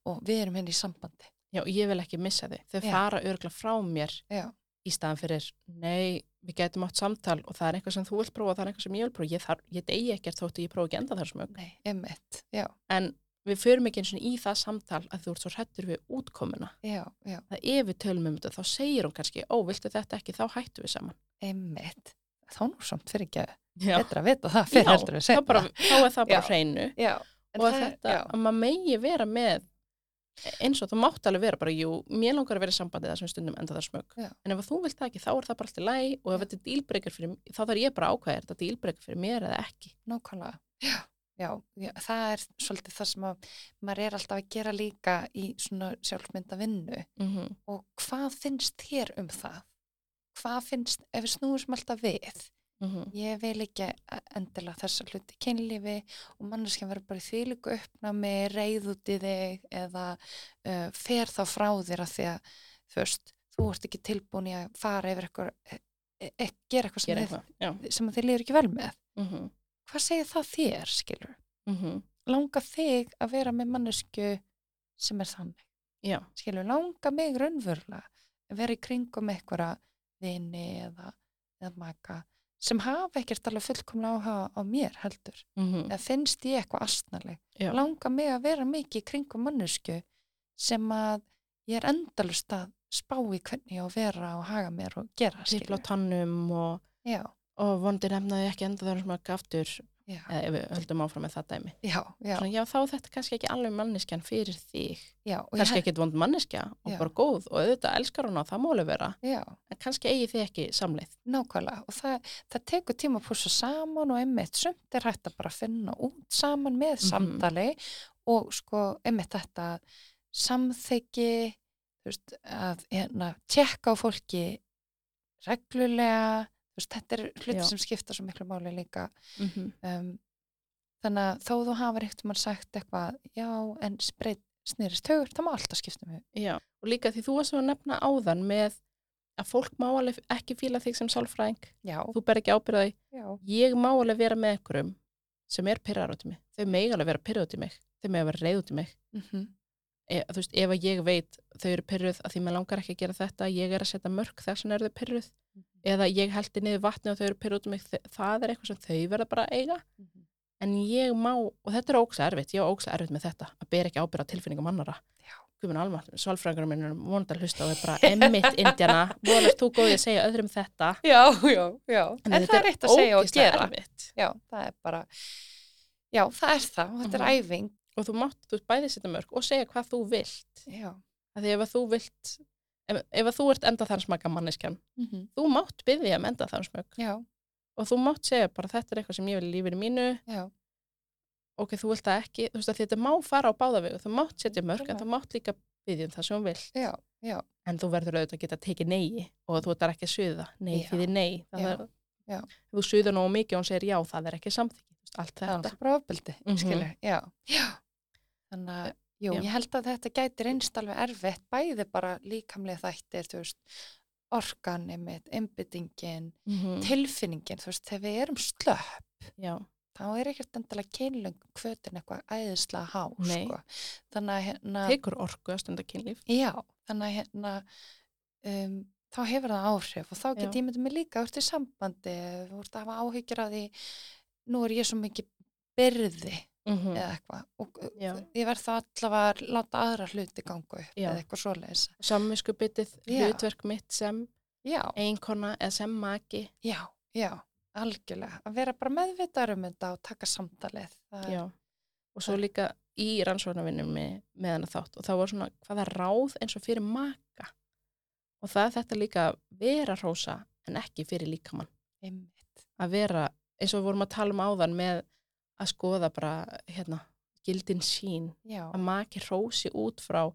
og við erum henni í sambandi. já, ég vil ekki missa þig. Þau Já. fara örgla frá mér Já, í staðan fyrir, nei, við getum átt samtal og það er eitthvað sem þú vilt prófa og það er eitthvað sem ég vil prófa. Ég, þarf, ég degi ekkert þóttu ég prófa ekki enda þar smög nei, einmitt, já, en við förum ekki eins og í það samtal að þú ert svo hrættur við útkomuna. Já, já, að ef við tölum um þetta þá segir hún kannski ó, viltu þetta ekki, þá hættu við saman. Einmitt. Þá nú samt fyrir ekki að já, betra að vita það fyrir heldur við bara, þá er það bara hreinu. En og að það er- þetta, já, að maður megi vera með eins og þú mátt alveg vera bara, jú, mér langar að vera í sambandi þessum stundum enda það smög Já. en ef þú vilt það ekki, þá er það bara alltaf læg og ef þetta er dílbreykar fyrir, þá þarf ég bara að ákvæða er þetta dílbreykar fyrir mér eða ekki? Nákvæmlega. Já, það er svolítið það sem að maður er alltaf að gera líka í svona sjálfmynda vinnu mm -hmm. og hvað finnst þér um það? Hvað finnst, ef við snúum sem alltaf við, ég vil ekki endilega þessa hluti kynlífi og manneskja verður bara í þvílíku uppnámi, reyð út í þig eða uh, fer þá frá þér að því að þú veist, þú ert ekki tilbúin í að fara yfir eitthvað, e, e, gera eitthvað sem, þið, eitthvað já. sem þið líður ekki vel með. Mm -hmm. Hvað segir það þér, skilur? Mm -hmm. Langa þig að vera með mannesku sem er þannig, já, skilur? Langa mig raunverulega að vera í kringum eitthvað vini eða, eða maka sem hafa ekkert alveg fullkomlega áhuga á mér heldur. mm eða finnst ég eitthvað astnarleg Já. langa mig að vera mikið í kringum mannesku sem að ég er endalust að spá í hvernig ég á að vera og haga mér og gera sýpla á tannum og, og vondi nefnaði ekki enda þar smög aftur. já, eða ef við höldum áfram með það dæmi. Já, já, Svona, já, þá er þetta kannski ekki alveg manneskjan fyrir þig. Já, kannski ekki vond manneskja og bara góð og auðvitað elskar hún á það máli vera. Já, en kannski eigi þið ekki samleið. Nákvæmlega og það, það tekur tíma að pússa saman og einmitt sumt er hægt að bara finna út saman með Mhm. samtali og sko einmitt þetta veist, að hérna, tjekka á fólki reglulega veist, þetta er hluti sem skipta svo miklu máli líka. Mm -hmm. um, þannig að þó þú hafar eitt mann sagt eitthvað, já, en spreyt snýrist högur, það má alltaf skipta um hug. Já, og líka því þú varst að nefna áðan með að fólk má alveg ekki fíla þig sem sálfræðing, já, þú ber ekki ábyrðaði ég má alveg vera með einhverjum sem er pyrrar út í mig, þau megi alveg vera pyrrað út í mig, þau megi vera reyð út í mig. Mm e, þú veist, ef að ég veit þau eru pyrruð að því mér langar ekki að gera þetta ég er að setja mörg þess eru þau pyrruð eða ég heldi niður vatni og þau eru pyrruð út í mig það er eitthvað sem þau verða bara að eiga. En ég má, og þetta er ógsa erfitt ég á ógsa erfitt með þetta, að bera ekki ábyrða tilfinningum annara Já. Guðminn Almar, svalfræðingur minn er vonandi að hlusta og er bara emmitt indjana vonast þú góði að segja öðrum þetta. Já, já, já. En, þetta það er eitt að segja og gera. erfitt. já, það er bara já, það er það, þetta Mhm. er æfing. Og þú mátt, þú bæði setja mörg og segja hvað þú vilt. Já, að því ef að þú vilt ef, ef þú ert enda þar smaka manneskjan mm þú mátt byggja um enda þar smög já, og þú mátt segja bara þetta er eitthvað sem ég vil í lífinu mínu. Já. Ok, þú vilt það ekki, þú veist að þetta má fara á báðavegu, þú mátt setja mörg en þú mátt líka byggja um það sem hún vil já, já, en þú verður auðvitað að geta tekið nei og þú ætlar ekki að suða, nei því nei. Það Já. er, þú suður nógu mikið og hún segir já, það er ekki þú veist, allt það er þetta bara ofbeldi, Mhm. skilur, já, já. Þannig að, jú, Já. ég held að þetta gæti reynst alveg erfitt, bæði bara líkamlega þættir, þú veist, orkanið mitt, einbyttingin, mm tilfinningin, þú veist, þegar við erum slöpp, já, þá er ekkert endilega kynlöng kvötin eitthvað æðislega há, Nei. sko. Þannig að hérna, tekur orku að stunda kynlíf já, þannig að hérna, um, þá hefur það áhrif og þá get ég myndið mig líka úr til sambandi, þú ert að hafa áhyggjur af því, nú er ég svo mikið byrði mm eða eitthvað og uh, Já. ég verð þá allavega að láta aðra hluti gangu upp Já. eða eitthvað svoleiðis. samvisku byttið, hlutverk mitt sem einkona eða sem maki já, já, algjörlega. Að vera bara meðvitaður um þetta og taka samtalið. Það já. og svo líka í rannsóknarvinnum með, með hana þátt og það var svona hvaða ráð eins og fyrir maka og það er þetta líka að vera hrósa en ekki fyrir líkamann Einmitt. að vera, eins og við vorum að tala um áðan með að skoða bara hérna, gildin sín Já, að maki hrósi út frá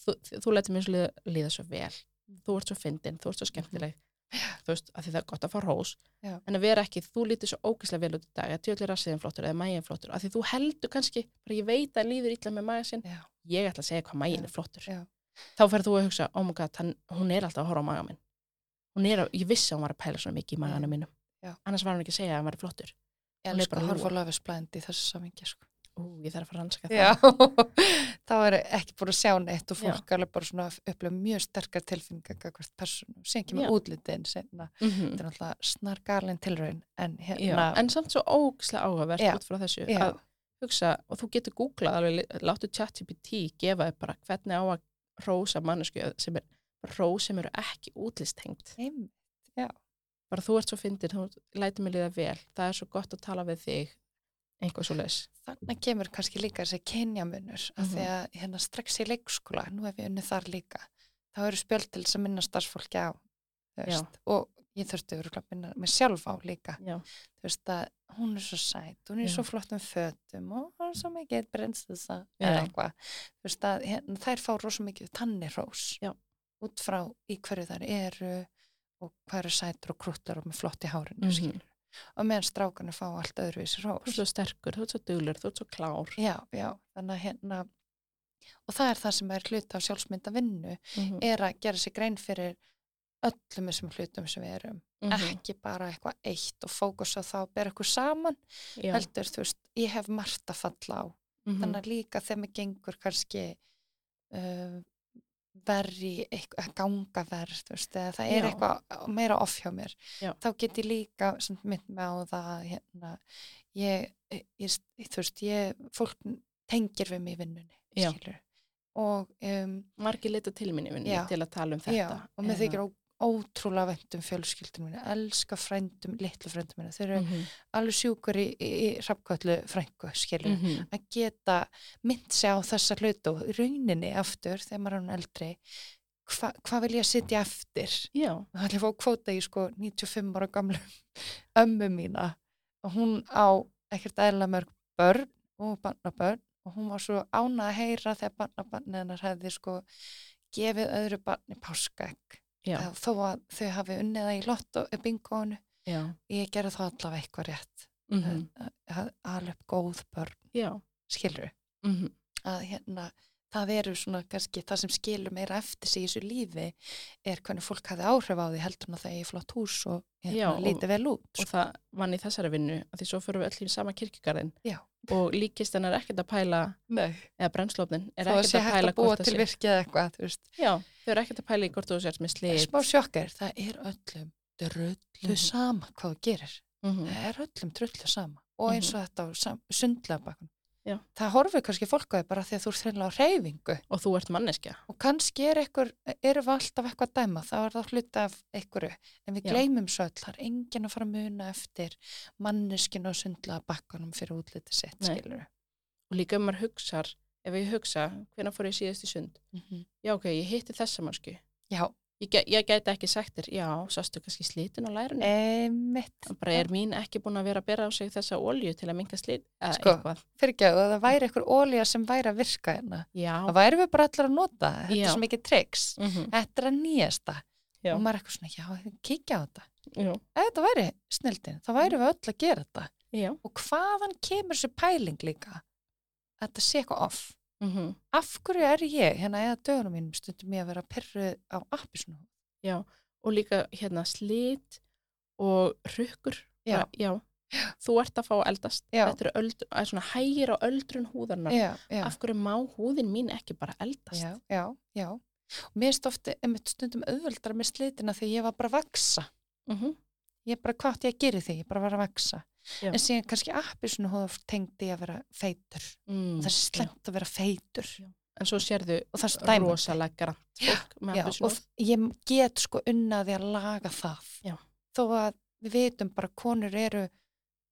þú, þú letur mér líða, líða svo vel. Þú ert svo fyndin, þú ert svo skemmtileg. Þú veist, að því það er gott að fá hrós. Já. en að vera ekki, þú lítur svo ógæslega vel út í dag að tjóðlega rassiðin flottur eða mægin flottur. Að því þú heldur kannski, bara ég veit að líður illa með mægin sinn, ég ætla að segja hvað mægin er flottur. Já. þá ferð þú að hugsa, oh my god, hann, hún er alltaf að horfa á maga minn. Hún er að, ég vissi að hún var að pæla svona mikið í magana mínum. Annars var hún ekki að segja að hann var flottur ég er bara að að horfa löfisblændi í þessu samingi, sko. Ég þarf að fara að rannsaka það Já, þá er ekki búin að sjá neitt og Já. fólk alveg bara svona upplöf mjög sterkar tilfinningar hvert persónu, sem ekki Já. með útlitin, senna. Mhm. Þetta er náttúrulega snar galin tilraun, en Já, hérna, en samt svo ógislega áhugavert Já. út frá þessu Já. að hugsa, og þú getur googlað alveg, láttu ChatGPT gefa þér bara hvernig á að rósa mannesku sem er rós sem eru ekki útlisthengt einmitt, bara þú ert svo fyndir, þú lætur mig liða vel. Það er svo gott að tala við þig. Einhvað svo leis þannig kemur kannski líka þessi kynjamunur af því Mhm. að hérna strax í leikskóla, nú hef ég unnið þar líka þá eru spjöld til þess að minna starfsfólki á og ég þurfti að minna mig sjálf á líka. Já, þú veist að hún er svo sæt hún er Já. svo flottum fötum og hún er svo mikið Já. eða eitthvað. Þú veist að hérna, þær fá rosa mikið tannirós út frá í hverju þær eru og hvað eru sætur og krútlar og með flott í hárinu Mhm. skilur og meðan strákarnir fá allt öðruvísi þú ert rós svo sterkur, þú ert svo duglur, þú ert svo klár. Já, já, þannig að hérna og það er það sem er hluta af sjálfsmynda vinnu Mhm, er að gera sér grein fyrir öllum þessum hlutum sem við erum. Mhm, ekki bara eitthvað eitt og fókus á það og bera eitthvað saman já, heldur, þú veist, ég hef margt að falla á. Mhm, þannig að líka þegar mér gengur kannski uh, verri ganga verð það er Já. eitthvað meira off hjá mér, Já. þá get ég líka mynd með á það að, hérna, ég, ég, þú veist ég, fólk tengir við mig í vinnunni, Já. og um, margir leita til minni vinni Já. til að tala um já, þetta og mér þykir ó, ótrúlega vænt um fjölskyldum minni, elska frændum, litlu frændum minni, þeir eru mhm, alveg sjúkur í, í, hrafkvöldu frængu, skilur mhm, að geta mynd sig á þessa hlutu og rauninni aftur þegar maður er hann eldri hva, hvað vil ég að sitja eftir? Já, það ætla að fá kvóta í sko 95 ára gamlu ömmu mína. Og hún á ekkert eðla mörg börn og barnabörn og hún var svo ánað að heyra þegar barnabarnið hennar hefði sko gefið öðru barni páskaegg já, þó að þau hafi unnið það í lotto bingónu, já, ég gerði það allavega eitthvað rétt mhm, að alveg góð börn, já, skilur mhm, að hérna, það eru svona kannski það sem skilur meira eftir sig í þessu lífi er hvernig fólk hafi áhrif á því heldur en að það er flott hús og hérna, og- lítið vel út og sko. það vann í þessari vinnu að því svo fyrir við öll í sama kirkjugarðin Já. og líkist hennar ekkert að pæla Nei, eða brennslófnin er þó að ekkert sé að hægt pæla að búa hvort það til sé virkið eða eitthvað þú veist, já, þau eru ekkert að pæla í hvort þú sért með slit. smá sjokkar það er öllum drullu Mhm. sama hvað þú gerir. Mhm, það er öllum drullu sama og eins og þetta á sundlega bakun Já. það horfir kannski fólk á því bara því að þú ert hreinlega á reyfingu og þú ert manneskja og kannski er ykkur, erum við alltaf eitthvað að dæma, þá er það hluta af einhverju, en við Já. gleymum svo öll, það er enginn að fara að muna eftir manneskinu og sundlaða bakkanum fyrir útliti sitt, Nei. skilur og líka ef maður hugsar ef ég hugsa, hvenær fór ég síðast í sund -hmm. já ok, ég hitti þessa mannsku Já, Ég, ég gæti ekki sagt þér, já, sástu kannski slitin á lærinu. Einmitt. Það bara er mín ekki búin að vera að bera á sig þessa olju til að minga slit, eða Sko. eitthvað. Fyrir ekki að það væri eitthvað ólíja sem væri að virka hérna. Já. Það væri við bara allar að nota. Þetta Já. er svo mikið triks. Mm Þetta er að nýjasta. Já. Og maður er eitthvað svona, já, kíkja á þetta. Já. Ef þetta væri snildin, þá væri við öll að gera þetta. Já. Og hvaðan kemur þessi pæling líka? Að þetta sé eitthvað off. Mm Af hverju er ég, hérna eða dögunum mínum, stundum ég að vera pyrruð á appisnú? Já. Og líka hérna slit og rukkur. Já. Já. Þú ert að fá eldast. Já. Þetta er, öld, er svona hægir á öldrun húðarnar. Já, já. Af hverju má húðin mín ekki bara eldast? Já, já, já. Og mér finnst ofti einmitt stundum auðveldara með slitina þegar ég var bara að vaksa. Mm Ég bara, hvað átti ég að gera því? Ég bara var að vaksa. Já. En síðan kannski appi svona hóða tengdi að vera feitur. mm. Það er slengt að vera feitur. En svo sérðu rosalega grant fólk Já, og f- ég get sko unnaði að laga það. Já. Þó að við vitum bara konur eru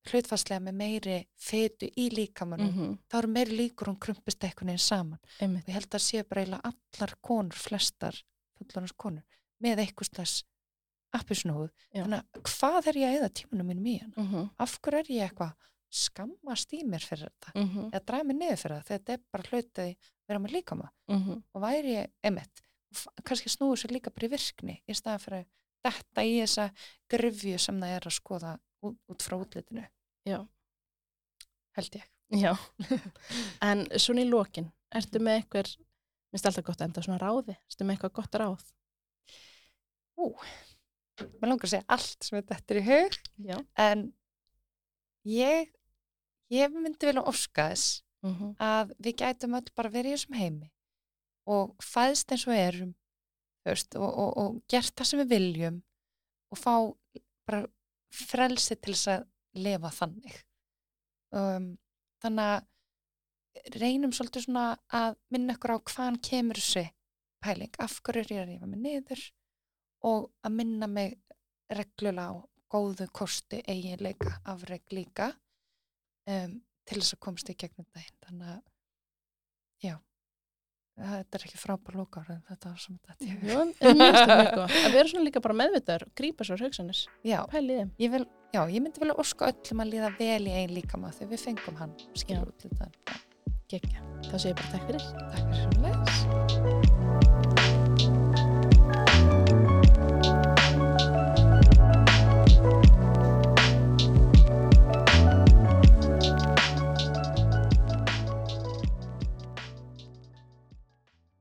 hlutfastlega með meiri feitu í líkamanum. Mhm, þá eru meiri líkur hún krumpist einhvern veginn saman. Einmitt. Og ég held að séu bara eiginlega allar konur, flestar fullanars konur, með eitthvað slags appisnúð. Já. Þannig að hvað er ég að eða tímanum mínum í hana? Mhm, Af hverju er ég eitthvað skammast í mér fyrir þetta? mhm, Eða draga mig niður fyrir það? Þetta er bara hlutið að vera með líkama. mhm. Og væri ég, emitt, kannski snúið sér líka bara í virkni í staðan fyrir þetta í þessa grifju sem það er að skoða út, út frá útlitinu. Já. Held ég. Já. En svona í lokin, ertu með eitthvað, minnst alltaf gott að enda svona ráði, ertu með eitthvað gott ráð? Ú, maður langar að segja allt sem þetta er í hug, Já. en ég, ég myndi vilja óska þess Mm að við gætum öll bara verið í þessum heimi og fæðst eins og erum veist, og, og, og gert það sem við viljum og fá bara frelsi til þess að lifa þannig. Um, þannig að reynum svolítið svona að minna ykkur á hvaðan kemur þessi pæling, af hverju er ég að rífa mig niður og að minna mig reglulega á góðu kosti eiginleika, afreg líka um, til þess að komast í gegnum daginn. Þannig að, já, þetta er ekki frábær lókar en þetta var sem þetta ég. Gott. Að vera svona líka bara meðvitaður, grípa svo hugsanir, Já, ég vil, já, ég myndi vilja óska öllum að líða vel í einn líkama þegar við fengum hann, skilur út þetta. Gekja. Það sé ég bara takk fyrir. Takk fyrir.